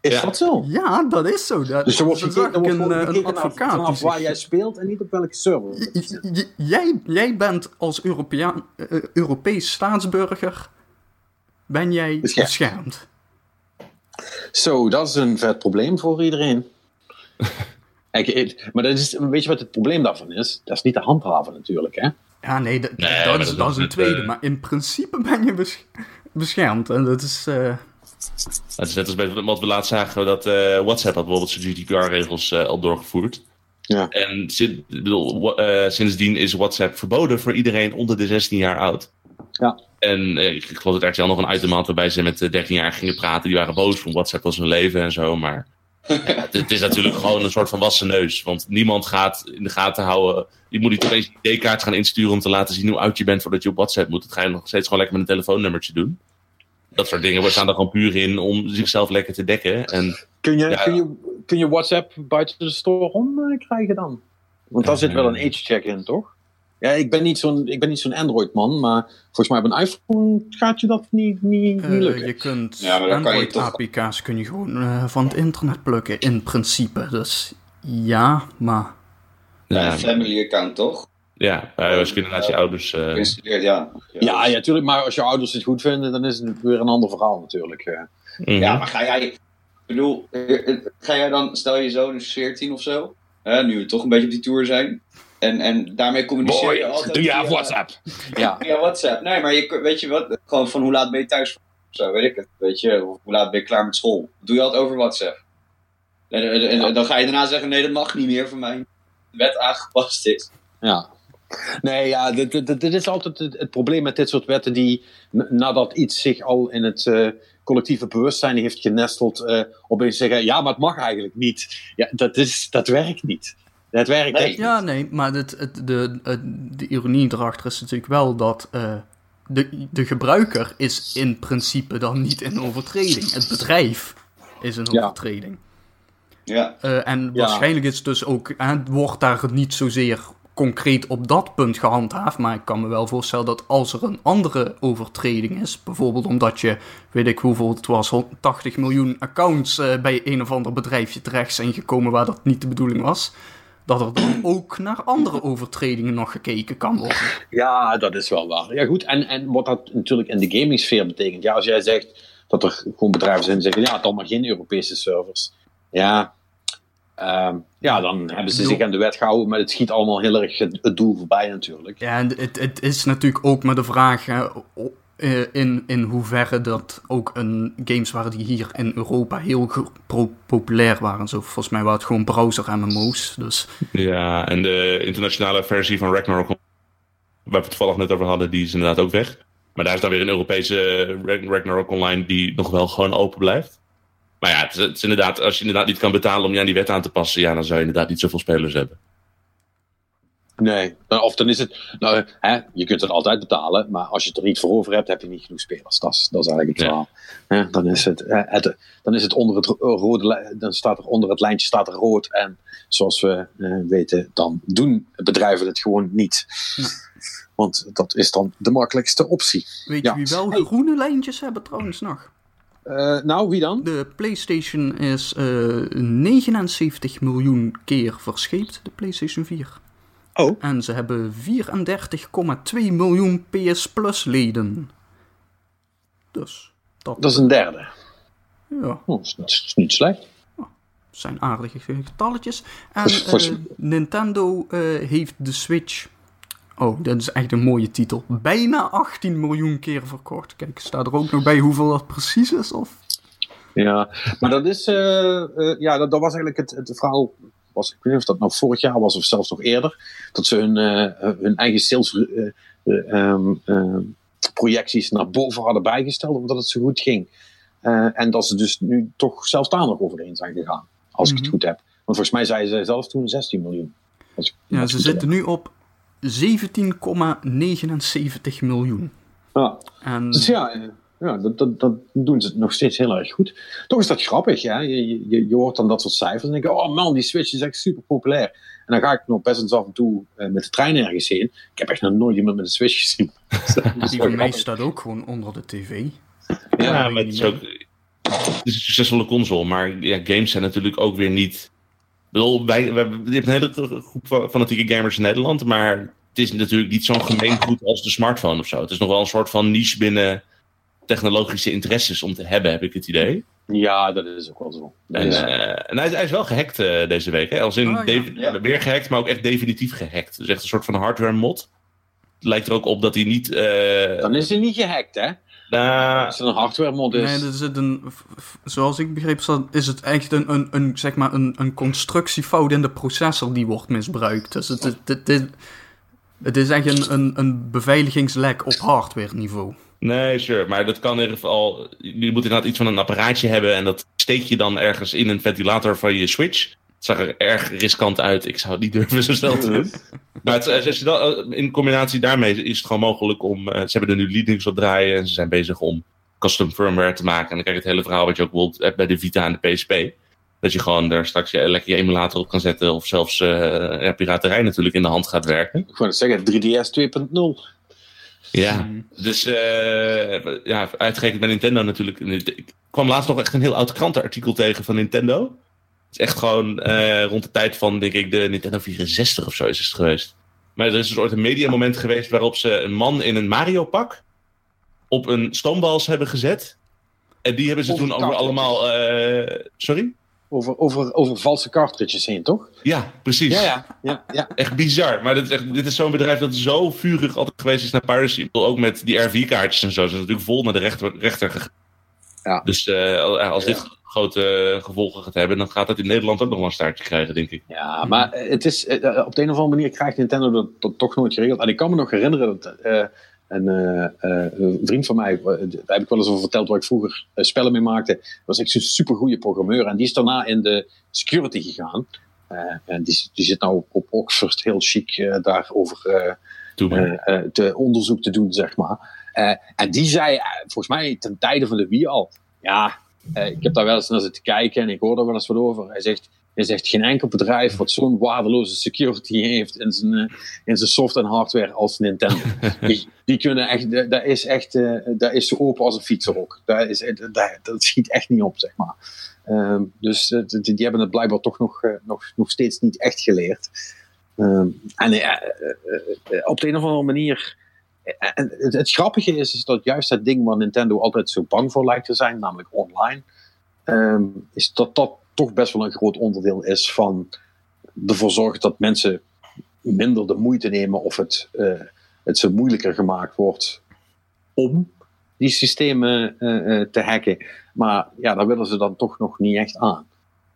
Is Ja. dat zo? Ja, dat is zo. Dat, Dus er wordt gekeken, er wordt een, eh, een naar- advocaat. vanaf waar jij speelt en niet op welke server. J- jij, jij bent als Europeaan, eh, Europees staatsburger, ben jij Beschermd. beschermd. Zo, dat is een vet probleem voor iedereen. Maar dat is, weet je wat het probleem daarvan is? Dat is niet te handhaven natuurlijk, hè? Ja, nee, dat, Nee, dat, maar is, dat is een tweede. eh, Maar in principe ben je bes- beschermd. En dat is... eh, het is net als bij wat we laatst zagen, dat eh, WhatsApp had bijvoorbeeld zijn GDPR-regels eh, al doorgevoerd. Ja. En sinds, bedoel, eh, sindsdien is WhatsApp verboden voor iedereen onder de 16 jaar oud. Ja. En ik geloof dat RTL nog een item had waarbij ze met de 13 jaar gingen praten. Die waren boos, want WhatsApp was hun leven en zo. Maar het is natuurlijk gewoon een soort van wassen neus. Want niemand gaat in de gaten houden. Je moet niet opeens een ID-kaart gaan insturen om te laten zien hoe oud je bent voordat je op WhatsApp moet. Dat ga je nog steeds gewoon lekker met een telefoonnummertje doen. Dat soort dingen we staan er gewoon puur in om zichzelf lekker te dekken. En Kun je, Ja. kun je, kun je WhatsApp buiten de store om eh, krijgen dan? Want daar zit wel een age-check in, toch? Ja, ik ben niet zo'n ik ben niet zo'n Android-man, maar volgens mij op een iPhone gaat je dat niet, niet, eh, niet lukken. je kunt Ja, maar dan kan je toch- Android-APK's kun je gewoon eh, van het internet plukken, in principe. Dus ja, maar... ja, Een family account, toch? Ja, ja, als je inderdaad je ouders. eh, ja. Ja, ja, tuurlijk, maar als je ouders het goed vinden, dan is het weer een ander verhaal natuurlijk. eh. mhm. Ja, maar ga jij... Ik bedoel, eh, eh, ga jij dan... Stel je zoon is 14 of zo. Hè, nu we toch een beetje op die tour zijn. En, en daarmee communiceer je altijd... doe je WhatsApp? Ja, Via WhatsApp. Nee, maar je, weet je wat? Gewoon van hoe laat ben je thuis? Of zo, weet ik het. Weet je, of hoe laat ben je klaar met school? Doe je altijd over WhatsApp. En, en- en dan ga je daarna zeggen, nee, dat mag niet meer voor mij. De wet aangepast is. ja. Nee, ja, dit, dit, dit is altijd het, het probleem met dit soort wetten die nadat iets zich al in het eh, collectieve bewustzijn heeft genesteld, eh opeens zeggen, ja, maar het mag eigenlijk niet. Ja, dat, is, dat werkt niet. Dat werkt Nee. echt Ja, niet. nee, maar het, het, de, het- de ironie erachter is natuurlijk wel dat eh, de, de gebruiker is in principe dan niet in overtreding. Het bedrijf is een Ja. overtreding. Ja. Eh, en Ja. waarschijnlijk is het dus ook, wordt daar niet zozeer concreet op dat punt gehandhaafd. Maar ik kan me wel voorstellen dat als er een andere overtreding is, bijvoorbeeld omdat je, weet ik hoeveel het was, 80 miljoen accounts eh, bij een of ander bedrijfje terecht zijn gekomen waar dat niet de bedoeling was. Dat er dan ook naar andere overtredingen nog gekeken kan worden. Ja, dat is wel waar. Ja, goed. En, en wat dat natuurlijk in de gamingsfeer betekent. Ja, als jij zegt dat er gewoon bedrijven zijn die zeggen, ja, het allemaal geen Europese servers. Ja, ehm, ja dan hebben ze zich aan de wet gehouden, maar het schiet allemaal heel erg het, het doel voorbij natuurlijk. Ja, en het, het is natuurlijk ook maar de vraag hè, eh, in, in hoeverre dat ook een games waren die hier in Europa heel populair waren. Zo, volgens mij waren het gewoon browser MMO's. Dus Ja, en de internationale versie van Ragnarok, waar we het toevallig net over hadden, die is inderdaad ook weg. Maar daar is dan weer een Europese Rag- Ragnarok Online die nog wel gewoon open blijft. Maar ja, het is, het is inderdaad, als je inderdaad niet kan betalen om je aan die wet aan te passen, ja, dan zou je inderdaad niet zoveel spelers hebben. Nee, of dan is het, nou, hè, je kunt het altijd betalen, maar als je het er niet voor over hebt, heb je niet genoeg spelers. Dat is, dat is eigenlijk het Ja. verhaal. Hè, dan is het, hè, het, dan is het onder het ro- rode, dan staat er onder het lijntje staat er rood en zoals we eh, weten, dan doen bedrijven het gewoon niet. Want dat is dan de makkelijkste optie. weet Ja. je wie wel groene lijntjes hebben trouwens nog? Eh, nou, wie dan? De PlayStation is eh 79 miljoen keer verscheept, de PlayStation 4. Oh. En ze hebben 34,2 miljoen PS Plus leden. Dus dat, Dat is een derde. ja, Oh, dat, is, dat is niet slecht. zijn aardige getalletjes. En eh, Nintendo eh, heeft de Switch. Oh, dat is echt een mooie titel. Bijna 18 miljoen keer verkocht. Kijk, staat er ook nog bij hoeveel dat precies is? Of? Ja, maar dat is, eh, eh, ja, dat, dat was eigenlijk het, het verhaal. Was, ik weet niet of dat nou vorig jaar was of zelfs nog eerder. Dat ze hun, eh, hun eigen sales eh, eh, ehm, projecties naar boven hadden bijgesteld, omdat het zo goed ging. En dat ze dus nu toch zelfs daar nog overheen zijn gegaan. Als ik het Mhm. goed heb. Want volgens mij zeiden ze zelf toen 16 miljoen. Ik Ja, ze zitten nu op 17,79 miljoen. Ja. En Dus ja, eh, ja dat, dat, dat doen ze nog steeds heel erg goed. Toch is dat grappig, hè? Je, je, je hoort dan dat soort cijfers en denk je, oh man, die Switch is echt super populair. En dan ga ik nog best eens af en toe eh, met de trein ergens heen. Ik heb echt nog nooit iemand met een Switch gezien. Is die van mij staat ook gewoon onder de tv. Ja, weet maar ik het is niet ook. Het is een succesvolle console, maar ja, games zijn natuurlijk ook weer niet. Ik bedoel, wij, wij, je hebt een hele groep van fanatieke gamers in Nederland, maar het is natuurlijk niet zo'n gemeengoed als de smartphone of zo. Het is nog wel een soort van niche binnen technologische interesses om te hebben, heb ik het idee. Ja, dat is ook wel zo. En, is- eh, en hij, is, hij is wel gehackt eh, deze week. Hè? Als in Oh, ja. defi- Ja. weer gehackt, maar ook echt definitief gehackt. Dus echt een soort van hardware mod. Het lijkt er ook op dat hij niet. eh, dan is hij niet gehackt, hè? Nou, Als het een hardware mod is. Nee, er zit een, zoals ik begreep, is het echt een, een, een, zeg maar een, een constructiefout in de processor die wordt misbruikt. Dus het, het, het, het, het is echt een, een, een beveiligingslek op hardware niveau. Nee, sure. Maar dat kan in ieder geval. Je moet inderdaad iets van een apparaatje hebben. En dat steek je dan ergens in een ventilator van je Switch. Het zag er erg riskant uit. Ik zou het niet durven zo snel te doen. Maar het, als je dan, in combinatie daarmee is het gewoon mogelijk om. eh, ze hebben er nu Linux op draaien. En ze zijn bezig om custom firmware te maken. En dan krijg je het hele verhaal wat je ook wilt hebt bij de Vita en de PSP. Dat je gewoon daar straks je, lekker je emulator op kan zetten. Of zelfs eh ja, piraterij natuurlijk in de hand gaat werken. Ik wou het zeggen, 3DS 2.0. Ja, dus eh ja, uitgerekend bij Nintendo natuurlijk. Ik kwam laatst nog echt een heel oud krantenartikel tegen van Nintendo. Het is echt gewoon eh, rond de tijd van, denk ik, de Nintendo 64 of zo is het geweest. Maar er is dus ooit een mediamoment geweest waarop ze een man in een Mario-pak op een stoombals hebben gezet. En die hebben ze Over toen over allemaal... eh, sorry? Over, over, over valse cartridges heen, toch? Ja, precies. Ja, ja. ja, ja. Echt bizar. Maar dit is, echt, dit is zo'n bedrijf dat zo vurig altijd geweest is naar piracy. Ook met die RV-kaartjes en zo. Ze zijn natuurlijk vol naar de rechter, rechter gegaan. Ja. Dus eh, als dit grote gevolgen gaat hebben, dan gaat dat in Nederland ook nog wel een staartje krijgen, denk ik. Ja, maar het is, eh, op de een of andere manier krijgt Nintendo dat, dat toch nooit geregeld. En ik kan me nog herinneren dat eh, een, eh, eh, een vriend van mij, eh, daar heb ik wel eens over verteld waar ik vroeger eh, spellen mee maakte, was echt zo'n super goede programmeur. En die is daarna in de security gegaan. Eh, en die, die zit nou op Oxford heel chic eh, daarover eh, eh, eh, te onderzoek te doen, zeg maar. Eh, en die zei, eh, volgens mij ten tijde van de Wii al, ja, eh, ik heb daar wel eens naar zitten kijken en ik hoor daar wel eens wat over. Hij zegt, hij zegt geen enkel bedrijf wat zo'n waardeloze security heeft in zijn, eh, in zijn soft en hardware als Nintendo. die, die kunnen echt, dat- is echt, eh, dat is zo open als een fietsenrok. Dat, is, eh, dat, dat schiet echt niet op, zeg maar. Ehm, dus eh, die, die hebben het blijkbaar toch nog, eh, nog, nog steeds niet echt geleerd. Ehm, en eh, eh, eh, op de een of andere manier. En het, grappige is, is dat juist het ding waar Nintendo altijd zo bang voor lijkt te zijn, namelijk online, ehm, is dat dat toch best wel een groot onderdeel is van ervoor zorgen dat mensen minder de moeite nemen of het, eh, het zo moeilijker gemaakt wordt om die systemen eh, eh, te hacken. Maar ja, daar willen ze dan toch nog niet echt aan.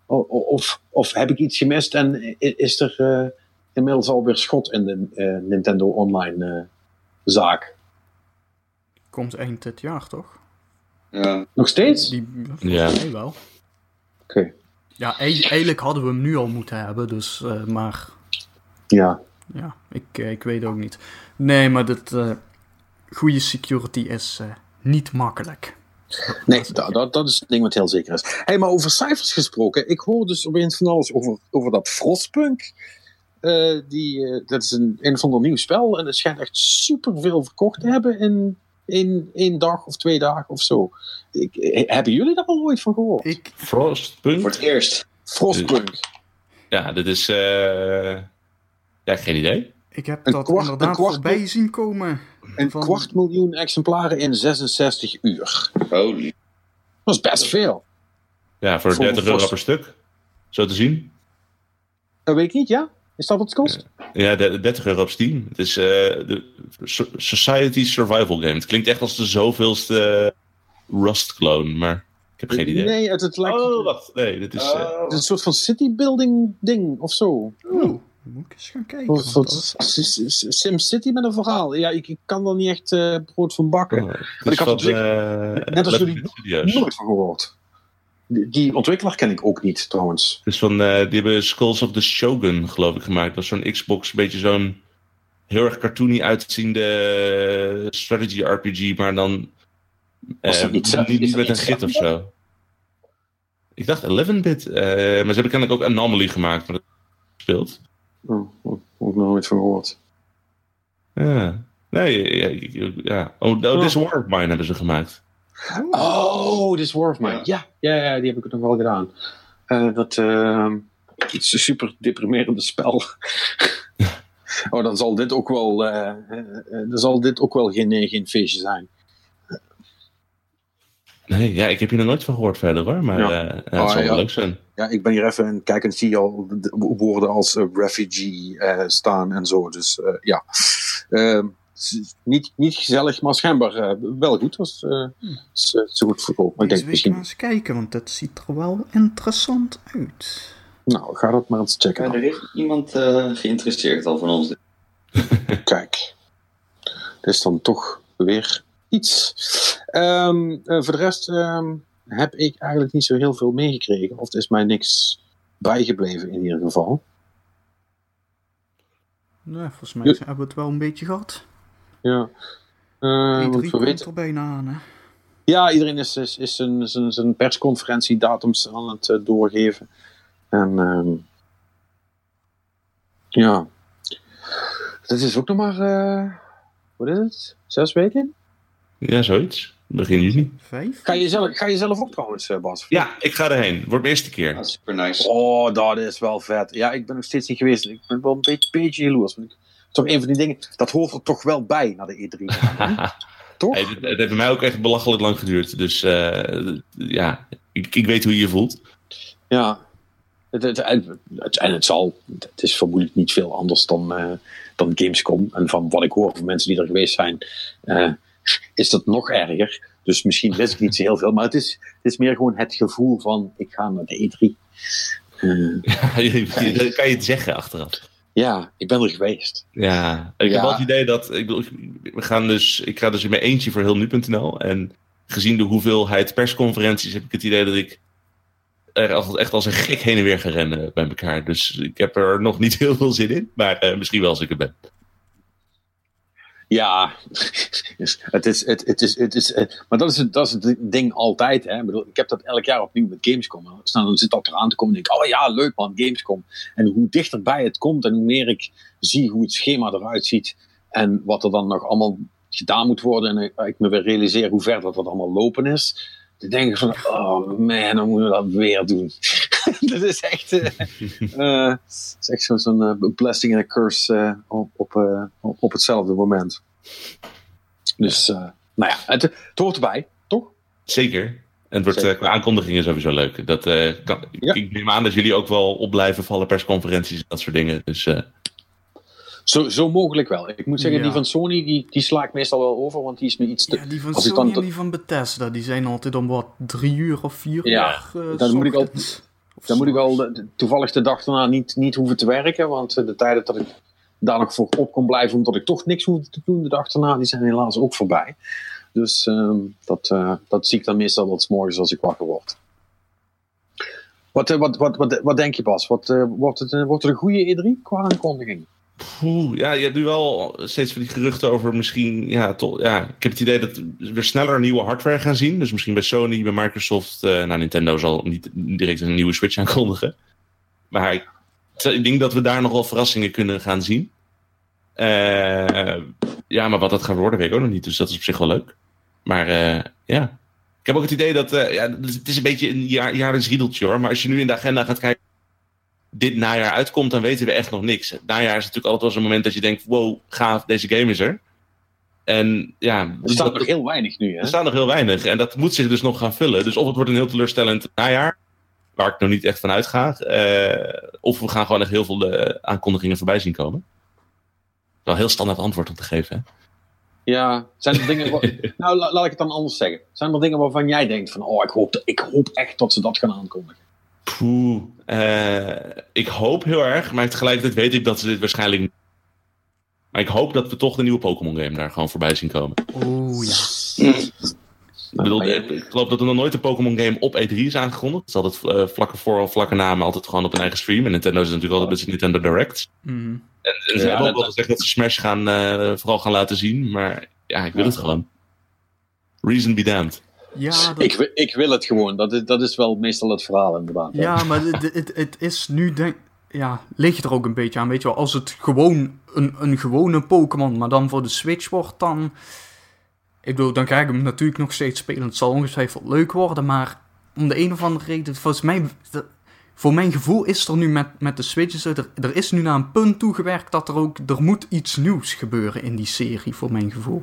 Of, of heb ik iets gemist en is er eh, inmiddels alweer schot in de Nintendo Online zaak? Komt eind dit jaar, toch? Ja. Nog steeds? Die, Ja. mij wel. Oké. Ja, ei- eigenlijk hadden we hem nu al moeten hebben, dus, eh, maar Ja. ja, ik, eh, ik weet ook niet. Nee, maar dit, eh, goede security is eh, niet makkelijk. Nee, dat, dat, dat is het ding wat heel zeker is. Hey, maar over cijfers gesproken. Ik hoor dus opeens van alles over, over dat Frostpunk. Eh, die, eh, dat is een, een of ander nieuw spel. En het schijnt echt superveel verkocht te hebben in, in één dag of twee dagen of zo. Ik, eh, hebben jullie daar al ooit van gehoord? Ik, Frostpunk? Voor het eerst. Frostpunk. Ja, dit is... eh Ja, geen idee. ik heb Een dat kwart- inderdaad een kwart- voorbij zien komen. Een Van- kwart miljoen exemplaren in 66 uur. Holy. Dat is best veel. Ja, voor Voor 30 euro per stuk. Zo te zien. Dat weet ik niet, ja? Is dat wat het kost? Ja, de- 30 euro op Steam. Het is eh, de So- Society Survival Game. Het klinkt echt als de zoveelste Rust-clone, maar ik heb geen idee. Nee, het, het lijkt Oh, wacht. Nee, dit is... eh, Oh. het is een soort van citybuilding ding of zo. Oh, moet ik eens gaan kijken. Een want soort dat- S- S- SimCity met een verhaal. Ja, ik, ik kan er niet echt eh, brood van bakken. oh, het ik had van, op zich- eh, net als jullie-. Nooit van gehoord. Die, ontwikkelaar ken ik ook niet, trouwens. Is van, eh, die hebben Skulls of the Shogun, geloof ik, gemaakt. Dat is zo'n Xbox, een beetje zo'n heel erg cartoony uitziende strategy RPG, maar dan Was eh, dat niet zelf- niet, niet met een git of zo. Ik dacht 11-bit, eh, maar ze hebben kennelijk ook Anomaly gemaakt, maar dat speelt. Oh, oh, ook nog nooit van gehoord. Ja. Nee, ja. ja, ja. Oh, oh, This War of Mine hebben ze gemaakt. Oh, This War of Mine. Ja. Ja, ja, die heb ik nog wel gedaan. Eh, dat eh, het is een super deprimerende spel. oh, dan zal dit ook wel, eh, eh, dan zal dit ook wel geen, geen feestje zijn. Nee, ja, ik heb hier nog nooit van gehoord verder hoor, maar Ja. het Oh, zal wel ja. leuk zijn. Ja, ik ben hier even aan het kijken en zie al de woorden als refugee eh, staan en zo. Dus eh, ja, Ehm, is niet, niet gezellig, maar schijnbaar eh, wel goed. Was, eh, is, eh, zo goed verkoop. Maar ik denk misschien, eens kijken, want het ziet er wel interessant uit. nou, ga dat maar eens Ja, checken. er is iemand eh, geïnteresseerd al van ons. Kijk, dit is dan toch weer iets. Ehm, eh, voor de rest ehm, heb ik eigenlijk niet zo heel veel meegekregen. Of er is mij niks bijgebleven in ieder geval. Nou, volgens mij Ja. hebben we het wel een beetje gehad. Ja. Eh, E3 wat we komt weten. er bijna aan, hè. Ja, iedereen is, is, is zijn, zijn, zijn persconferentiedatums aan het eh, doorgeven. En ehm, ja, dat is ook nog maar, eh, wat is het? Zes weken? Ja, zoiets. Begin juni. Vijf? Ga je zelf, ga je zelf ook trouwens, eh, Bas? Ja, ik ga erheen. Wordt mijn eerste keer. Super nice. Oh, dat is wel vet. Ja, ik ben nog steeds niet geweest. Ik ben wel een beetje, beetje jaloers. want ik- Toch een van die dingen, dat hoort er toch wel bij naar de E3. toch? Hey, het heeft bij mij ook echt belachelijk lang geduurd. Dus eh, ja, ik, ik weet hoe je je voelt. Ja. Het, het, en het, en het zal, het is vermoedelijk niet veel anders dan, eh, dan Gamescom. En van wat ik hoor van mensen die er geweest zijn, eh, is dat nog erger. Dus misschien wist ik niet zo heel veel. Maar het is, het is meer gewoon het gevoel van, ik ga naar de E3. Uh, ja, dat kan je het zeggen achteraf. Ja, ik ben er geweest. Ja, ik Ja. heb wel het idee dat. Ik, bedoel, we gaan dus, ik ga dus in mijn eentje voor heel nu.nl. En gezien de hoeveelheid persconferenties heb ik het idee dat ik er echt als een gek heen en weer ga rennen bij elkaar. Dus ik heb er nog niet heel veel zin in. Maar eh, misschien wel als ik er ben. Ja, het is, het, het is, het is, eh, maar dat is, het, dat is het ding altijd. Hè. Ik, bedoel, ik heb dat elk jaar opnieuw met Gamescom. Staan- dan zit dat eraan te komen en denk oh ja, leuk man, Gamescom. En hoe dichterbij het komt en hoe meer ik zie hoe het schema eruit ziet en wat er dan nog allemaal gedaan moet worden en ik me weer realiseer hoe ver dat, dat allemaal lopen is, dan denk ik van, oh man, dan moeten we dat weer doen. dat is echt, eh, eh, het is echt zo- zo'n eh, blessing en a curse op, op, eh, op, op hetzelfde moment. Dus, eh, nou ja, het, het hoort erbij, toch? Zeker. En het wordt eh, qua aankondigingen sowieso leuk. Dat, eh, kan, Ja. Ik neem aan dat jullie ook wel op blijven vallen, persconferenties en dat soort dingen. Dus eh, Zo, zo mogelijk wel. Ik moet zeggen, Ja. die van Sony, die, die sla ik meestal wel over, want die is nu iets te... Ja, die van Sony dan- en die van Bethesda, die zijn altijd om wat drie uur of vier Ja, uur. eh, dan moet ik al- ochtends. Of Dan moet ik wel de- toevallig de dag daarna niet, niet hoeven te werken, want eh, de tijden dat ik daar nog voor op kon blijven, omdat ik toch niks hoefde te doen de dag daarna, die zijn helaas ook voorbij. Dus ehm, dat, eh, dat zie ik dan meestal wat morgens als ik wakker word. Wat, eh, wat, wat, wat, wat denk je Bas? Wat, wordt, het, wordt het een goede E3 qua aankondiging? Ja, je hebt nu wel steeds van die geruchten over misschien. Ja, ja, ik heb het idee dat we sneller nieuwe hardware gaan zien. Dus misschien bij Sony, bij Microsoft. eh nou, Nintendo zal niet direct een nieuwe Switch aankondigen. Maar ik, ik denk dat we daar nog wel verrassingen kunnen gaan zien. Eh, ja, maar wat dat gaat worden, weet ik ook nog niet. Dus dat is op zich wel leuk. Maar eh, ja. Ik heb ook het idee dat. eh, ja, het is een beetje een jaar, jaarlijks riedeltje hoor. Maar als je nu in de agenda gaat kijken dit najaar uitkomt, dan weten we echt nog niks. Het najaar is natuurlijk altijd wel zo'n moment dat je denkt: wow, gaaf, deze game is er. En ja, Er dus staat nog heel weinig nu, hè? er staat nog heel weinig. En dat moet zich dus nog gaan vullen. Dus of het wordt een heel teleurstellend najaar, waar ik nog niet echt van uitga. eh, of we gaan gewoon echt heel veel eh, aankondigingen voorbij zien komen. Wel heel standaard antwoord om te geven. Hè? Ja, zijn er dingen. nou, la- laat ik het dan anders zeggen. Zijn er dingen waarvan jij denkt: van, oh, ik hoop, ik hoop echt dat ze dat gaan aankondigen? Poeh. eh, ik hoop heel erg, maar tegelijkertijd weet ik dat ze dit waarschijnlijk niet. Maar ik hoop dat we toch de nieuwe Pokémon game daar gewoon voorbij zien komen. Oeh ja. Ik, bedoel, ik geloof dat er nog nooit een Pokémon game op E3 is aangekondigd. Het is altijd eh, vlakken voor of vlakken na, maar altijd gewoon op een eigen stream. En Nintendo is natuurlijk altijd met zijn Nintendo Direct. Mhm. En, en ze Ja, hebben ook wel gezegd dat ze Smash gaan, eh, vooral gaan laten zien. Maar ja, ik wil het gewoon. Reason be damned. Ja, dat, Ik, ik wil het gewoon. Dat is, dat is wel meestal het verhaal, inderdaad. ja, maar het- het, het is nu denk ja, ligt er ook een beetje aan, weet je wel. Als het gewoon een, een gewone Pokémon, maar dan voor de Switch wordt, dan... Ik bedoel, dan ga ik hem natuurlijk nog steeds spelen. Het zal ongetwijfeld leuk worden, maar om de een of andere reden, volgens mij... voor mijn gevoel is er nu met, met de Switches, er, er is nu naar een punt toegewerkt dat er ook, er moet iets nieuws gebeuren in die serie, voor mijn gevoel.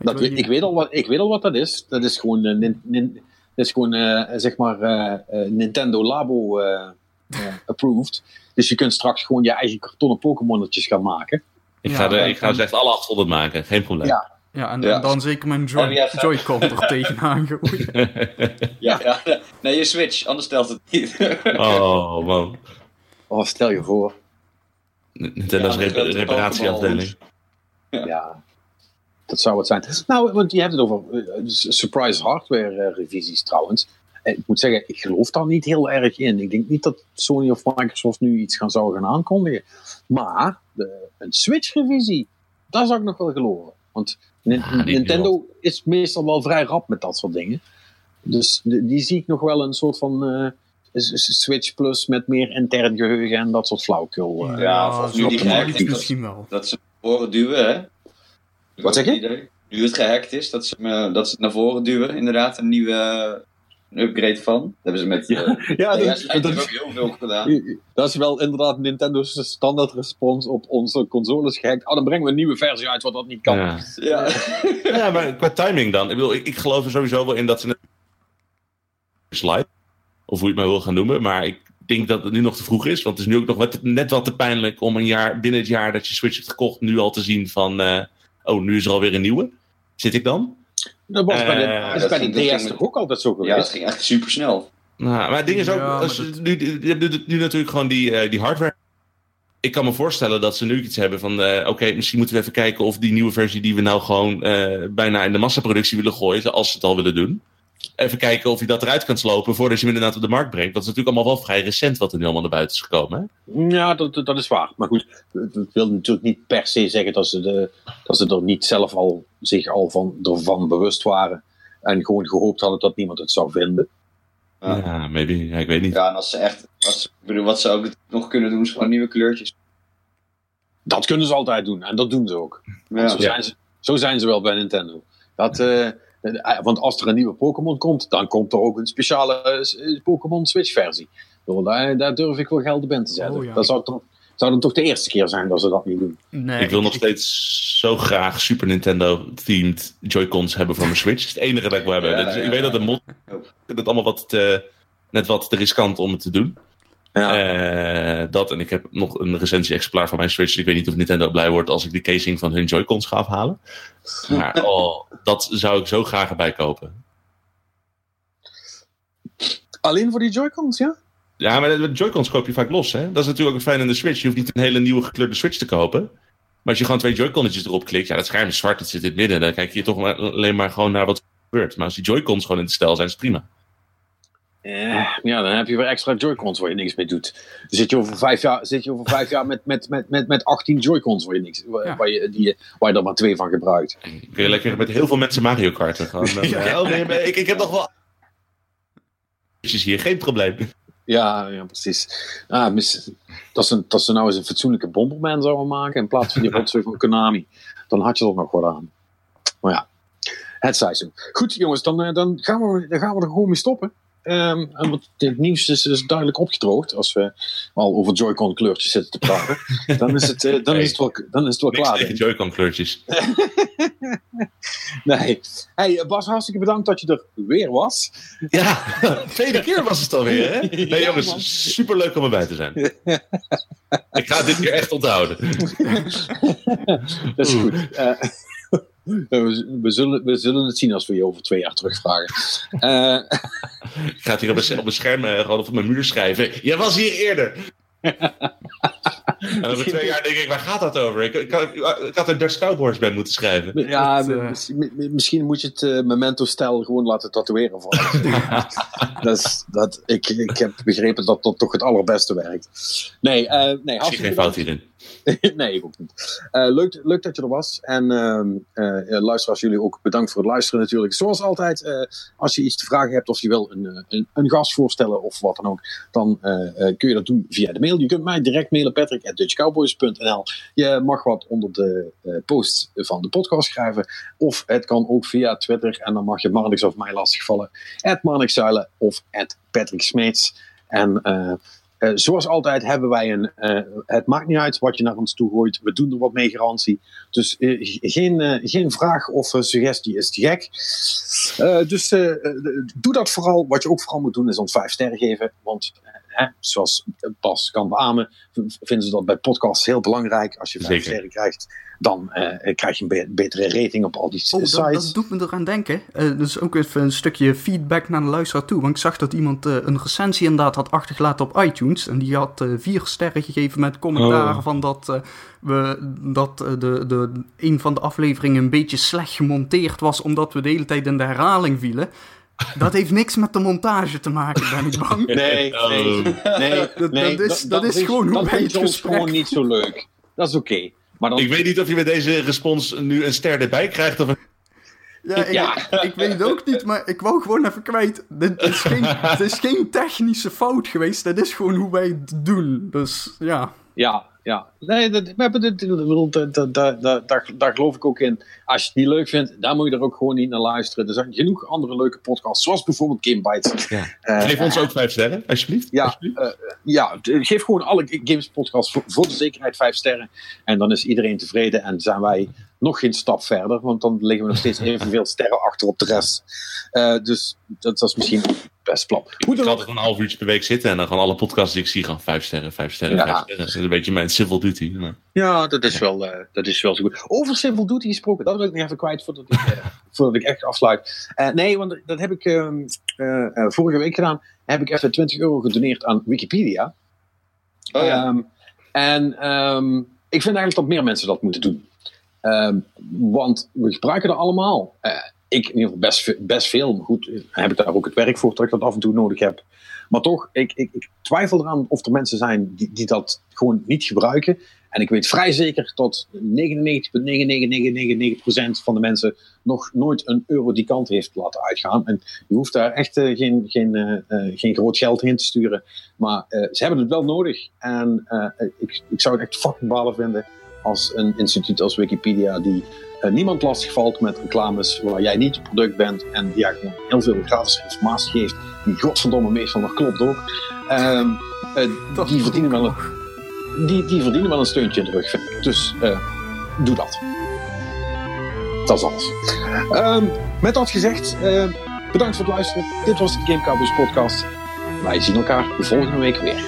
Dat, weet- ik, weet al wat, ik weet al wat dat is. Dat is gewoon, eh, nin- nin- dat is gewoon eh, zeg maar, eh, eh, Nintendo Labo approved. Dus je kunt straks gewoon je eigen kartonnen Pokémonnetjes gaan maken. Ik Ja, ga, de, ja, ik ga ze echt alle 800 maken, geen probleem. Ja. Ja, en, Ja. en dan zeker mijn Joy- Oh, ja, Joy-Con er tegenaan gooien. Ja, ja. Nee, je Switch, anders stelt het niet. Oh man. Oh, stel je voor. Nintendo's Ja, rep- dat is reparatieafdeling. Ja. Dat zou het zijn. Nou, want je hebt het over eh, surprise hardware eh, revisies trouwens. En ik moet zeggen, ik geloof daar niet heel erg in. Ik denk niet dat Sony of Microsoft nu iets gaan, zou gaan aankondigen. Maar de, een Switch-revisie, daar zou ik nog wel geloven. Want Ah, Nintendo is meestal wel vrij rap met dat soort dingen. Dus de- die zie ik nog wel een soort van eh, Switch Plus met meer intern geheugen en dat soort flauwkul. eh. Ja, of nu die misschien wel. dat ze voren duwen, hè? Wat zeg je? Nu het gehackt is, dat ze, me- dat ze het naar voren duwen. Inderdaad, een nieuwe een upgrade van. Dat hebben ze met eh Ja, ja, dat, dat dat- ook heel veel gedaan. Dat is wel inderdaad Nintendo's standaard respons op onze consoles gehackt. Oh, dan brengen we een nieuwe versie uit wat dat niet kan. Ja. Ja. ja, maar qua timing dan. Ik, bedoel, ik, ik geloof er sowieso wel in dat ze een slide, of hoe je het maar wil gaan noemen, maar ik denk dat het nu nog te vroeg is, want het is nu ook nog wat, net wat te pijnlijk om een jaar, binnen het jaar dat je Switch hebt gekocht, nu al te zien van, eh, oh, nu is er alweer een nieuwe. zit ik dan. Dat was bij de, Eh, dat is dat bij de DS toch ook altijd zo Ja, dat geweest? ging echt super snel. Nou, maar het ding is ook, Ja, als nu, je hebt nu, nu natuurlijk gewoon die, eh, die hardware. Ik kan me voorstellen dat ze nu iets hebben van, eh, oké, misschien moeten we even kijken of die nieuwe versie die we nou gewoon eh, bijna in de massaproductie willen gooien, als ze het al willen doen. Even kijken of je dat eruit kan slopen voordat je hem inderdaad op de markt brengt. Dat is natuurlijk allemaal wel vrij recent wat er nu allemaal naar buiten is gekomen. Hè? Ja, dat, dat- is waar. Maar goed, dat wil natuurlijk niet per se zeggen dat ze, de, dat ze er niet zelf al zich al van, ervan bewust waren. En gewoon gehoopt hadden dat niemand het zou vinden. Ja. Ja, maybe. Ja, ik weet niet. Ja, en als ze echt, als, ik bedoel, wat ze ook nog kunnen doen, is gewoon nieuwe kleurtjes. Dat kunnen ze altijd doen. En dat doen ze ook. Ja. Zo, zijn ze, zo zijn ze wel bij Nintendo. Dat, eh, want als er een nieuwe Pokémon komt, dan komt er ook een speciale eh, eh, Pokémon Switch versie. Daar, daar durf ik wel geld op in te zetten. Oh, ja. Dat zou, toch, zou dan toch de eerste keer zijn dat ze dat niet doen. Nee, ik wil nog steeds zo graag Super Nintendo-themed Joy-Cons hebben voor mijn Switch. Dat is het enige dat ik wil hebben. Ja, Dus ja, ik weet dat de ja. mod ik vind het allemaal wat te, net wat te riskant om het te doen. Ja. Eh, dat en ik heb nog een recensie-exemplaar van mijn Switch. Ik weet niet of Nintendo blij wordt als ik de casing van hun Joy-Cons ga afhalen. Maar oh, dat zou ik zo graag erbij kopen. Alleen voor die Joy-Cons, ja? Ja, maar de Joy-Cons koop je vaak los. Hè? Dat is natuurlijk ook fijn in de Switch. Je hoeft niet een hele nieuwe gekleurde Switch te kopen. Maar als je gewoon twee Joy-Connetjes erop klikt, ja, dat scherm is zwart, het zit in het midden. Dan kijk je toch maar, alleen maar gewoon naar wat er gebeurt. Maar als die Joy-Cons gewoon in het stel zijn, is het prima. Eh, ja, dan heb je weer extra Joy-Cons waar je niks mee doet. Dan zit je over vijf jaar, zit je over vijf jaar met, met, met, met, met 18 Joy-Cons waar je, niks, waar, Ja. waar je, die, waar je er maar twee van gebruikt. Dan kun je lekker met heel veel mensen Mario karten. Gewoon, eh, oh, nee, ik, ik heb nog wel... Is hier geen probleem. Ja, ja precies. Ah, mis- dat, ze, dat ze nou eens een fatsoenlijke Bomberman zouden maken in plaats van die rotzooi van Konami. Dan had je er nog wat aan. Maar ja, het zij zo. Goed jongens, dan, eh, dan, gaan, we, dan gaan we er gewoon mee stoppen. Ehm, en want het nieuws is, is duidelijk opgedroogd. Als we al over Joy-Con kleurtjes zitten te praten. dan, is het, eh, dan, is het wel, dan is het wel klaar. Joy-Con kleurtjes. Nee. Hey, Bas, hartstikke bedankt dat je er weer was. Ja, tweede keer was het alweer, hè? Nee, Ja, man. jongens, superleuk om erbij te zijn. Ik ga het dit keer echt onthouden. Dat is goed. Eh, we, we zullen, we zullen het zien als we je over twee jaar terugvragen. Eh, Ik ga het hier op mijn, op mijn scherm eh, gewoon op mijn muur schrijven. Jij was hier eerder. en over twee jaar denk ik, waar gaat dat over? Ik, ik, had- ik had een Dutch Cowboys band moeten schrijven. ja, Dat, eh, mis- mi- misschien moet je het eh, memento-stijl gewoon laten tatoeëren. Voor dat is, dat, ik, ik heb begrepen dat dat toch het allerbeste werkt. Nee, eh nee Ik zie hartstikke geen fout hierin. nee, ik ook niet. Eh, leuk, dat je er was. En eh, luisteraars, jullie ook bedankt voor het luisteren natuurlijk. Zoals altijd, eh, als je iets te vragen hebt of je wil een, een, gast voorstellen of wat dan ook, dan kun je dat doen via de mail. Je kunt mij direct mailen, patrick.dutchcowboys.nl. Je mag wat onder de post van de podcast schrijven. Of het kan ook via Twitter. En dan mag je Marnix of mij lastigvallen. At Marnix Zuilen of at Patrick Smeets. En eh, zoals altijd hebben wij een. eh, het maakt niet uit wat je naar ons toe gooit. We doen er wat mee garantie. Dus eh, geen, geen vraag of suggestie is te gek. Dus doe dat vooral. Wat je ook vooral moet doen is ons vijf sterren geven. Want hè, zoals Bas kan beamen, vinden ze dat bij podcasts heel belangrijk. Als je vijf Zeker. sterren krijgt, dan eh, krijg je een be- betere rating op al die Oh, dat, sites. dat doet me eraan denken. Eh dus ook even een stukje feedback naar de luisteraar toe. Want ik zag dat iemand eh, een recensie inderdaad had achtergelaten op iTunes. En die had eh, vier sterren gegeven met commentaar Oh. van dat, eh, we, dat de, de, een van de afleveringen een beetje slecht gemonteerd was. Omdat we de hele tijd in de herhaling vielen. Dat heeft niks met de montage te maken, ben ik bang. Nee, Oh. nee, nee, Dat- nee, dat is- dat is gewoon hoe dat wij het gesprek gewoon niet zo leuk. Dat is oké. Maar dan, Ik weet niet of je met deze respons nu een ster erbij krijgt. Of een... Ja, ik, Ja. ik weet het ook niet, maar ik wou gewoon even kwijt. Dit is geen, dit is geen technische fout geweest. Dat is gewoon hoe wij het doen. Dus ja. Ja, ja. Nee, dat, we hebben dit, dat- dat- dat- dat- daar, daar geloof ik ook in. Als je het niet leuk vindt, dan moet je er ook gewoon niet naar luisteren. Er zijn genoeg andere leuke podcasts, zoals bijvoorbeeld Game Bites. Ja. Eh, Geef ons ook vijf sterren, alsjeblieft. Ja, Alsjeblieft. eh, ja, geef gewoon alle games podcasts voor, voor de zekerheid vijf sterren. En dan is iedereen tevreden en zijn wij nog geen stap verder. Want dan liggen we nog steeds evenveel sterren achter op de rest. Eh, dus dat, dat is misschien beste plan. Ik ga altijd een half uurtje per week zitten en dan gaan alle podcasts die ik zie gaan vijf sterren, vijf sterren, Ja. vijf sterren. Dat is een beetje mijn civil duty. Maar... Ja, dat is wel, eh, dat is wel zo goed. Over Civil Duty gesproken, dat wil ik nog even kwijt voordat ik, eh, voordat ik echt afsluit. Eh, nee, want dat heb ik ehm, eh, eh, vorige week gedaan. Heb ik even 20 euro gedoneerd aan Wikipedia. Oh ja. Ehm, en ehm, ik vind eigenlijk dat meer mensen dat moeten doen. Ehm, want we gebruiken dat allemaal. Ik in ieder geval best, best veel. Maar goed, heb ik daar ook het werk voor dat ik dat af en toe nodig heb. Maar toch, ik, ik, ik twijfel eraan of er mensen zijn die, die dat gewoon niet gebruiken. En ik weet vrij zeker dat 99,99999% van de mensen nog nooit een euro die kant heeft laten uitgaan. En je hoeft daar echt eh, geen, geen, eh, eh, geen groot geld heen te sturen. Maar ze hebben het wel nodig. En ik, ik zou het echt fucking balen vinden als een instituut als Wikipedia die niemand lastigvalt met reclames waar jij niet het product bent en die ja, gewoon heel veel grafische informatie geeft die godverdomme meestal nog klopt ook. Ehm, eh, die, verdienen wel een, die, die verdienen wel een steuntje in de rug, vind ik. Dus eh, doe dat. Dat is alles. Ehm, met dat gezegd, eh, bedankt voor het luisteren. Dit was de Game Cowboys podcast. Wij zien elkaar de volgende week weer.